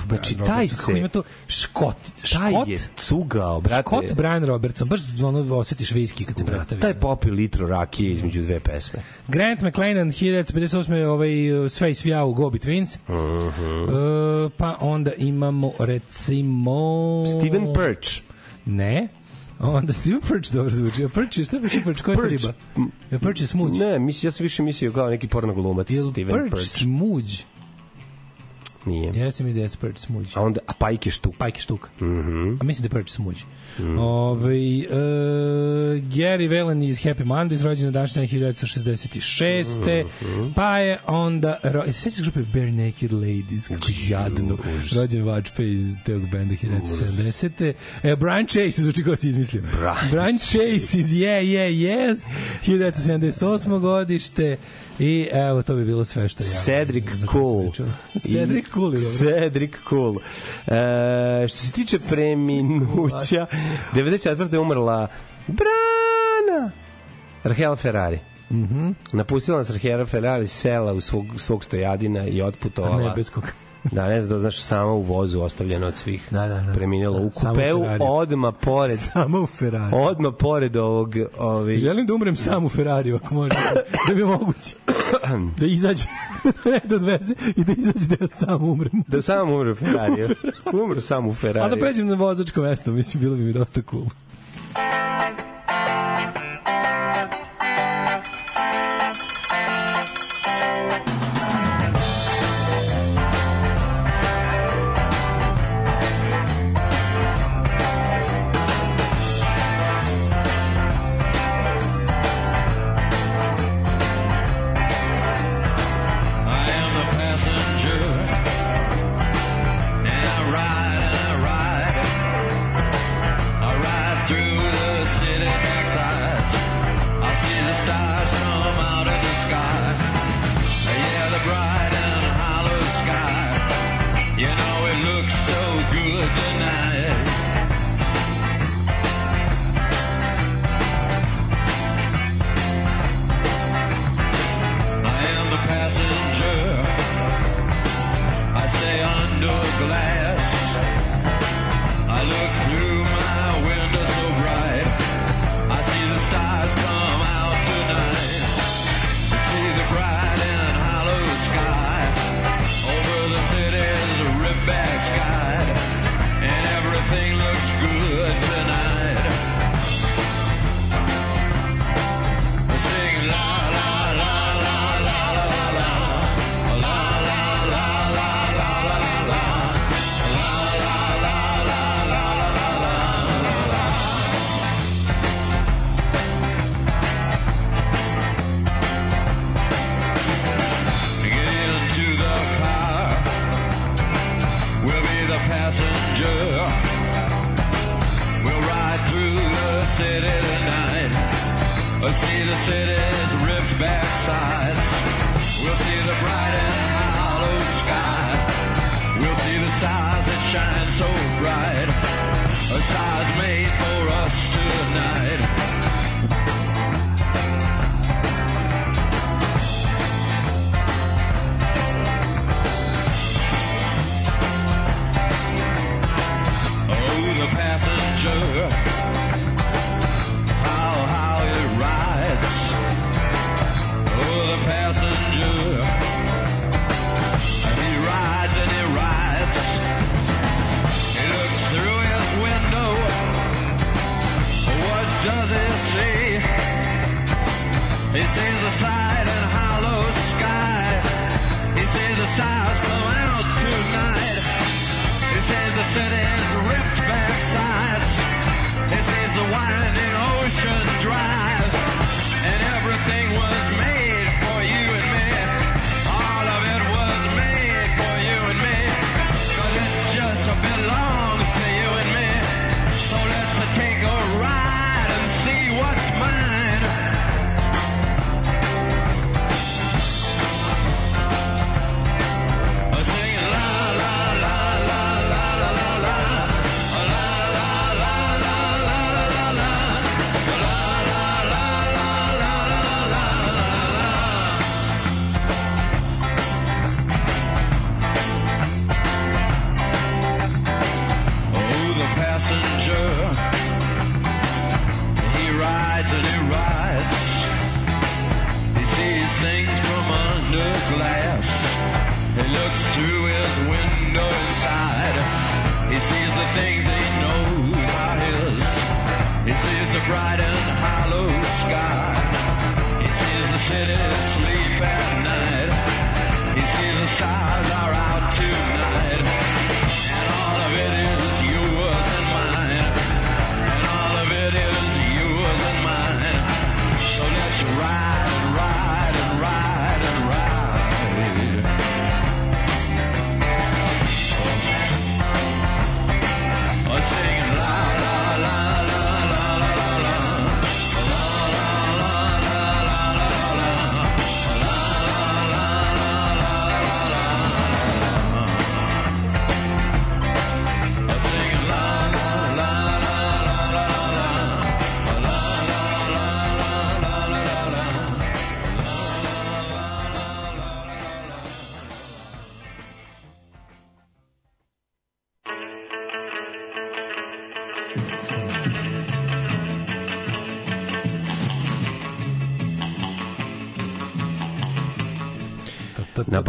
Znači, Brian taj Robertson, se... Ima to škot. Taj Škot, je cugao, brate. škot Brian Robertson. Baš ono osjetiš viski kad se Da, predstavi. taj popio litru rakije između dve pesme. Grant McLennan 1958. ovaj sve i svija u Go Betweens. Uh -huh. uh, pa onda imamo recimo Steven Perch. Ne. Onda Steven Perch dobro zvuči. A Perch je, šta je Perch? Koja je riba? Je Perch je smuđ. Ne, mislim, ja sam više mislio kao neki porno glumac. Je Steven Perch Perch. smuđ? Nije. Ja sam da je Perch smuđ. A onda, a Pajke štuk. Pajke štuk. Mhm. Mm A mislim da je Perch smuđ. Mm. Ove, uh, Gary Velen iz Happy Mondays, rođen na današnji dan 1966. Mhm. Pa je onda... Ro, e, se sećaš grupe Bare Naked Ladies? Kako jadno. Rođen Vačpe iz tog benda 1970. E, Brian Chase, zvuči kao si izmislio. Brian Brian Chase iz Yeah, Yeah, Yes, 1978. godište. I evo, to bi bilo sve što ja... Cedric Cool. Cedric Cool. Cedric Cool. E, što se tiče preminuća, 94. je umrla Brana Rahel Ferrari. Mhm. Mm Napustila nas Rahel Ferrari sela u svog, svog stojadina i otputovala. Da, ne znam da znaš, sama u vozu ostavljena od svih. Da, da, da. Preminula u Samo u kupeu, odma pored, Samo u Ferrari. odma pored ovog, ovaj, Želim da umrem sam u Ferrariju, ako može. Da bi moguće. Da izađe, ne da odveze i da izađe da ja sam umrem. da sam umre u Ferrariju. Umre sam u Ferrariju. A da pređem na vozačko mesto, mislim, bilo bi mi dosta cool.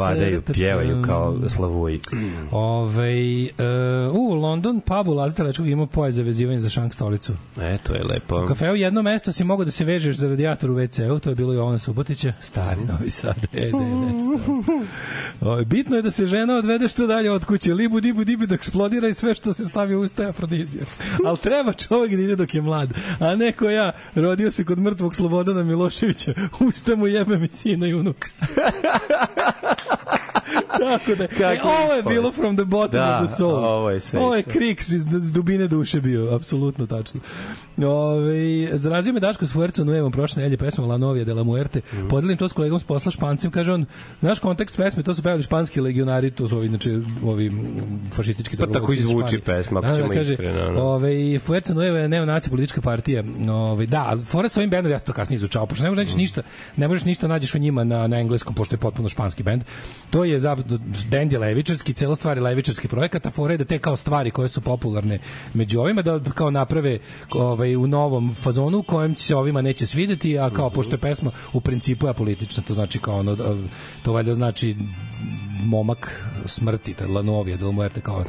Nabadaju, pjevaju kao slavuji. Ove, uh, u London pubu Lečkog ima pojas za vezivanje za šank stolicu. E, to je lepo. U kafeu jedno mesto si mogao da se vežeš za radijator u WC-u, to je bilo Jovana Subotića, stari Novi Sad. E, ne, Ove, bitno je da se žena odvede što dalje od kuće, libu, dibu, dibu, da eksplodira i sve što se stavi u usta je afrodizija. Ali treba čovjek da ide dok je mlad, a neko ja, rodio se kod mrtvog Slobodana Miloševića, usta mu jebe mi sina i unuka. Tako da, e, Kakva ovo je bilo from the bottom Da, of the soul. ovo je sve Ovo je kriks iz, iz dubine duše bio, apsolutno tačno. Ove, zarazio me Daško s Fuerco Nuevom prošle nedelje pesmom La Novia de la Muerte. Mhm. Podelim to s kolegom s posla špancem, kaže on, naš kontekst pesme, to su pevali španski legionari, to su ovi, znači, ovi mm, fašistički Pa tako drugog i zvuči pesma, ako Da, da, ćemo kaže, iskreno, ono. Ove, Fuerza Nueva je neonaci politička partija. Ove, da, fora sa ovim bendom, ja to kasnije izučao, pošto ne možeš naći ništa, ne možeš ništa nađeš o njima na, na engleskom, pošto je potpuno španski bend. To je za bend je levičarski, cela stvar je levičarski projekat, a fora je da te kao stvari koje su popularne među ovima da kao naprave ovaj u novom fazonu u kojem se ovima neće svideti, a kao pošto je pesma u principu je politična, to znači kao ono da- to valjda znači momak smrti, ta La Novia del Muerte kao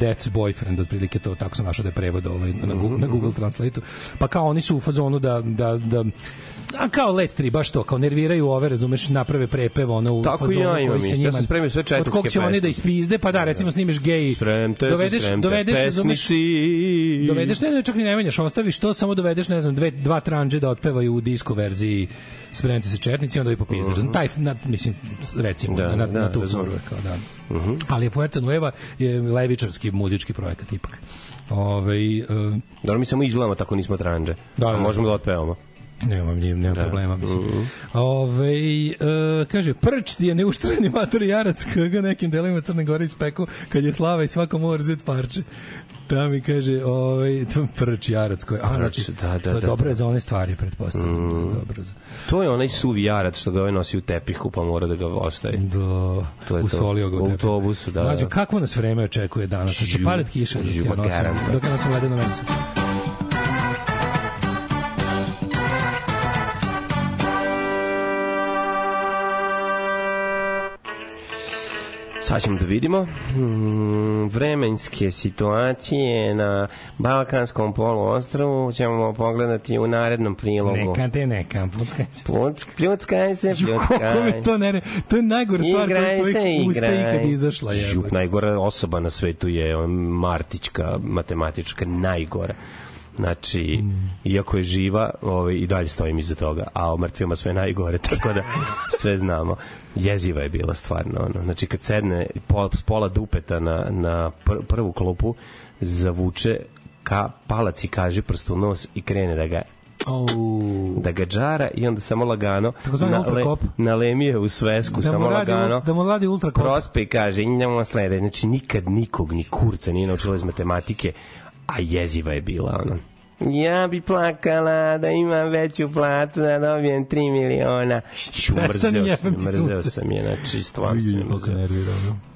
Death's Boyfriend, otprilike to, tako sam našao da je prevod ovaj, na, Google, na Google Translate-u. Pa kao oni su u fazonu da, da, da a kao Let 3, baš to, kao nerviraju ove, razumeš, naprave prepev, ono u Tako fazonu ja koji se njima spremio sve od četničke kog će oni da ispizde, pa da, recimo snimiš gej, Spremte se, dovedeš, spremte, dovedeš, pesnici. dovedeš, ne, ne, čak ni ne menjaš, ostaviš to, samo dovedeš, ne znam, dve, dva tranđe da otpevaju u disko verziji Spremite se četnici, onda i popizde. Uh Taj, na, mislim, recimo, Da, da, na, da, na tu foru je kao da. Ali Fuerza Nueva je levičarski muzički projekat ipak. Ove, uh, Dobro, mi samo izgledamo tako nismo tranđe. Da, da. možemo da otpevamo. Nemam, nema, nema problema, mislim. Mhm. Ove, e, kaže, prč ti je neuštreni mator jarac koga nekim delima Crne Gore ispeku kad je slava i svako mora uzeti parče. Da mi kaže, ovaj, prč jarac koji, a, znači, da, da, to je da, dobro da. za one stvari, pretpostavljam. Dobro za... To je onaj suvi jarac što ga ovaj nosi u tepihu, pa mora da ga ostavi. Da, To je to. usolio ga U autobusu, da, da. kakvo nas vreme očekuje danas? Će Ju, padat kiša dok ja nosim, dok ja nosim ledeno meso. Sad ćemo da vidimo hmm, vremenske situacije na Balkanskom poluostrvu ćemo pogledati u narednom prilogu. Neka te neka, puckaj se. Pljuckaj se, Kako mi pljuckaj. to ne, to je najgora stvar koja Igraj stoji se, usta igraj. ikad izašla. Je. Žuk, najgora osoba na svetu je on, Martićka, matematička, najgora. Znači, Mm. iako je živa, ovaj, i dalje stojim iza toga, a o mrtvima sve najgore, tako da sve znamo. Jeziva je bila stvarno. Ono. Znači, kad sedne pola, pola dupeta na, na pr prvu klopu, zavuče ka palac i kaže prst u nos i krene da ga Au. da ga džara i onda samo lagano Takozvani ultrakop. nalemije u svesku, Da samo radi, lagano da mu radi ultrakop. prospe i kaže idemo slede. Znači nikad nikog, ni kurca nije naučila iz matematike, a jeziva je bila ono. Ja bi plakala da imam veću platu da dobijem 3 miliona. Ću, Prestani, mrzeo sam, mrzeo sam je, znači stvarno sam je mrzeo.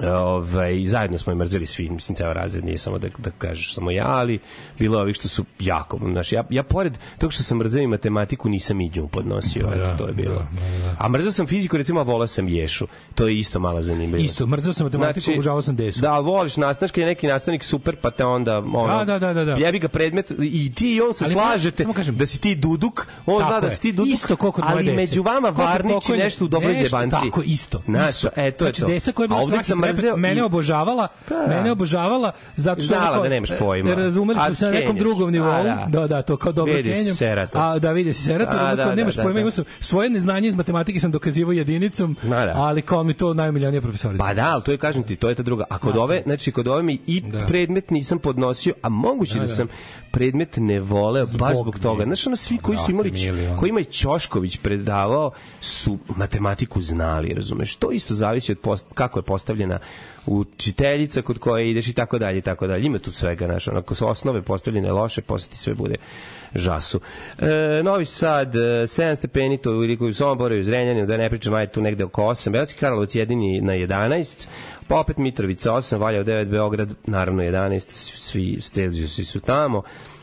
Ove, zajedno smo je mrzeli svi, mislim, ceo razred, nije samo da, da kažeš samo ja, ali bilo ovih što su jako, znaš, ja, ja pored tog što sam mrzeo i matematiku, nisam i nju podnosio, Pa eto, da, to je bilo. da, da, da. A mrzeo sam fiziku, recimo, a volao sam ješu, to je isto mala zanimljivost. Isto, mrzeo sam matematiku, obožavao sam desu. Da, ali voliš nastavnik, kad je neki nastavnik super, pa te onda, ono, Da, da, da, da, da. jebi ga predmet, i ti i on se Ali slažete samo kažem- da si ti duduk, on Tako zna da je. si ti duduk, Isto ko kod moje ali među vama pokojne- nešto u dobroj nešto, zebanci. Tako, isto. Znaš, isto. e, to je znači, to. Desa koja je bila mrzeo mene i- obožavala, Da. mene obožavala zato što Znala da nemaš pojma. e, Razumeli smo se na nekom drugom nivou. A, Da. da. da, da, to kao dobro serato. A da vidi se serato, da, da, da, nemaš da, pojma, da. imao sam svoje neznanje iz matematike sam dokazivao jedinicom, da. ali kao mi to najomiljenija profesorica. Pa da, ali to je kažem ti, to je ta druga. A kod ove, znači kod ove mi i Da. predmet nisam podnosio, a moguće da, Da, da. sam predmet ne voleo baš Zbog zbog toga. Znaš, ono svi koji su imali, mili, ono. koji ima i Ćošković predavao, su matematiku znali, razumeš? To isto zavisi od post, kako je postavljena učiteljica kod koje ideš i tako dalje i tako dalje. Ima tu svega, znaš, onako su osnove postavljene loše, posle ti sve bude žasu. E, Novi Sad, e, 7 stepeni, to u Somboru i u Zrenjaninu, da ne pričam, ajde tu negde oko 8, Belski Karlovac jedini na 11, pa opet Mitrovica 8, Valjevo 9, Beograd naravno 11, svi Celzijusi su tamo,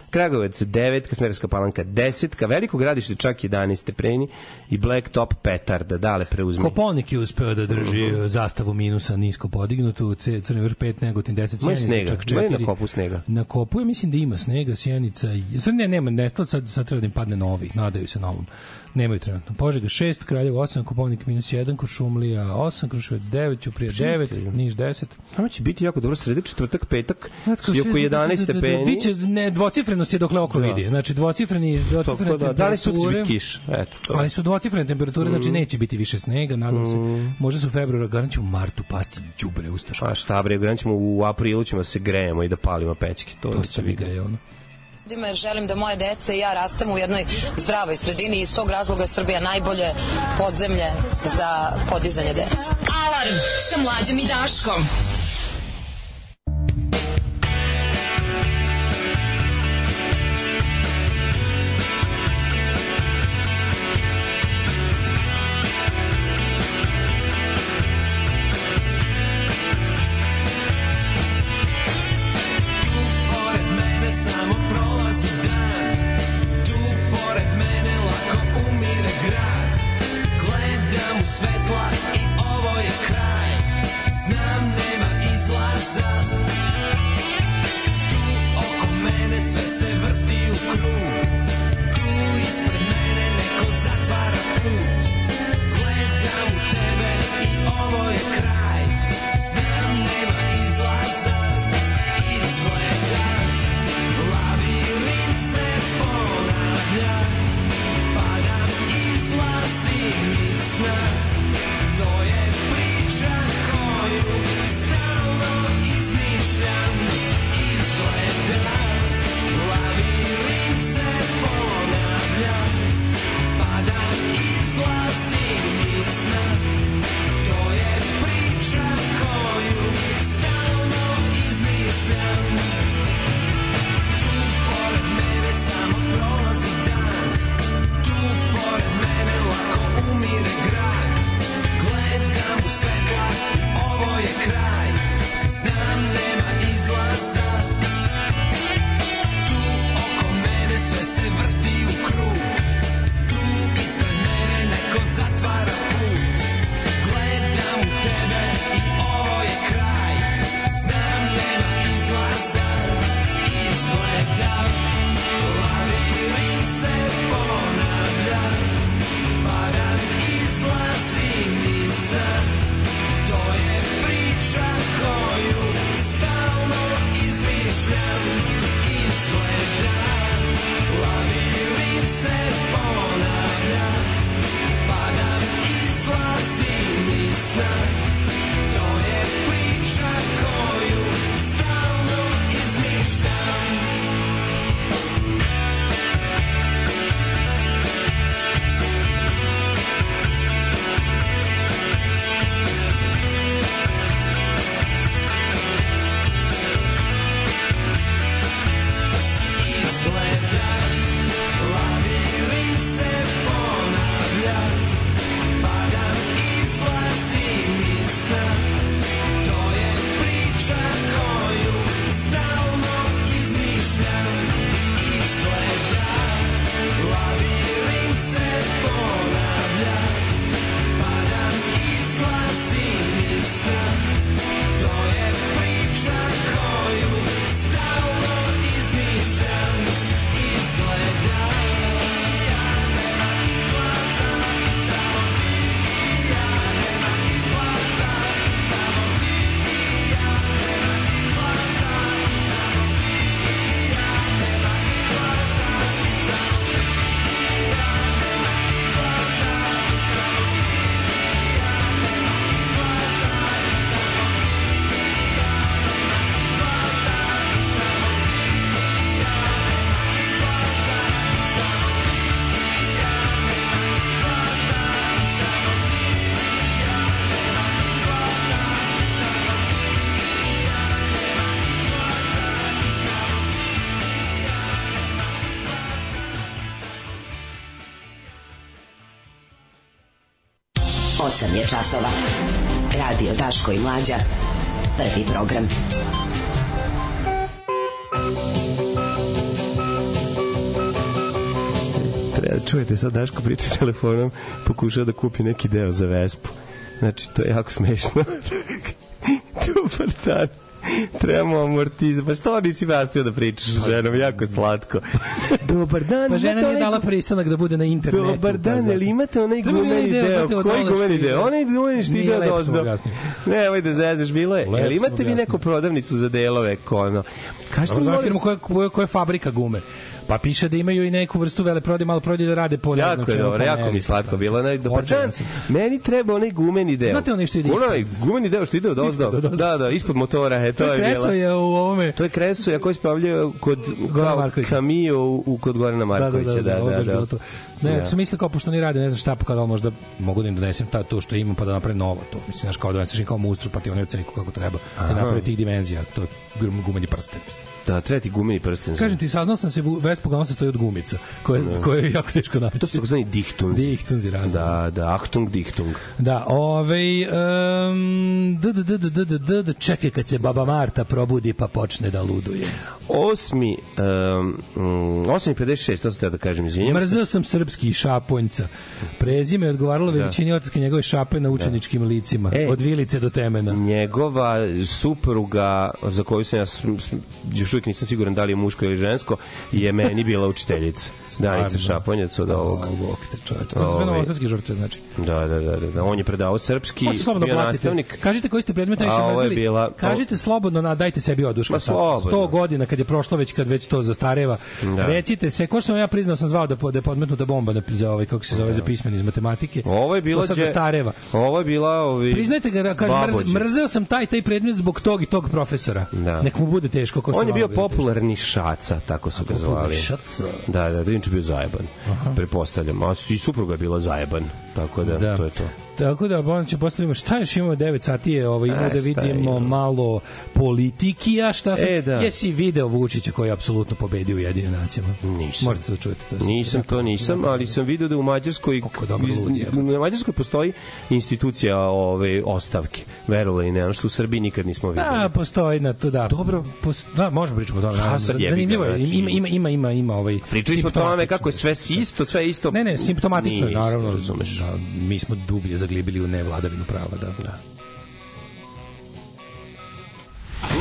Kragovec 9, Kasmerska palanka 10, Veliko gradište čak 11 stepeni i Blacktop Petarda, dale preuzme. Koponik je uspeo da drži uh zastavu minusa nisko podignutu, Crni vrh 5, Negotin 10, Ima i Sjenica snega, čak ima i 4. na kopu snega. Na kopu je, mislim da ima snega, Sjenica, ne, nema, nestalo, sad, sad treba da im padne novi, nadaju se novom. Nemaju trenutno. Požega 6, Kraljevo 8, Koponik minus 1, Kuršumlija 8, Kruševac 9, Ćuprija 9, Niš 10. Tamo će biti jako dobro sredi, četvrtak, petak, Znatko, i oko 11 stepeni. Biće ne dvocifrenost je dokle oko Da. vidi. Znači dvocifreni dvocifrene Tako da, da li temperature. biti kiš? Eto, to. Ali su dvocifrene temperature, Mm. znači neće biti više snega, nadam se. Možda su garant će u martu pasti đubre ustaško. A šta bre, ograničimo ćemo u aprilu ćemo da se grejemo i da palimo pećke. To, To se ono. Ljudima jer želim da moje dece i ja rastemo u jednoj zdravoj sredini i iz tog razloga je Srbija najbolje podzemlje za podizanje dece. Alarm sa mlađom i Daškom. 8 je časova. Radio Daško i Mlađa. Prvi program. E, čujete sad Daško priča telefonom, pokušava da kupi neki deo za Vespu. Znači, to je jako smešno. Dobar dan. Trebamo amortiza. Pa što nisi vastio da pričaš sa ženom? Jako slatko. Dobar dan. Pa žena nije dala pristanak da bude na internetu. Dobar pa dan, zato. jel imate onaj gumeni deo? Koji gumeni deo? Onaj gumeni što ide od ozdo. Ne, ovaj da zezaš, bilo je. Jel imate vi neku prodavnicu za delove, kono? Kažete mi, molim firmu koja, koja, koja je fabrika gume. Pa piše da imaju i neku vrstu veleprodaje, malo prodaje da rade po Jako je dobro, po jako mi slatko bilo. Dobar Očajan dan, sam. meni treba onaj gumeni deo. Znate onaj što ide Onaj gumeni deo što ide od ozdo. Ispod. Da, da, ispod motora, e, to, To je je bilo. je u ovome... To je kreso, ja koji se pojavljaju kod Gorana Markovića. Camio u, kod Gorana Da, da, Markovića. da, da, ovo je da, baš da. bilo to. Ne, Da. ja sam mislio kao pošto oni rade, ne znam šta, pa kada možda mogu da im donesem ta, to što imam pa da napravim novo to. Mislim, znaš, kao da doneseš kao mustru, pa ti oni oceku kako treba. Aha. napravi tih dimenzija, to je gum- gumeni prsten. Mislim. Da, treba ti gumeni prsten. Kažem ti, saznao sam se, Vespa uglavnom se stoji od gumica, koje, koje je jako teško naći. To su takozvani dihtunzi. Dihtunzi razne. Da, da, Achtung, Dichtung. Da, ovaj um, d, d, d, d, d, d, d, d, čekaj kad se baba Marta probudi pa počne da luduje. Osmi, um, mm, 8.56, to sam teo da kažem, izvinjam. Mrzeo sam srpski i šaponjca. Prezime je odgovaralo veličini otaska njegove šape na učeničkim licima. E. Od vilice do temena. njegova supruga za koju sam ja još uvijek nisam siguran da li je muško ili žensko je meni bila učiteljica Danica Šaponjac od ovog O, bok te čoveče. To su sve novosadske žrtve, znači. da, da, da, da, da. on je predavao srpski Možete slobodno bio platite. nastavnik Kažite koji ste predmet najviše je mrzeli. bila- Kažite slobodno, na, dajte sebi oduška. Sad. slobodno. 100 godina kad je prošlo već kad već to zastareva. Da. Recite se, ko sam ja priznao sam zvao da da je podmetnuta bomba na za ovaj kako se zove za pismeni iz matematike. ovo je sad đe- zastareva. ovo je bila ovi Priznajte ga, kaže, mrz, mrzeo sam taj taj predmet zbog tog i tog profesora. Da. Nek mu bude teško. Ko što on je bio bilo popularni šaca, tako su ga zvali. šaca. Da, da, da, inače bio zajeban. Pretpostavljam. A i supruga je bila zajeban. Tako da, Da. to je to. Tako da, on će postavimo šta još imamo 9 sati je, ovo, imamo E, da vidimo imamo? malo politikija, šta sastanak. E, da. Jesi video Vučića koji je apsolutno pobedio u jedinim nacijama? Nisam. Morate to čuti. To Nisam to nisam, ali sam video da u Mađarskoj u Mađarskoj postoji institucija ove ostavke. Verovali ili ne, ono što u Srbiji nikad nismo videli. Da, postoji na to, da. Dobro. Pos, da, možemo pričamo o tome. Šta sad Zanimljivo je. znači? Ima, ima, ima, ima, ima ovaj... Pričali smo o tome kako je sve isto, sve isto. Ne, ne, simptomatično naravno. razumeš. Da, mi smo dublje zaglibili u nevladavinu prava, da. da.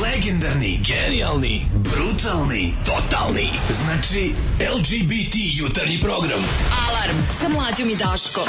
Legendarni, genijalni, brutalni, totalni. Znači, LGBT jutarnji program. Alarm sa mlađom i Daškom.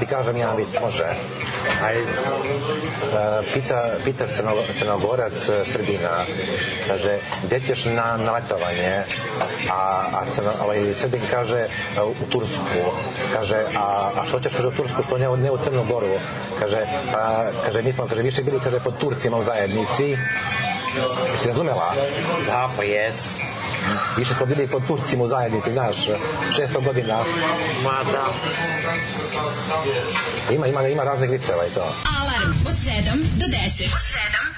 Ti kažem jedan vic, može. Aj, e, pita, pita crno, crnogorac e, Srbina, kaže, gde ćeš na, na letovanje? A, a crno, ovaj, Srbin kaže, e, u Tursku. Kaže, a, a što ćeš, kaže, u Tursku, što ne, ne u Crnu Goru? Kaže, pa, kaže, mi smo, kaže, više bili, kaže, pod Turcima u zajednici. Jesi razumela? Da, pa jes. Više smo bili pod Turcima u zajednici, znaš, 600 godina. Ma da. Ima, ima, ima raznih viceva i to. Alarm od 7 do 10. Od 7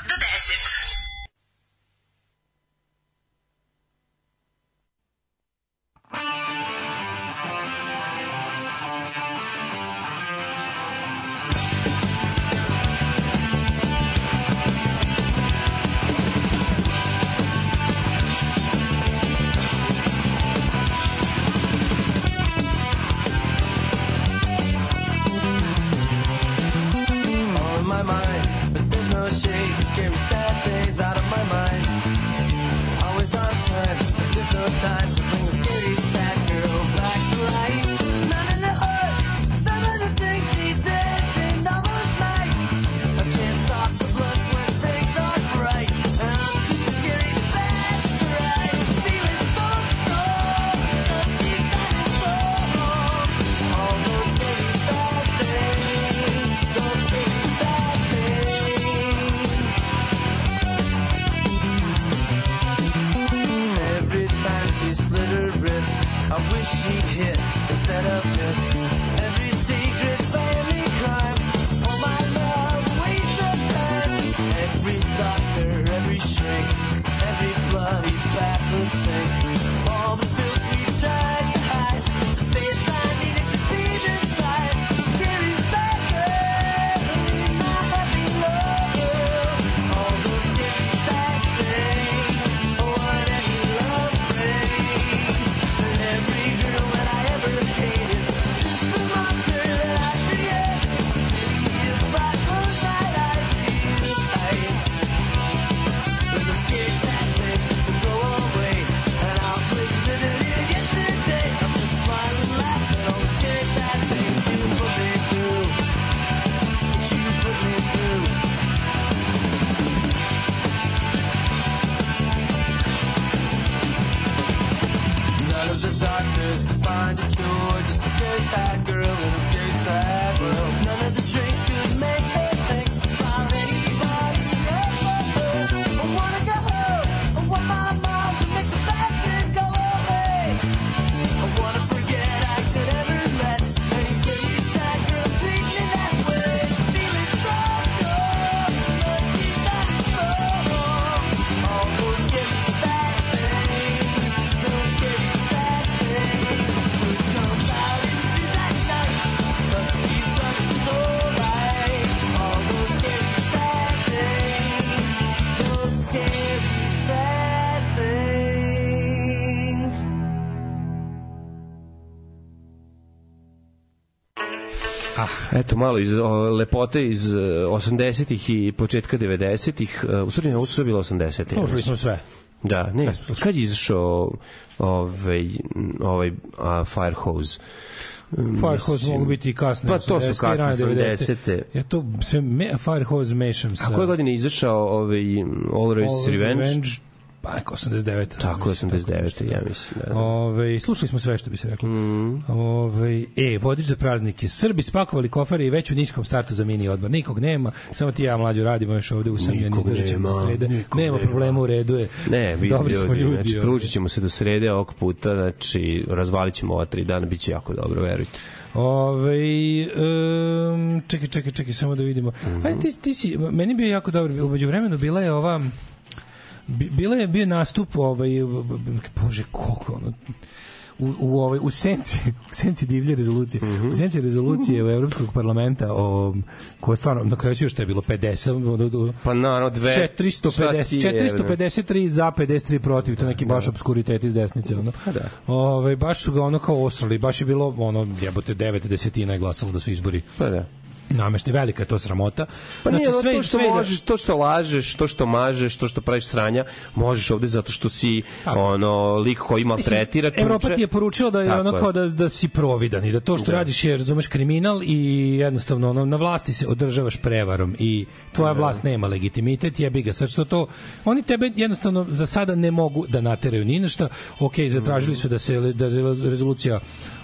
malo iz o, lepote iz e, 80-ih i početka 90-ih. E, U stvari ovo su sve bilo 80-ih. Slušali smo sve. Da, ne, kad je izašao ovaj, ovaj a, Fire Hose? Firehose mogu biti i kasne. Pa to su 80-te, kasne rane 80-te. Ja to sve me, Firehose mešam sa... A koje godine je izašao ovaj Always Always Revenge? Revenge? Pa neko 89. Tako, Mislim, 89. ja mislim. Da. Ove, slušali smo sve što bi se reklo. Mm. Ove, e, vodič za praznike. Srbi spakovali kofere i već u niskom startu za mini odbor. Nikog nema, samo ti ja mlađo radimo još ovde usamljeni, Nikog izdržat ćemo nema, srede. nikog Nema nema. problema u redu je. Ne, vidi Dobri smo ljudi. znači, pružit ćemo se do srede ovog puta, znači, razvalit ćemo ova tri dana, bit će jako dobro, verujte. Ove, um, čekaj, čekaj, čekaj, samo da vidimo. Mm Mhm. Ajde, ti, ti si, meni bio jako dobro. Umeđu vremenu bila je ova... bi- Bila je bio nastup ovaj bože koliko ono u, u ovaj u senci u senci divlje rezolucije Mhm. u senci rezolucije u evropskog parlamenta o koja stvarno na kraju što je bilo 50 do, do, Pa naravno, dve... šta ti 450 je, bre? 453 za 53 protiv to neki baš obskuritet iz desnice ono. Pa da. Ovaj baš su ga ono kao osrali, baš je bilo ono jebote 9 desetina je glasalo da su izbori Pa da. Namešti velika je to sramota. Pa nije, Znači, sve, to što sve da- možeš, to što lažeš, to što mažeš, to što praviš sranja, možeš ovde zato što si Tako. ono lik koji maltretira, tuče. Evropa ti je poručila da je Tako ono kao da, da si providan i da to što Da. radiš je, razumeš, kriminal i jednostavno ono, na vlasti se održavaš prevarom i tvoja vlast nema legitimitet, jebi ga. Sad što to, oni tebe jednostavno za sada ne mogu da nateraju ni na šta. Ok, zatražili su da se da rezolucija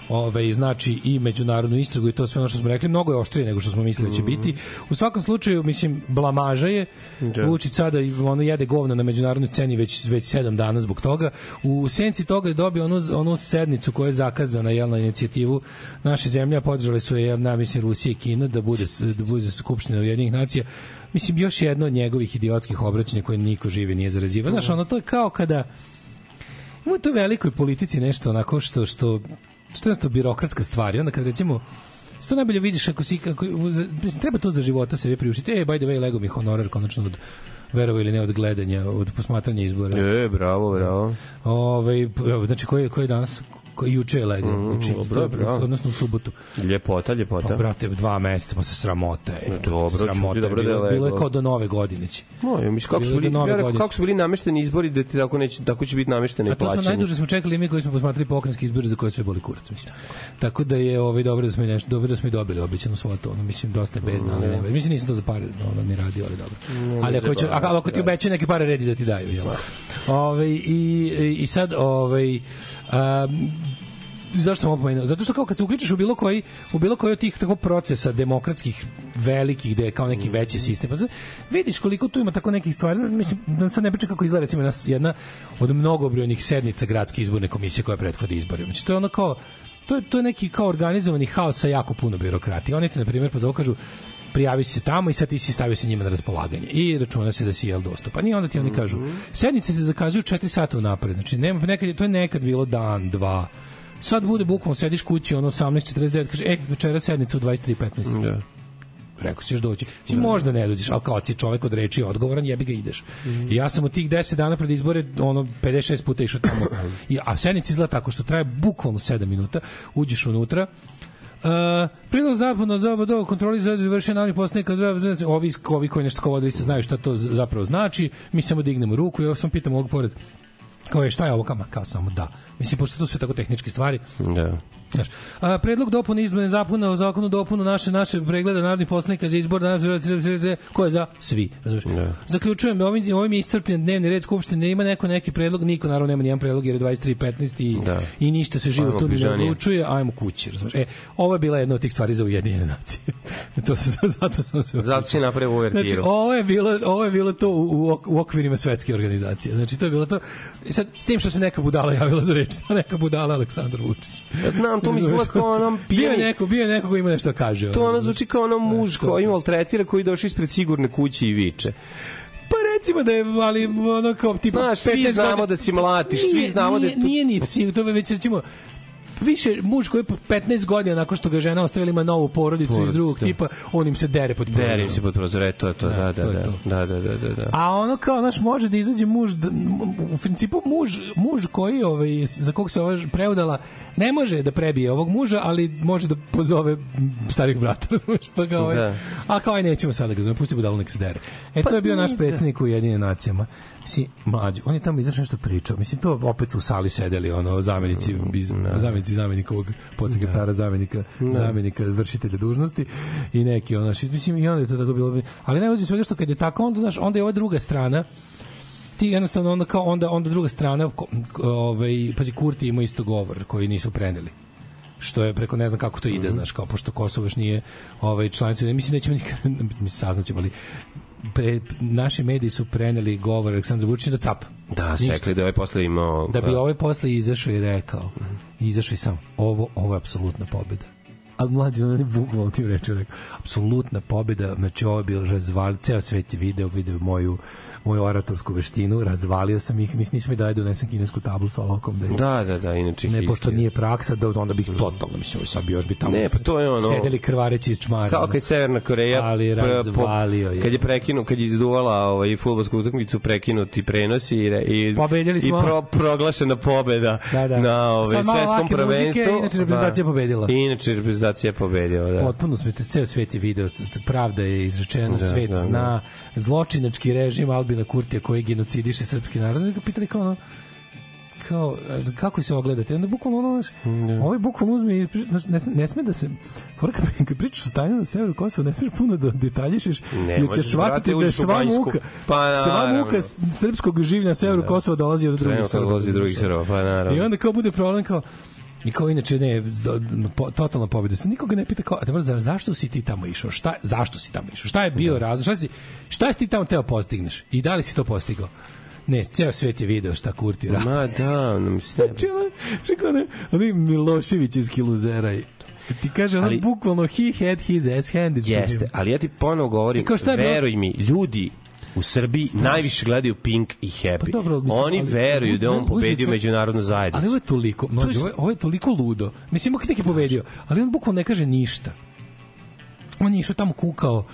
ovaj znači i međunarodnu istragu i to sve ono što smo rekli mnogo je oštrije nego što smo mislili da će biti. U svakom slučaju mislim blamaža je. Da. Vučić sada i ono jede govno na međunarodnoj sceni već već 7 dana zbog toga. U senci toga je dobio onu onu sednicu koja je zakazana jel na inicijativu naše zemlje, a podržali su je ja na mislim Rusija i Kina da bude da bude skupština Ujedinjenih nacija. Mislim još jedno od njegovih idiotskih obraćanja koje niko živi nije zarazivao. Znaš, ono to je kao kada ima u toj velikoj politici nešto onako što što što je to birokratska stvar. I onda kad recimo to najbolje vidiš ako si kako treba to za života sebi priuštiti. E, by the way, lego mi honorar konačno od verovo ili ne od gledanja, od posmatranja izbora. E, bravo, bravo. Ovaj evo, znači koji je- koji je danas koji juče je legao, Mm, znači, dobro, to je- bravo. odnosno u subotu. Ljepota, ljepota. Pa, brate, dva meseca posle sramote. je. dobro, sramota čuti, je dobro da je bilo, bilo je kao do nove godine će. No, ja mislim kako su Bilo je bili, ja rekao, kako su bili namešteni izbori da ti tako neće tako će biti nameštene A i to smo plaćanje. najduže smo čekali mi koji smo posmatrali pokrenjski izbor za koje sve boli kurac, mislim. Tako da je ovaj dobro da smo i nešto, dobro da smo i dobili obećanu svotu, ono mislim dosta je bedno, ali ne. Mislim nisam to za pare, ono mi radio, ali dobro. Ali ako će, ako ti obećaju neke pare redi da ti daju, jel? Ovaj i i sad ovaj um, zašto sam ovo pomenuo? Zato što kao kad se uključiš u bilo koji u bilo koji od tih tako procesa demokratskih velikih gde je kao neki veći sistem, pa sad vidiš koliko tu ima tako nekih stvari, mislim da sad ne pričam kako izgleda recimo nas jedna od mnogobrojnih sednica gradske izborne komisije koja prethodi izborima. Znači to je ono kao to je to je neki kao organizovani haos sa jako puno birokratije. Oni ti na primjer pa kažu prijavi se tamo i sad ti si stavio se njima na raspolaganje i računa se da si jel dostupan i onda ti oni kažu sednice se zakazuju 4 sata unapred znači nema nekad to je nekad bilo dan dva sad bude bukvalno sediš kući ono 18:49 kaže e večera sednica u 23:15 Da. rekao si još doći. Ti možda ne dođeš, ali kao si čovek od reči odgovoran, jebi ga ideš. I ja sam u tih 10 dana pred izbore ono 56 puta išao tamo. I, a sednica izgleda tako što traje bukvalno 7 minuta, uđeš unutra, Uh, prilog zapadno zapadno kontroli za vršenje narodnih poslanika zdrav, ovi, ovi koji nešto kao vodili ste znaju šta to zapravo znači mi samo dignemo ruku i ja sam pitam ovog pored kao je šta je ovo kama kao samo da mislim pošto to sve tako tehničke stvari Da. Znaš, a, predlog dopune izmene zakona o zakonu dopunu naše naše pregleda narodnih poslanika za izbor danas ko je za svi razumeš zaključujem ovim ovim je iscrpljen dnevni red skupštine ima neko neki predlog niko naravno nema nijedan predlog jer je 23:15 i Da. i ništa se živo tu ne odlučuje ajmo kući razumeš e ovo je bila jedna od tih stvari za ujedinjene nacije to se zato sam se Zato si napravio uvertiru. Znači, ovo je bilo, ovo je bilo to u, u, u okvirima svetske organizacije. Znači, to je bilo to. I sad, s tim što se neka budala javila za reč, neka budala Aleksandar Vučić. Ja znam, to mi izgleda kao onom Bio je neko, bio je neko ko ima nešto da kaže. To ono zvuči kao ono muž koji maltretira koji došao ispred sigurne kuće i viče. Pa recimo da je, ali ono kao tipa Znaš, svi 15 znamo godina- da si mlatiš, svi Nije- znamo da je nije, to- Nije ni psi, to je već recimo više muž koji je po 15 godina nakon što ga žena ostavila ima novu porodicu iz Porodicu, drugog da. tipa, on im se dere pod prozorom. Derim se pod prozor, e, to je to, da, da, da, to. da, da, da, da, da. A ono kao, znaš, može da izađe muž, da, u principu muž, muž koji, ovaj, za kog se ova preudala, ne može da prebije ovog muža, ali može da pozove starih brata, razumeš, pa kao, ovaj, Da. a kao, aj, nećemo sada ga zove, pusti budalu nek se dere. E, Pa to je bio naš da. predsjednik u Jedinim nacijama. Mislim, mlađi, on je tamo izašao nešto pričao. Mislim, to opet su u sali sedeli, ono, zamenici, iz, zamenici zamenikovog podsekretara, zamenika, zamenika vršitelja dužnosti i neki, ono, mislim, i onda je to tako bilo. Ali najluđe svega što kad je tako, onda, znaš, onda je ova druga strana, ti jednostavno onda kao onda onda druga strana ovaj pazi Kurti ima isto govor koji nisu preneli što je preko ne znam kako to ide, Mhm. znaš, kao pošto Kosovo još nije ovaj članica, mislim da ćemo nikad, mi saznaćemo, ali pre, naši mediji su preneli govor Aleksandra Vučića da cap. Da, Ništa. sekli da ovaj posle imao... Da bi ovaj posle izašao i rekao, izašao i sam, ovo, ovo je apsolutna pobeda. A mlađi, on je bukvalno tim rečima rekao, apsolutna pobeda, znači ovo je bilo razval, ceo svet je video, video moju, moju oratorsku veštinu, razvalio sam ih, nis, nisam mi daj donesem kinesku tablu sa olokom da ih Da, da, da, inače... ne, pošto nije praksa, da onda bih totalno, mislim, sad bi još bi tamo Ne, pa to je ono- sedeli krvareći iz čmara. Kao kad je Severna Koreja Ali razvalio je. kad je prekinu kad je izduvala ovaj fudbalsku utakmicu prekinuti prenosi i i Pobedili i smo. pro, proglašena pobeda Da, da. na ovaj svetskom muzike, prvenstvu inače reprezentacija Da. pobedila. inače reprezentacija pobedila da Potpuno smo ceo svet je video, pravda je izrečena, Da, svet da, da. zna, zločinački režim Albina Kurtija koji genocidiše srpski narod. Onda ga pitali kao ono, kao, kako se ogledate? Onda bukvalno ono, znaš, ovaj bukvalno uzme i, znaš, ne, ne sme da se, fora kad, kad pričaš o stanju na severu Kosova, ne smeš puno da detaljišeš, Ne jer ćeš shvatiti da je sva muka, Pa, sva muka srpskog življa na severu Kosova dolazi od drugih Srba. dolazi drugih Srba, pa naravno. I onda kao bude problem kao, I kao inače ne, do- po, totalna pobjeda. Se nikoga ne pita kao, a dobro, za- zašto si ti tamo išao? Šta, zašto si tamo išao? Šta je bio razlog? Šta si, šta si ti tamo teo postigneš? I da li si to postigao? Ne, ceo svet je video šta Kurti radi. Ma da, ono mislim. Znači, ono, što kao ne, oni Miloševićevski luzeraj. Kad Ti kaže, ono, Ali- bukvalno, he had his ass handed Jeste, ali ja ti ponovo govorim, I veruj mi, ljudi u Srbiji najviše gledaju Pink i Happy. Pa dobro, mislim, Oni ali- veruju da on pobedio sve- međunarodnu zajednicu. Ali ovo je toliko, mlađe, ovo, je, ovo je toliko ludo. Mislim, ok, neki pobedio, ali on bukvalno ne kaže ništa. On je išao tamo kukao,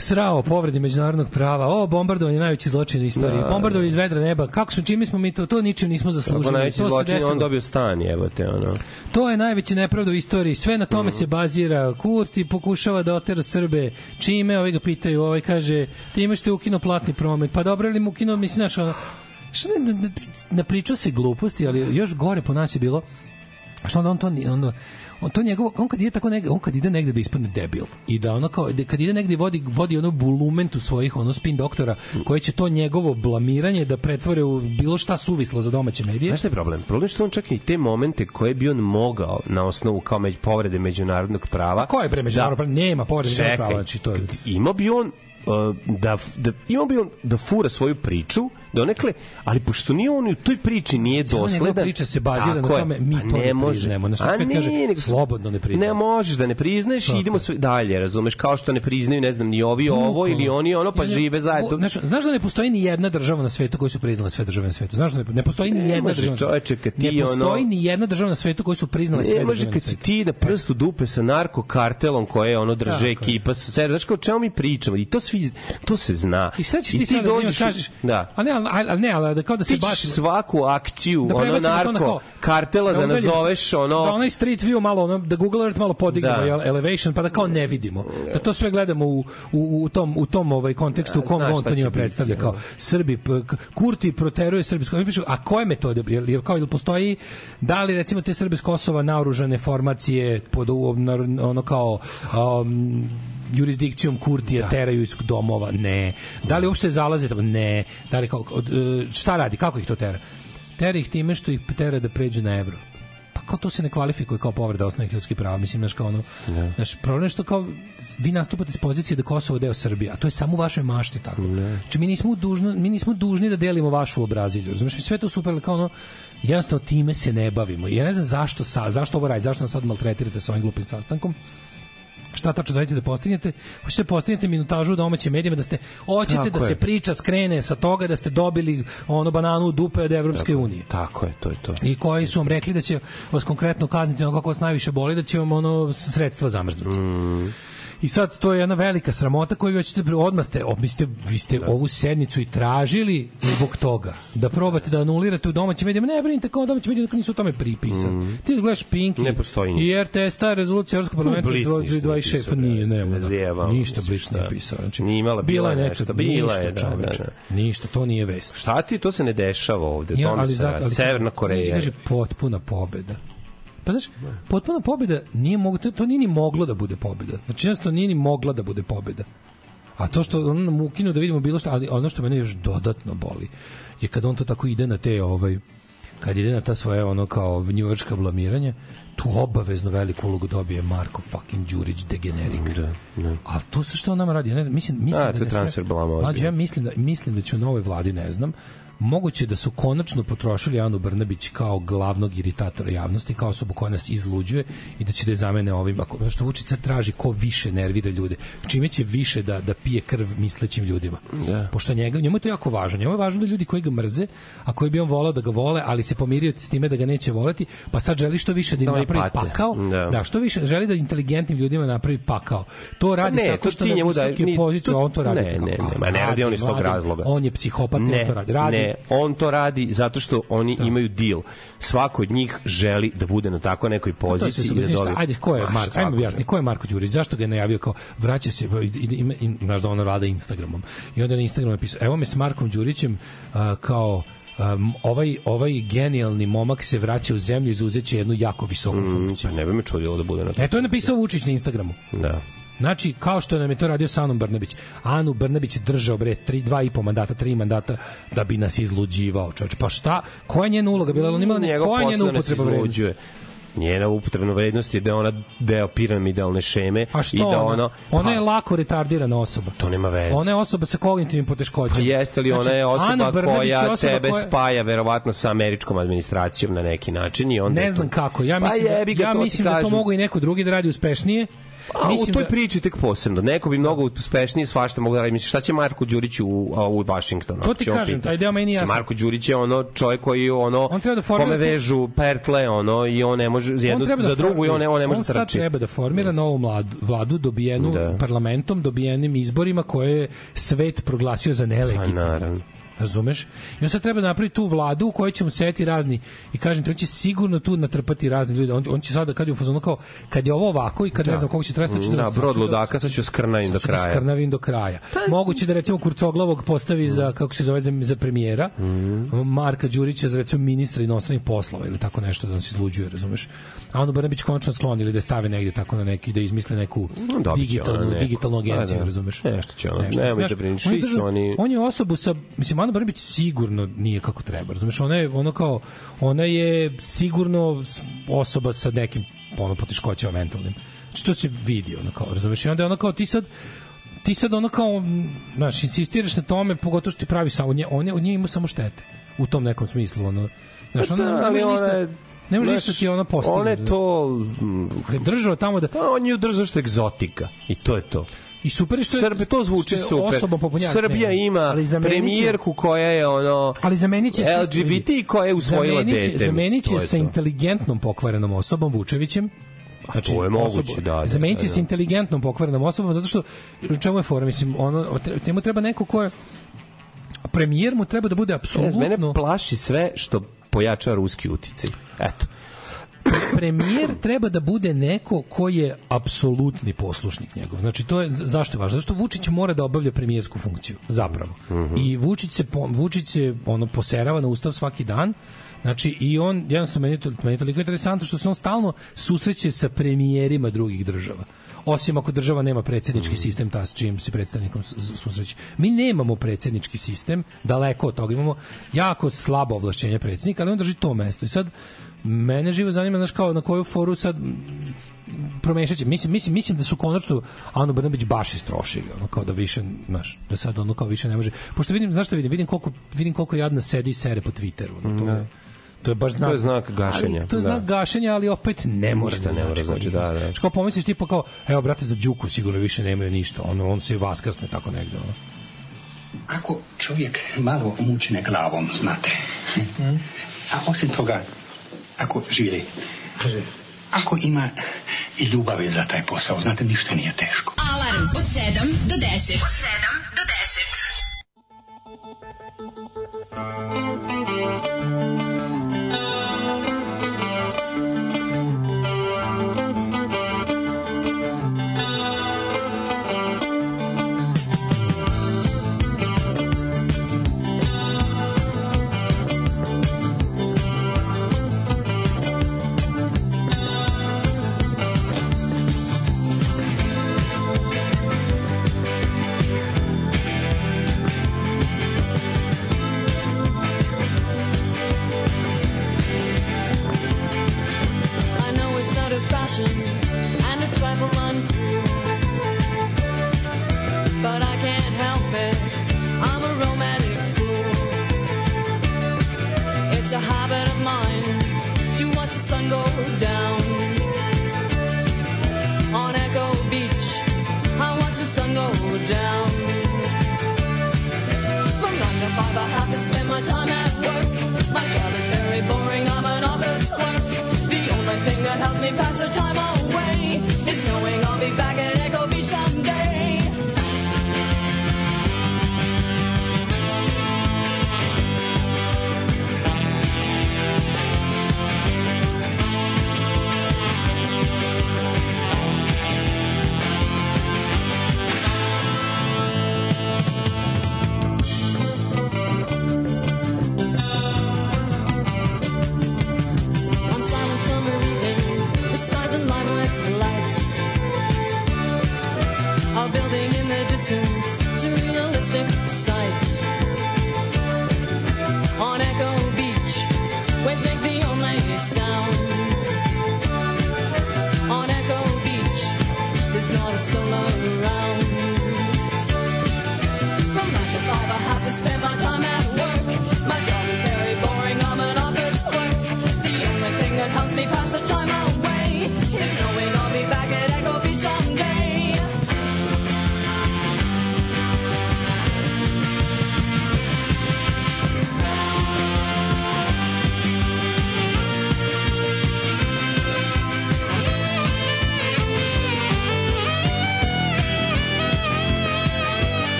srao povredi međunarodnog prava, o, bombardovanje najveći zločin u istoriji, Da, bombardovanje iz vedra neba, kako smo, čime smo mi to, to ničim nismo zaslužili. najveći to se zločin, desilo. on dobio stan, jebote, ono. To je najveća nepravda u istoriji. Sve na tome se bazira. Kurti pokušava da otera Srbe. Čime? Ovi ga pitaju. Ovaj kaže, ti imaš te ukino platni promet. Pa dobro, ili mu ukino, mislim, znaš, ono, što ne, ne, napričao se gluposti, ali još gore po nas je bilo što onda on to onda on to njegovo on kad ide tako negde on kad ide negde da ispadne debil i da ono kao da kad ide negde vodi vodi ono bulumentu svojih ono spin doktora koji će to njegovo blamiranje da pretvore u bilo šta suvislo za domaće medije Znaš šta je problem? Problem je što on čak i te momente koje bi on mogao na osnovu kao među povrede međunarodnog prava. Ko je bre međunarodno pravo? Nema povrede Čekaj, prava, znači to je imao bi on uh, da, da imao bi on da fura svoju priču donekle, ali pošto nije on u toj priči nije dosledan. priča se bazira na tome, mi to ne priznajemo, na što svet ne, kaže, nego- slobodno ne priznajemo. Ne možeš da ne priznaješ i idemo sve dalje, razumeš, kao što ne priznaju, ne znam, ni ovi ovo ili oni ono, pa Ne, ne, žive zajedno. Znaš, znaš da ne postoji ni jedna država na svetu koju su priznale sve države na svetu? Znaš da ne, ne postoji ni Ne jedna država. čoveče, kad ti ne postoji ni jedna država na svetu koju su priznale sve Ne može države kad si ti na prstu dupe sa narkokartelom koje ono drže ekipa sa. Znaš kao čemu mi pričamo? I to svi to se zna. I šta ćeš ti, sad da njima kažeš? Da. A ne, ali, ali ne, ali da kao da se Ti baci svaku akciju da ono narko kao- kartela da, se- nazoveš ono da onaj street view malo ono da Google Earth malo podignemo Da. elevation pa da kao ne vidimo da to sve gledamo u, u, u tom u tom ovaj kontekstu u kom on to njima biti, predstavlja kao evo. Srbi Kurti proteruje srpsko pišu a koje metode kao jel postoji da li recimo te Srbe s Kosova naoružane formacije pod ono kao um, jurisdikcijom Kurtija teraju iz domova? Ne. Da li uopšte zalaze tamo? Ne. Da li kao, od, e, šta radi? Kako ih to tera? Tera ih time što ih tera da pređu na evro. Pa kao to se ne kvalifikuje kao povreda osnovnih ljudskih prava mislim znaš kao ono znaš problem je što kao vi nastupate s pozicije da je Kosovo deo Srbije a to je samo u vašoj mašti tako. Znači mi nismo dužni mi nismo dužni da delimo vašu obrazilju razumeš mi sve to super ali kao ono jednostavno time se ne bavimo. Ja ne znam zašto sa zašto ovo radi zašto nas sad maltretirate sa ovim glupim sastankom šta tačno želite da postignete? Hoćete da postignete minutažu u domaćim medijima da ste hoćete Tako da je. se priča skrene sa toga da ste dobili ono bananu u dupe od Evropske unije. Tako je, to je to. I koji su vam rekli da će vas konkretno kazniti ono kako vas najviše boli, da će vam ono sredstva zamrznuti. Mm. I sad to je jedna velika sramota koju vi ćete odmah ste, o, vi ste, ste ovu sednicu i tražili zbog toga da probate da anulirate u domaćim medijima. Ne brinite kao domaći mediji dok nisu tome pripisani. Ti da gledaš Pink Mm. Ne postoji ništa. i RTS ta rezolucija Evropskog parlamenta Blic ništa nije 26 pisao, pa nije, bre, nema. zajebamo, Ništa Blic nije šta. pisao. Znači, Nije imala- bila neka, nešto, bila ništa, je, da, čoveče. da, Ništa, to nije vest. Šta ti, to se ne dešava ovde, Ja, ali zato, ali Severna Koreja. kaže potpuna pobeda. Pa znaš, potpuna pobeda nije mogu, to, nije ni moglo da bude pobeda. Znači, jednostavno nije ni mogla da bude pobeda. A to što on nam ukinu da vidimo bilo što, ali ono što mene još dodatno boli je kad on to tako ide na te ovaj kad ide na ta svoje ono kao njujorška blamiranja, tu obavezno veliku ulogu dobije Marko fucking Đurić degenerik. Da, da. A to se što on nama radi, ja ne znam, mislim, mislim A, da to je transfer blama Mlađe, ja mislim da mislim da će u novoj vladi, ne znam, moguće da su konačno potrošili Anu Brnabić kao glavnog iritatora javnosti, kao osobu koja nas izluđuje i da će da je zamene ovim, ako, znaš što Vučić sad traži ko više nervira ljude, čime će više da, da pije krv mislećim ljudima. Da. Pošto njega, njemu je to jako važno. Njemu je važno da ljudi koji ga mrze, a koji bi on volao da ga vole, ali se pomirio s time da ga neće voleti, pa sad želi što više da im Da napravi pate. pakao, Da. da. što više želi da inteligentnim ljudima napravi pakao. To radi Pa ne, tako to što ti na njemu daje- ni- pozicije, to- on to radi. ne, ne, ne, ma ne radi on iz tog razloga. On je psihopat, ne, on to radi. radi Ne, on to radi zato što oni imaju deal. Svako od njih želi da bude na tako nekoj Pa To poziciji i da šta, dobije. ajde, ko je Ma, Marko? Ajmo objasni, ko je Marko Đurić? Zašto ga je najavio kao vraća se, ima, i, znaš da ono rada Instagramom. I onda na Instagramu napisao, evo me s Markom Đurićem a, kao um, ovaj, ovaj genijalni momak se vraća u zemlju i zauzeće jednu jako visoku Mm, funkciju. pa ne bi me čudilo da bude na E, to je napisao Vučić na Instagramu. Da. Znači, kao što nam je to radio sa Anom Brnabić. Anu Brnabić je držao, bre, tri, dva i po mandata, tri mandata, da bi nas izluđivao, čovječ. Pa šta? Koja je njena uloga bila? Ona imala ne, Njegov koja je njena upotreba vrednosti? Njena upotrebna vrednost je da ona deo piramidalne šeme A što i da ona? ono... Ona je lako retardirana osoba. To nema veze. Ona je osoba sa kognitivnim poteškoćama. Pa jeste li ona je Znači, osoba Brnabić je koja osoba tebe koja- spaja verovatno sa američkom administracijom na neki način i onda Ne je to- znam kako. Ja Pa mislim, jebi da, ga, ja mislim da to mogu i neko drugi da radi uspešnije A, u toj priči tek posebno. Neko bi mnogo uspešnije svašta mogu da radi. Misliš, šta će Marko Đurić u, u Washingtonu? To ti kažem, taj deo meni Mislim, jasan. Marko Đurić je ono čovjek koji ono On treba da formira kome vežu pertle ono i on ne može jednu treba za drugu i on ne, on ne može on da sad trči. treba da formira novu mladu, vladu dobijenu Da. parlamentom, dobijenim izborima koje je svet proglasio za. Pa naravno. Razumeš? I on sad treba da napravi tu vladu u kojoj će mu seti razni i kažem ti, on će sigurno tu natrpati razni ljudi. On, on će sada kad je u fazonu kao kad je ovo ovako i kad ne znam koliko će trajati, sad ću da, Da, brod da- ludaka, sad ću skrnavim sad do ću da kraja. skrnavim do kraja. Moguće da recimo Kurcoglavog postavi za kako se zove za, za premijera, Marka Đurića za recimo ministra inostranih poslova ili tako nešto da on se izluđuje, razumeš? A onda Brnabić konačno sklon ili da je stave negde tako na neki da izmisle neku će digitalnu ona neku. digitalnu agenciju, Pa da. razumeš? Nešto će ono, Nešto. nemoj da brineš, on je svi su drža- oni- on je osobu sa mislim Ana Brnabić sigurno nije kako treba. Razumeš, ona je ono kao ona je sigurno osoba sa nekim ono poteškoćama mentalnim. Znači to se vidi ono kao, razumeš? I onda je ono kao ti sad ti sad ono kao, znaš, insistiraš na tome, pogotovo što ti pravi samo, on je, on je, od nje ima samo štete. U tom nekom smislu, ono, znaš, Pa ona da, može ona ništa, je- ne može ništa ti ono postigne. Ona je to... mm, držao tamo da... Pa on je držao što je egzotika. I to je to. I super je što je- Srbe, to zvuči što je super. osoba Srbija ne, ima ali premijerku koja je ono ali zamenit će se- LGBT i koja je usvojila dete. Zamenit mislim, će to je sa to. inteligentnom pokvarenom osobom Vučevićem. Znači, to je moguće, osobu- da, da, Zamenit će da, da. se inteligentnom pokvarenom osobom, zato što, čemu je fora, mislim, ono, njemu treba neko ko je, premijer mu treba da bude Ne znam, Mene apsolutno plaši sve što pojača ruski uticaj. Eto. premijer treba da bude neko ko je apsolutni poslušnik njegov. Znači to je zašto je važno? Zato što Vučić mora da obavlja premijersku funkciju zapravo. I Vučić se Vučić se ono poserava na ustav svaki dan. Znači i on jednostavno meni je to meni je toliko interesantno što se on stalno susreće sa premijerima drugih država. Osim ako država nema predsjednički sistem ta s čijim se predstavnikom s- susreće. Mi nemamo predsjednički sistem, daleko od toga imamo jako slabo ovlašćenje predsjednika, ali on drži to mesto. I sad mene živo zanima znaš kao na koju foru sad mm, promešat će. Mislim, mislim, mislim da su konačno Anu Brnabić baš istrošili, ono kao da više, znaš, da sad ono kao više ne može. Pošto vidim, znaš šta vidim? Vidim koliko, vidim koliko jadna sedi i sere po Twitteru. Ono, to, je, to je baš znak, To je znak gašenja, Ali, to je da. znak gašenja, ali opet ne mora Ništa da ne mora znači znači, kod da, da. Znaš, Kao pomisliš tipa kao, evo brate za Đuku sigurno više nemaju ništa, ono, on se vaskrsne tako negde. Ono. Ako čovjek malo mučne glavom, znate, a osim toga, ako živi, ako ima i ljubavi za taj posao, znate, ništa nije teško. Alarm od 7 do 10. Od 7 do 10.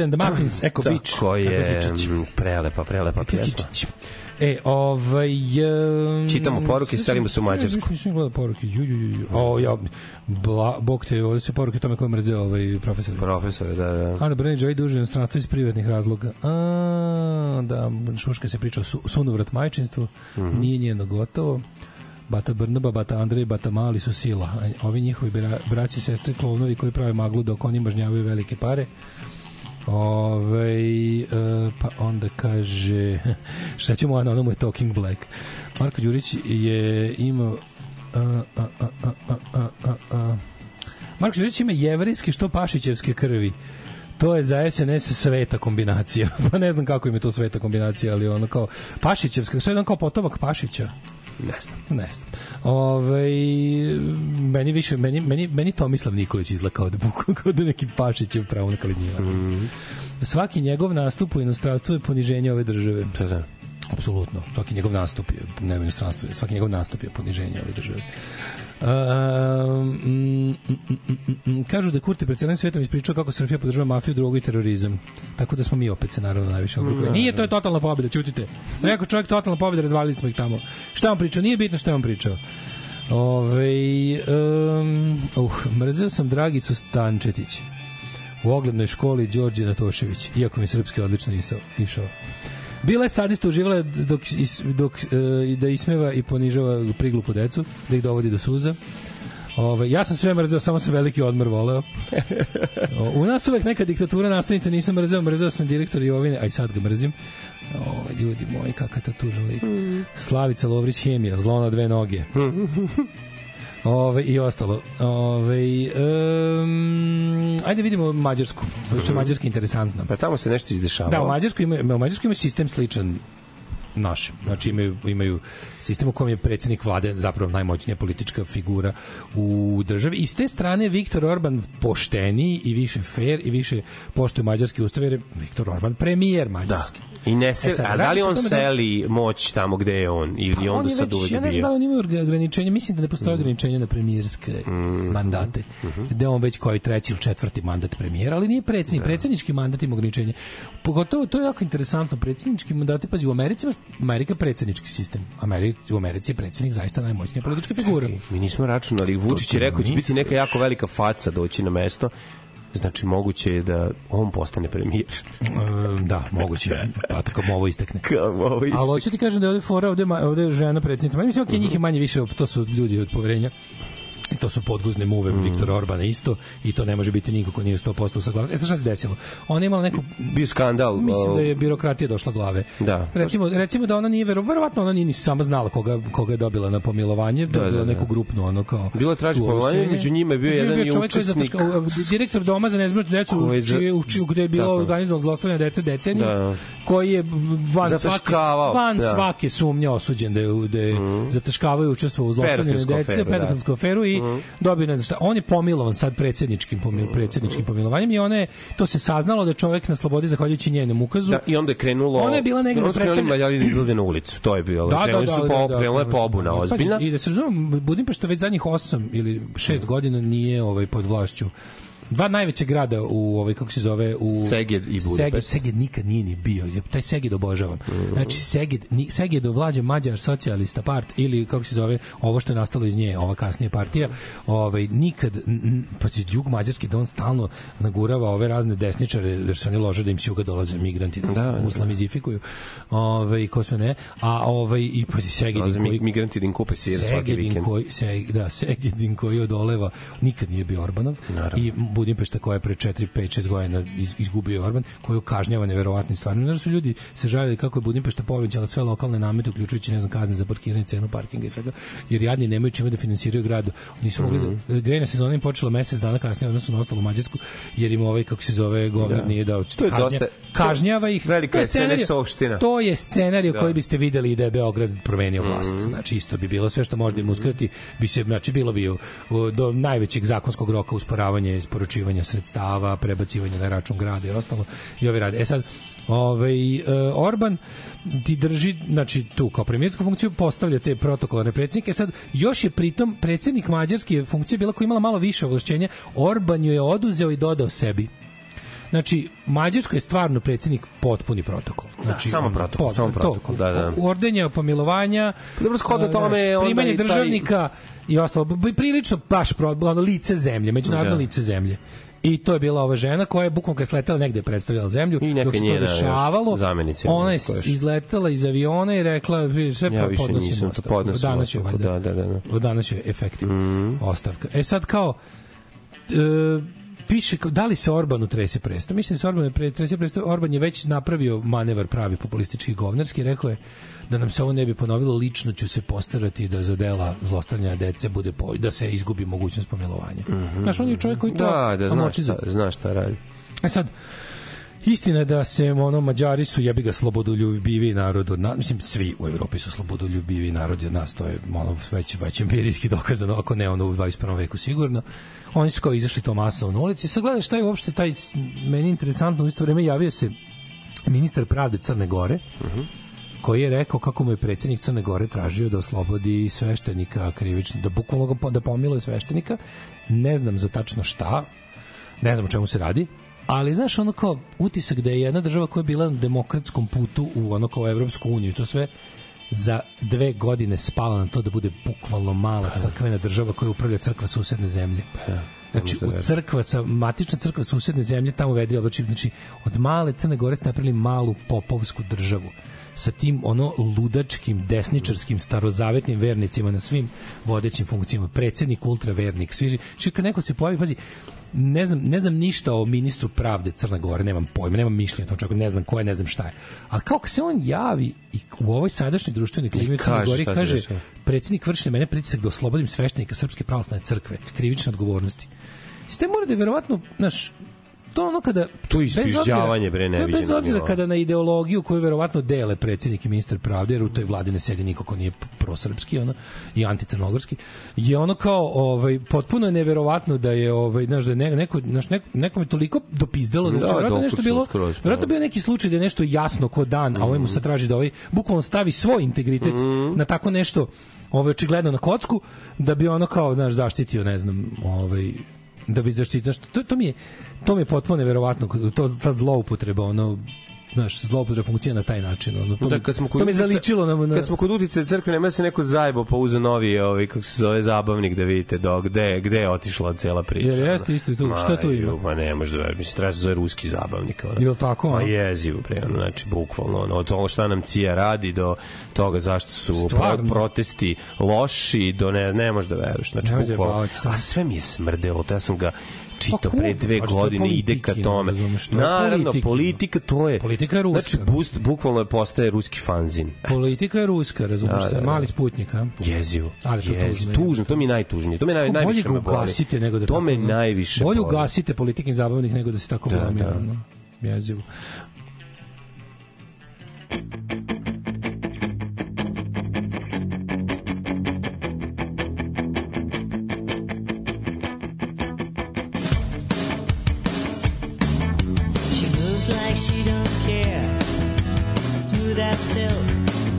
Martin and the Muffins, Echo Beach. Tako je, mm, prelepa, prelepa pjesma. E, ovaj... Um, Čitamo poruke, selimo se u Mađarsku. Nisam, nisam gledao poruke. Ju, ju, ju. O, ja, bla, bog te, ovde se poruke tome koje mrze ovaj profesor. Profesor, da, da. Ana Brnić, ovaj duže inostranstvo iz privatnih razloga. A, da, Šuška se priča o su, sunovrat majčinstvu, Mhm. nije njeno gotovo. Bata Brnaba, Bata Andrej, Bata Mali su sila. Ovi njihovi bra, braći sestre klovnovi koji prave maglu dok oni mažnjavaju velike pare. Ove, e, pa onda kaže šta ćemo a na onomu je Talking Black Marko Đurić je imao a, a, a, a, a, a, a. Marko Đurić ima jevrijske što pašićevske krvi to je za SNS sveta kombinacija. Pa ne znam kako im je to sveta kombinacija, ali ono kao Pašićevska, sve jedan kao potomak Pašića. Ne znam. Ne znam. Ove, meni više, meni, meni, meni Tomislav Nikolić izgleda kao da, buku- kao da neki Pašićev pravo na kalinjiva. Svaki njegov nastup u inostranstvu je poniženje ove države. Da, da. Apsolutno. Svaki njegov nastup je, ne u inostranstvu, svaki njegov nastup je poniženje ove države. Um, kažu da je Kurti pred celim svetom ispričao kako Srbija podržava mafiju, drogu i terorizam. Tako da smo mi opet se naravno najviše odrukali. Nije to je totalna pobjeda, čutite. Rekao čovjek totalna pobjeda, razvalili smo ih tamo. Šta on pričao? Nije bitno šta on pričao. Ove, um, uh, mrzeo sam Dragicu Stančetić u oglednoj školi Đorđe Natošević, iako mi srpski odlično isao, išao. Bila je sadista uživala dok, is, dok e, da ismeva i ponižava priglupu decu, da ih dovodi do suza. Ove, ja sam sve mrzeo, samo sam veliki odmor voleo. O, u nas uvek neka diktatura nastavnica nisam mrzeo, mrzeo sam direktor Jovine, a i sad ga mrzim. O, ljudi moji, kakav to tužan lik. Slavica Lovrić Hemija, zlo na dve noge. Ove, i ostalo. Ove, um, ajde vidimo Mađarsku. Zato što je Mađarska interesantna. Pa tamo se nešto izdešavalo. Da, u Mađarskoj ima, u Mađarskoj ima sistem sličan našem. Znači imaju, imaju sistem u kojem je predsednik vlade zapravo najmoćnija politička figura u državi. I s te strane Viktor Orban pošteniji i više fair i više poštuje mađarski ustav jer je Viktor Orban premijer Da. mađarski. I ne se, E sad, a da li on tome da- seli moć tamo gde je on? Ili Pa on, on do je sad uvek ja ne znam da li oni imaju ograničenja, mislim da ne postoje ograničenja na premijerske mandate. Da je on već koji treći ili četvrti mandat premijera, ali nije predsjednik. Predsjednički mandat ima ograničenje. Pogotovo, to je jako interesantno. Predsjednički mandati, pazi, u Americi imaš Amerika je predsjednički sistem. Americi, u Americi je predsjednik zaista najmoćnija politička figura. Mi nismo računali. Vučić je rekao da će biti neka jako velika faca doći na mesto. Znači, moguće je da on postane premijer. Um, da, moguće. Pa tako ovo istekne. Kao ovo Ali isto. hoću ti kažem da je ovde fora, ovde, ovde je žena predsjednica. Ma mislim, ok, njih je manje više, to su ljudi od poverenja. I to su podguzne muve mm. Viktora Orbana isto i to ne može biti niko ko nije 100% saglasan. E sad šta se desilo? Ona je imala neku Bio skandal. mislim da je birokratija došla glave. Da. Recimo, recimo da ona nije vero, verovatno ona nije ni sama znala koga koga je dobila na pomilovanje, da, dobila da, da. neku grupnu ono kao. Bila traži pomilovanje, među njima je bio Među jedan i čovjek koji je učesnik- zataškao- direktor doma za nezbrinutu decu Koji u čije u čije gde je bilo organizovano zlostavljanje dece decenije Da. koji je van svake Zataškavao, van da. svake sumnje osuđen da je da je zataškavaju učestvovao u zlostavljanju dece, da. pedofilsku aferu i dobio ne znam šta. On je pomilovan sad predsjedničkim pomil, predsjedničkim pomilovanjem i ona je to se saznalo da je čovjek na slobodi zahvaljujući njenom ukazu. Da, i onda je krenulo... Ona je bila negde da su predstavlja- da izlaze na ulicu. To je bilo. Da, da, Krenuli da, su da, po, da, je da, pobuna da. ozbiljna. I da se razumem, Budimpešta već zadnjih 8 ili 6 godina nije ovaj pod vlašću dva najveća grada u ovaj kako se zove u Seged i Budimpešta. Seged, Seged nikad nije ni bio. Ja Taj Seged obožavam. Znači Seged, ni, Seged ovlađa Mađar socijalista part ili kako se zove ovo što je nastalo iz nje, ova kasnije partija, ovaj nikad pa se jug mađarski da on stalno nagurava ove razne desničare jer su oni lože da im juga dolaze migranti da, da. islamizifikuju. Ovaj ko sve ne. A ovaj i pa se Seged koji mi- migranti da im kupe sir svaki vikend. koji Seg, da Segedin koji odoleva nikad nije bio Orbanov i Budimpešta koja je pre 4 5 6 godina iz- izgubio Orban koji je kažnjavan neverovatnim stvarima znači su ljudi se žalili kako je Budimpešta povećala sve lokalne namete uključujući ne znam kazne za parkiranje cenu parkinga i svega jer jadni nemaju čime da finansiraju grad nisu mogli da grejna sezona im počela mesec dana kasnije odnosno na ostalu Mađarsku jer im ovaj kako se zove govnar Da. nije dao To je kažnja- dosta- kažnjava ih velika To je scenarij- SNS-ovština. to je scenarij Da. koji biste videli da je Beograd promenio vlast. Znači isto bi bilo sve što može im uskrati, bi se znači bilo bi u- u- do najvećeg zakonskog roka usporavanje isporučivanja sredstava, prebacivanje na račun grada i ostalo. I ovi rade. E sad Ovaj e, Orban ti drži znači tu kao premijersku funkciju postavlja te protokolarne predsjednike sad još je pritom predsjednik mađarske funkcije bila koja imala malo više ovlašćenja Orban ju je oduzeo i dodao sebi Znači, Mađarsko je stvarno predsjednik potpuni protokol. Znači, samo ono, protokol, pot- samo to, protokol, da, da. Ordenja, pomilovanja, dobro, shodno tome primanje i taj- državnika i ostalo. Prilično baš pro, ono, lice zemlje, međunarodno Da. lice zemlje. I to je bila ova žena koja je bukvalno kad sletela negde predstavljala zemlju. I dok se to dešavalo, ona je izletela iz aviona i rekla sve Ja više nisam, to podnosim Danas ostavku, valjda. da, da, da. Od danas je efektivna ostavka. E sad kao e, piše da li se Orbanu trese presta. Mislim da se Orbanu trese presta. Orban je već napravio manevar pravi populistički govnarski. Rekao je da nam se ovo ne bi ponovilo, lično ću se postarati da za dela zlostavljanja dece bude po, da se izgubi mogućnost pomilovanja. Znaš, on je čovjek koji to Da, da, znaš šta, znaš šta radi. E sad, Istina je da se ono Mađari su jebi ga slobodoljubivi narod od nas, mislim svi u Evropi su slobodoljubivi narodi od nas, to je ono već već empirijski dokazano, ako ne ono u 21. veku sigurno. Oni su kao izašli to masovno na ulici. Sad gledaj šta je uopšte taj meni interesantno u isto vreme javio se ministar pravde Crne Gore koji je rekao kako mu je predsjednik Crne Gore tražio da oslobodi sveštenika krivično, da bukvalno da pomiluje sveštenika. Ne znam za tačno šta, ne znam o čemu se radi, ali znaš ono kao utisak da je jedna država koja je bila na demokratskom putu u ono kao Evropsku uniju i to sve za dve godine spala na to da bude bukvalno mala crkvena država koja upravlja crkva susedne zemlje. Znači, možda u crkva sa matična crkva susedne zemlje tamo vedri oblači, znači od male Crne Gore ste napravili malu popovsku državu sa tim ono ludačkim desničarskim starozavetnim vernicima na svim vodećim funkcijama predsednik ultravernik svi što kad neko se pojavi pazi ne znam, ne znam ništa o ministru pravde Crne Gore, nemam pojma, nemam mišljenja o tom čovjeku, ne znam ko je, ne znam šta je. Ali kako se on javi i u ovoj sadašnjoj društvenoj klimi u Crnoj kaže predsjednik vrši na mene pritisak da oslobodim sveštenika Srpske pravoslavne crkve, krivične odgovornosti. Ste mora da je verovatno, znaš, to je ono kada To je ispižđavanje, bre, je bez obzira kada na ideologiju koju verovatno dele predsjednik i ministar pravde jer u toj vladi ne sedi niko ko nije prosrpski ono i anticrnogorski je ono kao ovaj potpuno je neverovatno da je ovaj znaš da je ne- neko znaš neko nekome toliko dopizdelo da, Da, da verovatno nešto dokučilo bilo verovatno bio neki slučaj da je nešto jasno ko dan a ovaj mu sad traži da ovaj bukvalno stavi svoj integritet Mhm. na tako nešto ovaj očigledno na kocku da bi ono kao znaš zaštitio ne znam ovaj da bi zaštitio to, to mi je to mi je potpuno neverovatno to ta zloupotreba ono znaš, zloupotreba funkcija na taj način. Ono, to, Da, kad smo kod to mi zaličilo na, na, Kad smo kod utice crkve, nema se neko zajbo pa uzeo novi, ovaj, kako se zove, zabavnik da vidite do, gde, gde je otišla cela priča. Jer jeste isto i tu. Ma, Šta tu ima? Ma ne, možda mislim, treba se zove ruski zabavnik. Ono. Jel tako, Ma a? jezivo, pre, ono, znači, bukvalno, ono, od toga šta nam CIA radi do toga zašto su pro, Stvarno? protesti loši, do ne, ne možeš da veruješ, znači, bukvalno. A sve mi je smrdelo, to ja sam ga čitao Pa pre dve godine, ide ka tome. Naravno, politiki. politika, to je... Politika je ruska, Znači, bust, bukvalno je postaje ruski fanzin. Politika je ruska, razumiješ Da, se, da, da. mali sputnik, a? Jezivo. Ali to Jezivo. tužno. Tužno, to mi je najtužnije. To me naj, Bolje najviše boli. ugasite nego da To me najviše Bolje ugasite politikin zabavnik nego da se tako Da, da. Jezivo. She she don't care. Smooth as silk,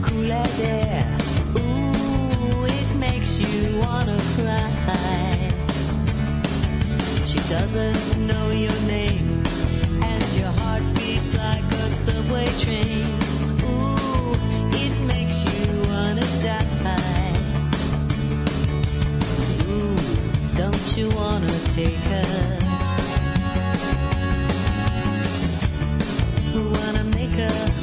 cool as air. Ooh, it makes you wanna cry. She doesn't know your name, and your heart beats like a subway train. Ooh, it makes you wanna die. Ooh, don't you wanna take her? America.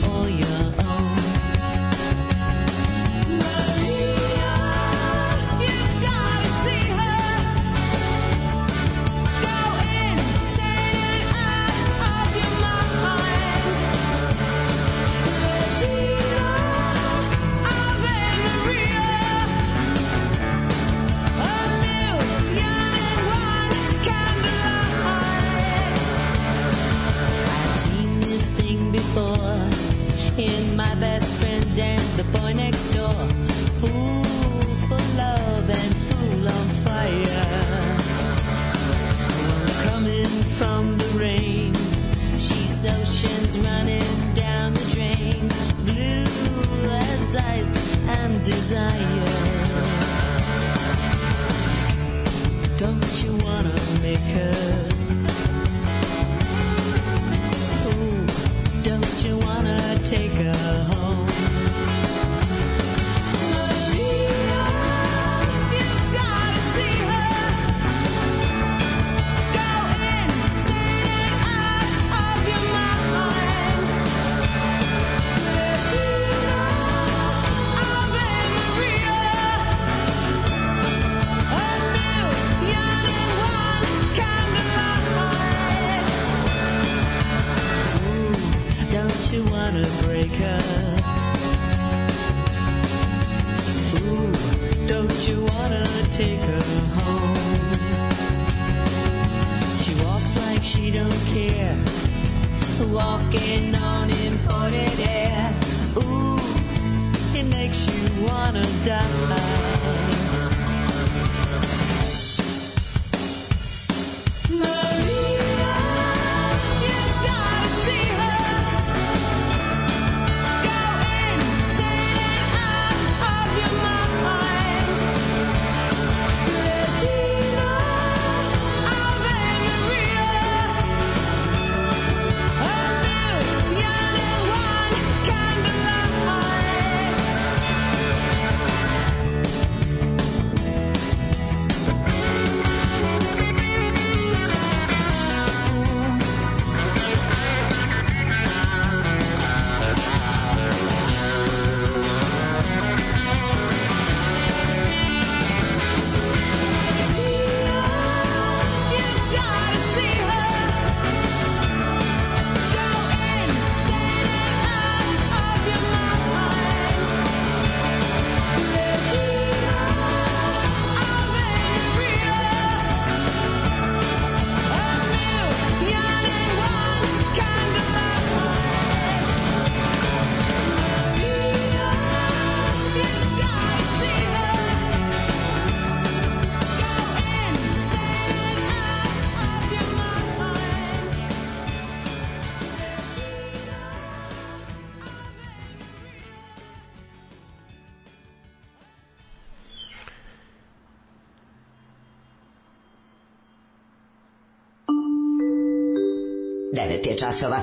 9 je časova.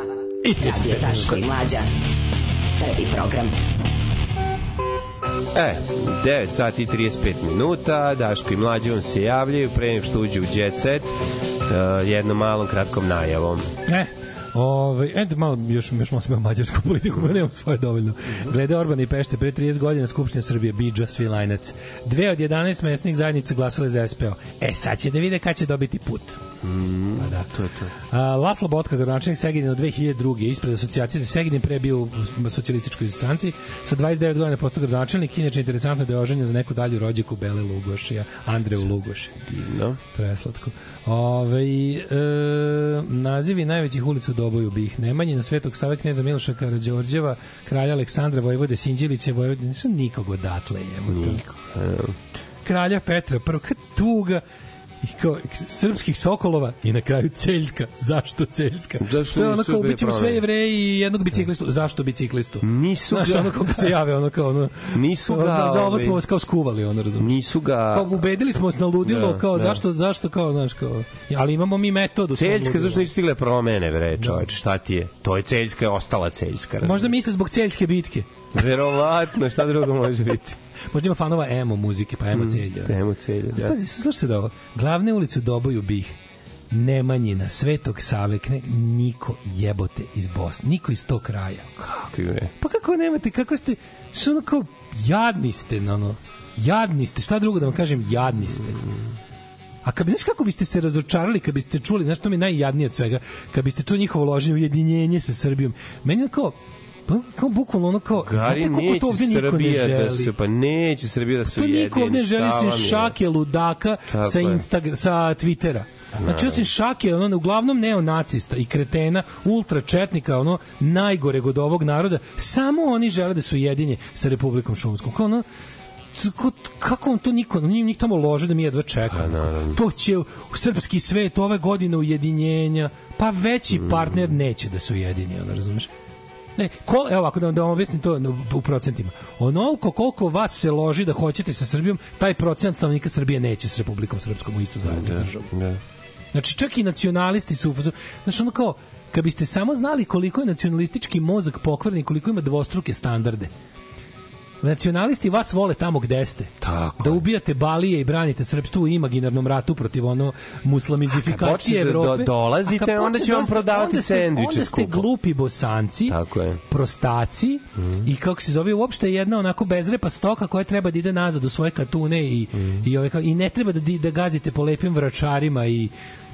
Radio Taško i Mlađa. Prvi program. E, 9 sati i 35 minuta, Daško i Mlađe vam se javljaju pre nego što uđu u Jet Set, uh, jednom malom kratkom najavom. E, Ove, ed, malo, još, još malo sam mađarsku politiku, koja nemam svoje dovoljno. Glede Orban i Pešte, pre 30 godina Skupština Srbije, Bidža, Svilajnac. Dve od 11 mesnih zajednica glasale za SPO. E, sad će da vide kad će dobiti put. To je to. A, Laslo Botka, gradonačelnik Segedina od 2002. ispred asocijacije za Segedin, pre bio u socijalističkoj stranci, sa 29 godina postao gradonačelnik, inače interesantno da je oženjen za neku dalju rođaku Bele Lugošija, Andreju Lugoši. Divno. Preslatko. Ove, e, nazivi najvećih ulica u Doboju bih Nemanjina, Svetog Save, Kneza Miloša Karađorđeva, kralja Aleksandra, Vojvode Sinđiliće, Vojvode, nisu nikog odatle. Jebote. Nikog. Kralja Petra, prvo, kad tuga, i kao srpskih sokolova i na kraju Celjska. Zašto Celjska? Zašto to je kao bili ubićemo sve jevreje i jednog biciklistu. Zašto biciklistu? Nisu Znaš, ga- ono kako se jave, ono kao ono... Nisu ono, ga, Za ovo ovaj- smo vas kao skuvali, ono razumiješ. Nisu ga... Kao ubedili smo vas na ludilo, Da, kao da. zašto, zašto kao, znaš, kao... Ali imamo mi metodu. Celjska, zašto nisu stigle promene, bre, čoveče, šta ti je? To je Celjska, je ostala Celjska. Možda misle zbog Celjske bitke. Verovatno, šta drugo može biti? Možda ima fanova emo muzike, pa emo Mm, celja. Temu Celja, da. Pazi, slušaj se da ovo. Glavne ulice u Doboju bih Nemanjina, Svetog Save, kne, niko jebote iz Bosne, niko iz tog kraja. Kako je? Pa kako nemate, kako ste, što ono kao, jadni ste, no, no, jadni ste, šta drugo da vam kažem, jadni ste. A kad bi, znaš kako biste se razočarali kad biste čuli, znaš što mi je najjadnije od svega, kad biste čuli njihovo loženje ujedinjenje sa Srbijom, meni je kao, pa, kao bukvalno ono kao, Gari, znate kako to ovde niko ne da želi? se, pa neće Srbija da se To ujedini. niko ovde ne želi je? šake ludaka Tako sa. Instagram sa Twittera. Znači osim šake, ono uglavnom neonacista i kretena, ultra četnika, ono najgore od ovog naroda, samo oni žele da su jedinje sa Republikom Šumskom. Kao ono, Ko, kako on to niko, njih, njih tamo lože da mi jedva čekamo. to će u srpski svet ove godine ujedinjenja, pa veći partner neće da se ujedini, ono, razumeš? Ne, kol, evo ako da, da vam objasnim to u procentima. Onoliko koliko vas se loži da hoćete sa Srbijom, taj procent stanovnika Srbije neće s Republikom Srpskom u istu zajednu državu. Da. Znači, čak i nacionalisti su... Znači, ono kao, kad biste samo znali koliko je nacionalistički mozak pokvarni, koliko ima dvostruke standarde, Nacionalisti vas vole tamo gde ste. Tako da ubijate balije i branite srpstvo u imaginarnom ratu protiv ono muslamizifikacije počnete da Evrope. do- dolazite, onda će vam prodavati sendviče Onda ste skupo. glupi bosanci, Tako je. prostaci i kako se zove uopšte jedna onako bezrepa stoka koja treba da ide nazad u svoje katune i, i, ove, i ne treba da, da gazite po lepim vračarima i,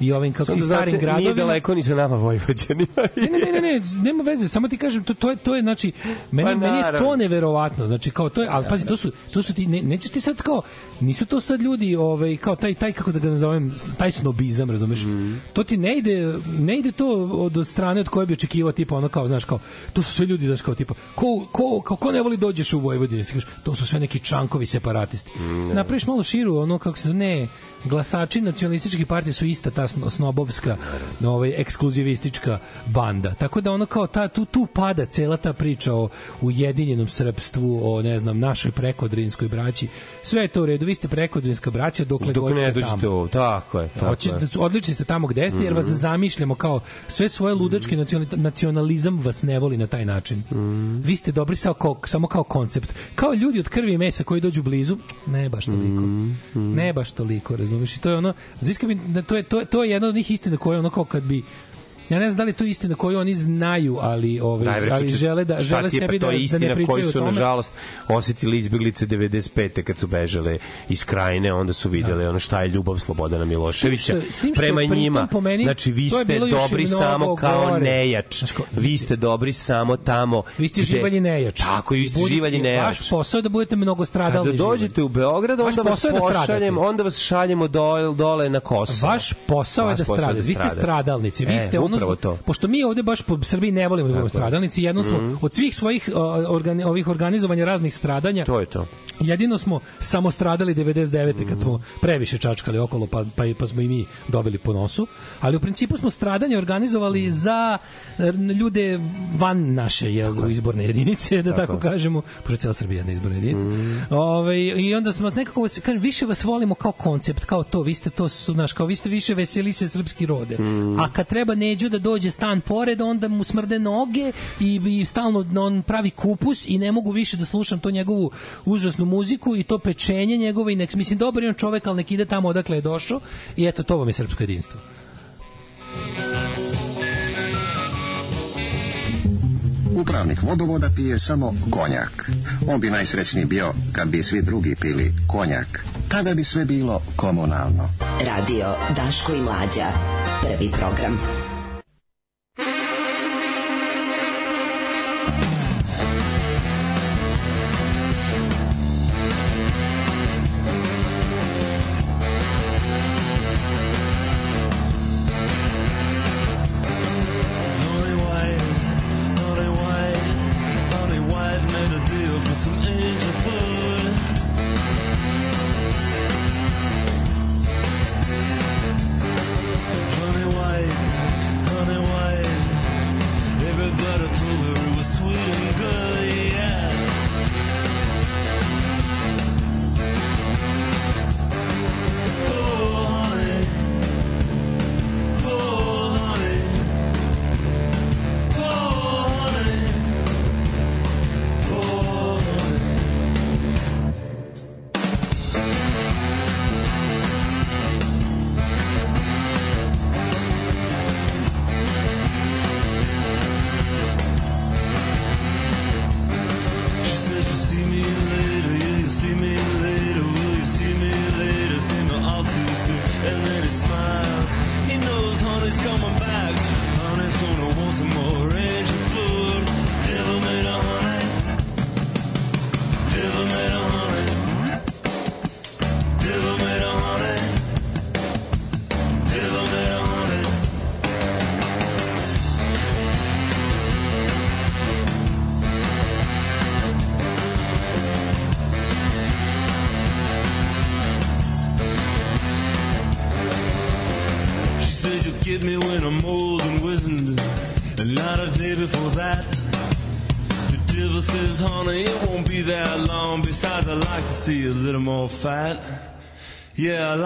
i ovim kako Samo i da starim gradovima. Nije daleko ni sa nama Vojvođanima. Ne, ne, ne, ne, ne, nema veze, samo ti kažem, to, to, je, to je, znači, meni, Pa meni je to neverovatno, znači, kao to je, ali pazi, to su, to su ti, ne, nećeš ti sad kao, nisu to sad ljudi, ovaj, kao taj, taj kako da ga nazovem, taj snobizam, razumeš? To ti ne ide, ne ide to od strane od koje bi očekivao tipa ono kao, znaš, kao, to su sve ljudi, znaš, kao tipa, ko, ko, kao, ko ne voli dođeš u Vojvodinu, Ti to su sve neki čankovi separatisti. Napraviš malo širu, ono, kako se, ne, glasači nacionalističkih partija su ista ta sno- snobovska ovaj ekskluzivistička banda tako da ono kao ta tu tu pada cela ta priča o ujedinjenom srpstvu o ne znam našoj prekodrinskoj braći sve je to u redu vi ste prekodrinska braća dokle Dok god ne dođete tamo ovde, tako je. Tako Hoće, je. odlični ste tamo gde ste, jer vas Mhm. zamišljamo kao sve svoje ludački nacionali- nacionalizam vas ne voli na taj način. Mhm. Vi ste dobri samo kao, samo kao koncept. Kao ljudi od krvi i mesa koji dođu blizu, ne baš toliko. Mhm. Ne baš toliko, razumiješ? I to je ono, bi, da to je, to, je, to je jedna od njih istina koje ono kao kad bi Ja ne znam da li to istina koju oni znaju, ali ovaj Daj, ali žele da žele je, pa sebi da, to je da istina ne pričaju koju su nažalost osetili izbeglice 95. kad su bežale iz krajine, onda su videli ono šta je ljubav Slobodana Miloševića Da. S tim što- s tim što prema njima. meni, znači vi ste dobri samo kao gore. nejač. Vi ste dobri samo tamo. Vi ste gde- živalji nejač. Tako, vi ste Budite- živalji nejač. Vaš posao je da budete mnogo stradalni Kada dođete u Beograd, onda vas da stradate. pošaljem, onda vas šaljemo dole, dole na Kosovo. Vaš posao je da stradate. Vi ste stradalnici. Vi E, ste upravo to. pošto mi ovde baš po Srbiji ne volimo da budemo stradalnici, jedno smo Mhm. od svih svojih o, organi, ovih organizovanja raznih stradanja. To je to. Jedino smo samo stradali 99. kad smo previše čačkali okolo pa, pa, pa smo i mi dobili po nosu, ali u principu smo stradanje organizovali za e, ljude van naše jel, izborne jedinice, da tako, Tako. kažemo, pošto je cijela Srbija jedna izborna jedinica. Ovaj, I onda smo nekako, kažem, više vas volimo kao koncept, kao to, vi ste to, su, naš, kao vi ste više veseli se srpski rode. A kad treba neđu da dođe stan pored, onda mu smrde noge i, i stalno on pravi kupus i ne mogu više da slušam to njegovu užasnu muziku i to pečenje njegove i nek, mislim, dobar je on čovek, ali nek ide tamo odakle je došao i eto, to vam je srpsko jedinstvo. Upravnik vodovoda pije samo konjak. On bi najsrećniji bio kad bi svi drugi pili konjak. Tada bi sve bilo komunalno. Radio Daško i Mlađa. Prvi program.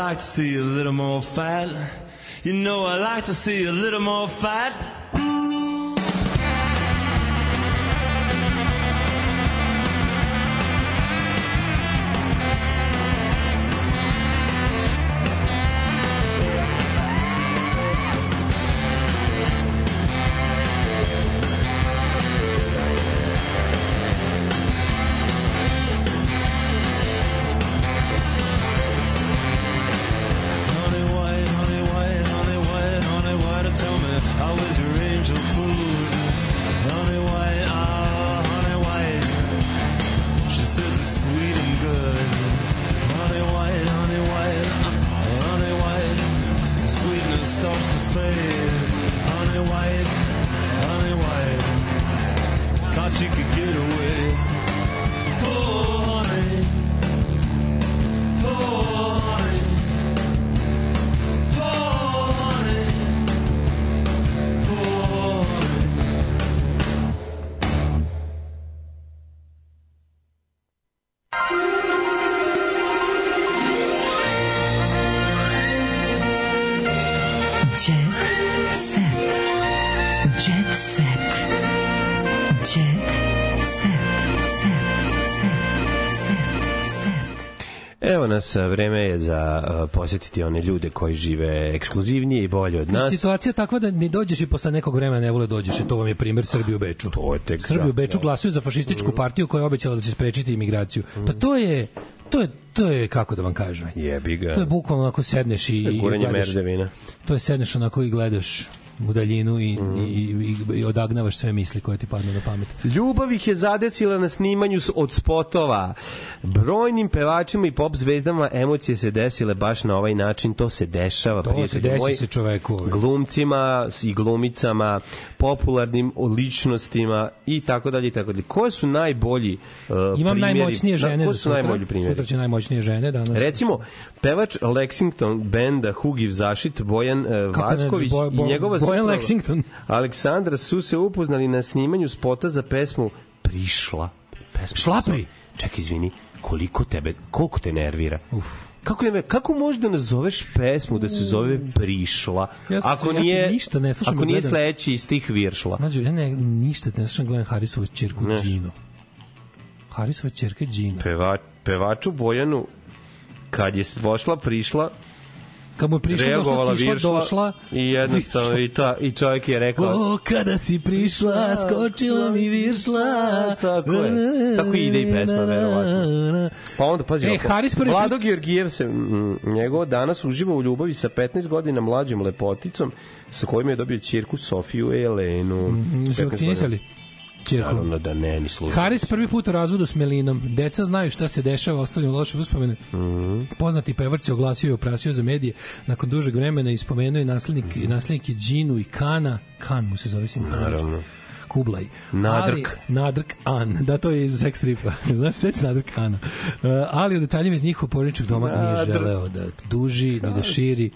Like to see a little more fat. You know, I like to see a little more fat. Evo nas, a, vreme je za posjetiti one ljude koji žive ekskluzivnije i bolje od nas. Situacija je takva da ne dođeš i posle nekog vremena ne vole dođeš i to vam je primer Srbije u Beču. To je tek Srbi u za- Beču da. glasaju za fašističku partiju koja je obećala da će sprečiti imigraciju. Pa to je to je to je kako da vam kažem. Jebi ga. To je bukvalno onako sedneš i, i gledaš. merdevina. To je sedneš onako i gledaš u daljinu i, i, i, i odagnavaš sve misli koje ti padnu na pamet. Ljubav ih je zadesila na snimanju od spotova. Brojnim pevačima i pop zvezdama emocije se desile baš na ovaj način. To se dešava, To se desi moji. se čoveku. glumcima i glumicama, popularnim ličnostima i tako dalje i tako dalje. Koje su najbolji uh, Imam primjeri? najmoćnije žene da, za koji su sutra. najbolji primjeri? Sutra će najmoćnije žene danas. Recimo, pevač Lexington benda Hugiv Zašit, Bojan uh, ne, Vasković Bo- Bo- i njegova Bojan Lexington. Aleksandra su se upoznali na snimanju spota za pesmu Prišla. Pesma Šlapri. Čekaj, izvini, koliko tebe, koliko te nervira? Uf. Kako, je, kako možeš da nazoveš pesmu da se zove Prišla? Ja sam ako se- ja nije, ništa ne slušam ako nije gledam. sledeći stih Viršla. Mađo, ja ne, ništa ne slušam, gledam Harisovu čerku Ne. Ginu. Harisova čerka Gina. Peva, pevaču Bojanu kad je vošla prišla Kad mu je prišla, došla, sišla, viršla došla. i jednostavno i, ta, i čovjek je rekao O, kada si prišla, skočila mi viršla. Tako je. Tako ide i pesma, verovatno. Pa onda, pazi, E. Haris prvi Vlado put- Georgijev se, mm, njegov danas uživa u ljubavi sa 15 godina mlađom lepoticom sa kojim je dobio ćirku Sofiju Elenu. Mm, Su 15 vakcinisali? godina. Čerku. Naravno da ne, ni slučaj. Haris prvi put u razvodu s Melinom. Deca znaju šta se dešava, ostavljam loše uspomene. Mhm. Poznati pevač se oglasio i oprasio za medije. Nakon dužeg vremena i spomenuo je naslednik, naslednik je Džinu i Kana. Kan mu se zove sin. Naravno. Kublaj. Nadrk. Ali, Nadrk An. Da, to je iz sex stripa. Znaš, seći Nadrk Ana. Uh, ali o detaljima iz njihovog porodičnog doma nije Nadrk. želeo da duži, ni da širi.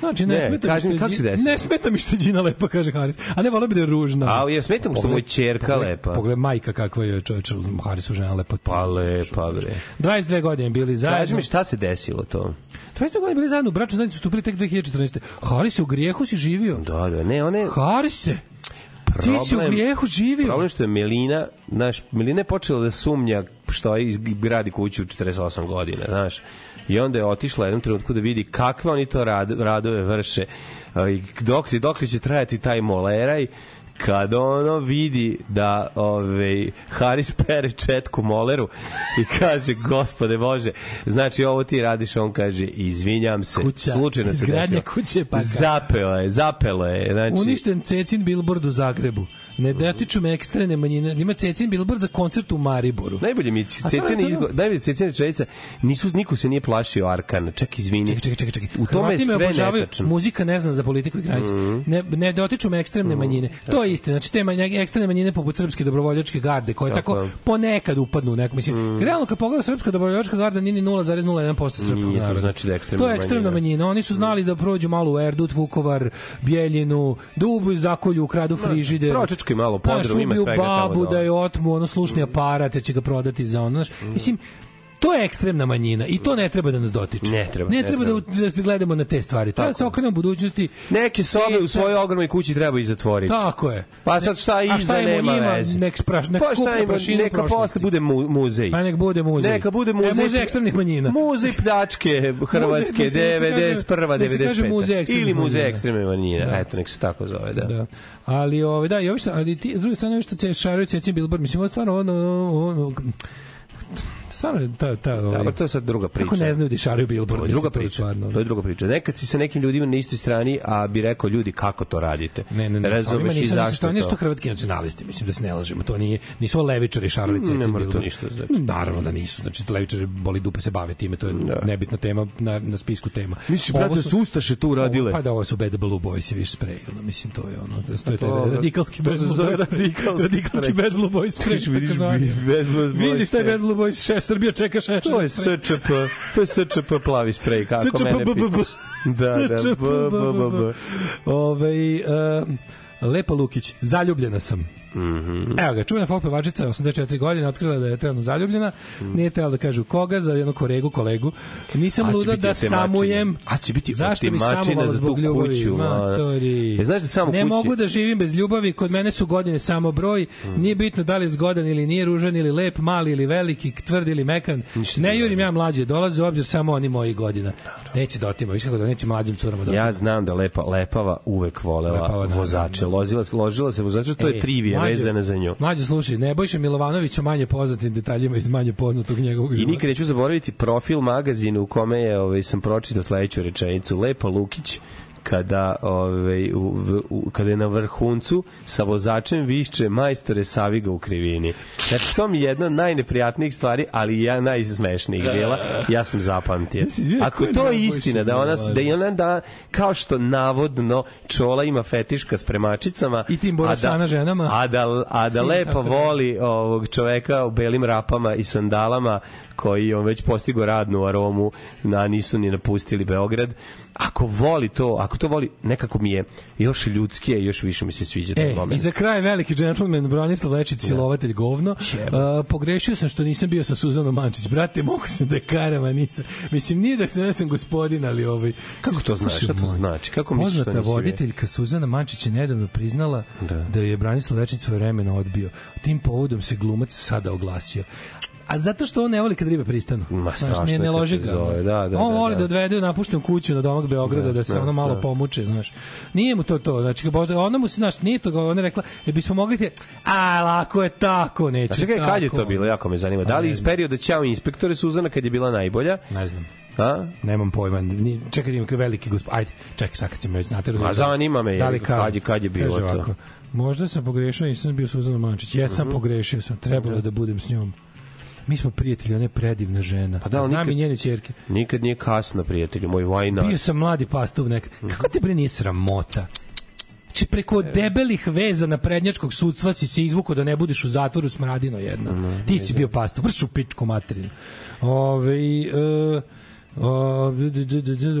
Znači, ne, Ne, smeta kaži mi što je kako se desilo? Ne smeta mi što je Džina lepa, kaže Haris. A ne, volio bi da je ružna. A, jer smeta mu što mu je ćerka pogled- lepa. Pogled majka kakva je čovječ, Harisu žena lepa. Pa lepa, bre. 22 godine bili zajedno. Kaži mi šta se desilo to? 22 godine bili zajedno, u bračnu zajednicu stupili tek 2014. Haris je u grijehu si živio. Da, da, ne, one... Haris se. Ti si u grijehu živio. Problem što je Melina, znaš, Melina je počela da sumnja što je gradi kuću u 48 godina, znaš. I onda je otišla jednom trenutku da vidi kakve oni to rad, radove vrše i dok, dok li će trajati taj moleraj kad ono vidi da ove, Haris pere četku moleru i kaže, gospode Bože, znači ovo ti radiš, on kaže, izvinjam se, Kuća, slučajno se desilo. kuće, pa Zapeo je, zapelo je, znači... Uništen Cecin billboard u Zagrebu. Ne dotiču me ekstremne manjine. Ima Cecin billboard za koncert u Mariboru. Najbolje mi je je Cecene to- izgo, najbolje Cecene rečenica, nisu niko se nije plašio Arkana. Ček, izvini. Čekaj, čekaj, čekaj. U tome je Hrvati me sve netačno. Muzika ne zna za politiku i granice. Ne, ne dotiču me ekstremne manjine. To je istina. Znači, te manje, ekstremne manjine poput srpske dobrovoljačke garde, koje Tako tako, ponekad upadnu u neku. Mislim, realno kad pogledaš srpska dobrovoljačka garda nije ni 0,01% srpskog Nije, to naroda. znači da ekstremna To je ekstremna manjina. manjina. Oni su znali da prođu malo u Erdut, Vukovar, Bjeljinu, da ubuju zakolju, ukradu frižider. pročačkaju malo Znaš, podrum, ima svega tamo babu, dole. da je otmu ono slušni aparat, jer će ga prodati za ono. Znaš, mislim, to je ekstremna manjina i to ne treba da nas dotiče. Ne treba, Ne ne treba, treba. da, da se gledamo na te stvari. Treba da se okrenemo budućnosti. Neke sobe u svojoj ogromnoj kući treba i zatvoriti. Tako je. Pa sad šta A iza šta im u nema njima? veze. Nek spraš- nek pa šta ima, neka posle bude mu, muzej. Pa nek bude muzej. Neka bude muzej. E, muzej ekstremnih manjina. Muzej pljačke Hrvatske, Muzej, nek se- nek se kaže- 91. nek se kaže 95. muzej ekstremnih Ili muzej manjina. ekstremne manjine. Da. Eto, nek se tako zove, da. Da. Ali ovaj da, i ovi šta, ali ti s druge strane ovi što se šaraju Cecin Billboard, mislim ovo stvarno ono ono, ono stvarno ta ta ovaj, Da, pa to je sad druga priča. Kako ne znaju da šaraju Billboard, To je druga priča. stvarno, To je druga priča. Nekad si sa nekim ljudima na istoj strani, a bi rekao ljudi kako to radite. Ne, ne, ne, Razumeš i zašto su to to. hrvatski nacionalisti, mislim da se ne lažemo, to nije, nisu levičari šarali Cecin Ne mora to ništa znači. Naravno da nisu, znači levičari boli dupe se bave time, to je nebitna tema na, na spisku tema. Misliš, brate, da su Ustaše to uradile? Ovo, pa da, ovo su Bad Blue Boys i više spray, ono, mislim, to je ono, to je taj radikalski Bad Blue Boys, radikalski. Bad Blue Boys spray. Vidiš, vidiš, takozvani. vidiš, Bad Blue Boys Vidiš taj spray. Bad Blue Boys, šeš, Srbija čeka šeš. To je SČP, to je SČP plavi sprej, kako SČP, mene pitaš. Da, da, b, b, b, b. Ovaj, um, Lepa Lukić, zaljubljena sam. Mhm. Evo ga, čuvena folk pevačica, 84 godine, otkrila da je trenutno zaljubljena, nije tela da kažu koga, za jednu koregu, kolegu. Nisam luda da samujem. A će biti Zašto bi samovala zbog ljubavi? kuću. Matori. E, znaš da samo ne kući- mogu da živim bez ljubavi, kod mene su godine samo broj, Mm. nije bitno da li je zgodan ili nije ružan ili lep, mali ili veliki, tvrd ili mekan. Ne jurim ja mlađe, dolaze u obzir samo oni moji godina. Neće da otima, viš kako da neće mlađim curama da Ja znam da lepa lepava uvek volela Lepava, vozače. Lozila, se- ložila se vozača, to je trivija mlađo- vezana za nju. Mlađe, slušaj, Nebojša Milovanović o manje poznatim detaljima iz manje poznatog njegovog I života. nikad neću zaboraviti profil magazina u kome je, ovaj, sam pročitao sledeću rečenicu. Lepa Lukić kada ovaj u, u, kada je na vrhuncu sa vozačem višče majstore saviga u krivini. Znači to mi je jedna od najneprijatnijih stvari, ali ja najsmešnijih bila. Ja sam zapamtio. Ako to je istina da ona da je ona da kao što navodno Čola ima fetiška s premačicama I tim a Borosana da- ženama. A da a da lepo da. voli ovog čoveka u belim rapama i sandalama koji on već postigo radnu aromu na nisu ni napustili Beograd. Ako voli to, ako to voli, nekako mi je još ljudskije, još više mi se sviđa taj E, i moment. za kraj veliki džentlmen Branislav Lečić, silovatelj govno. Uh, pogrešio sam što nisam bio sa Suzanom Mančić. Brate, mogu sam da karama, nisam. Mislim, nije da se ne sam gospodin, ali ovaj... Kako to znaš? Šta to znači? Kako misliš što nisi voditeljka Suzana Mančić je nedavno priznala da, da je Branislav Lečić svoje vremena odbio. Tim povodom se glumac sada oglasio. A zato što on ne voli kad ribe pristanu. Ma, Znaš, ne, ne kad loži ga. zove, da, da, on da, voli da. da odvede u napuštenu kuću na domak Beograda da, Da, se da, ono malo da. pomuče, znaš. Nije mu to to, znači kad možda- ona mu se znaš, nije to, ona je rekla, je bismo mogli te, a lako je tako, neću. A čekaj, kad je tako. to bilo? Jako me zanima. Da li ne iz perioda Ćao inspektore Suzana kad je bila najbolja? Ne znam. A? Nemam pojma. Ni, čekaj, da imam veliki gospod. Ajde, čekaj, sad kad me već znate. Ma, zanima me, da li kaže- kad je- kad je bilo to? ovako, Možda sam pogrešio, nisam bio Suzana Mančić. Jesam Mhm. pogrešio sam, trebalo da budem s njom. Mi smo prijatelji, ona je predivna žena. Pa da, Znam nikad- i njene ćerke. Nikad nije kasno, prijatelju moj, why not? Bio sam mladi pastuv nek. Mhm. Kako te bre nije sramota? Znači preko debelih veza na prednjačkog sudstva si se izvuko da ne budeš u zatvoru smradino jedna. Ti si bio pastuv, vršu pičku materinu. Ove, e,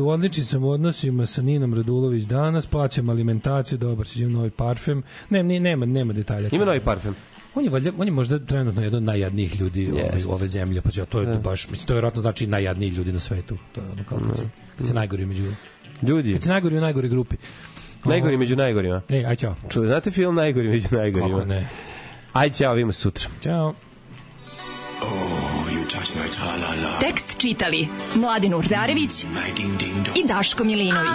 u odličnim sam odnosima sa Ninom Radulović danas, plaćam alimentaciju, dobar si, novi parfem. Ne, ne, nema, nema detalja. Ima novi parfem. On je, valjda, on je možda trenutno jedan od najjadnijih ljudi ove, Jeste. ove zemlje. Pa to je baš, mislim, to je vjerojatno znači najjadniji ljudi na svetu. To je ono kao kad, se, kad se najgori među... Ljudi, Kad se najgori u najgori grupi. najgori među najgorima. Ej, aj čao. Čuli, znate film Najgori među najgorima? Kako ne. Aj, ćao, vidimo sutra. Ćao. Tekst čitali Mladin Urdarević i Daško Milinović.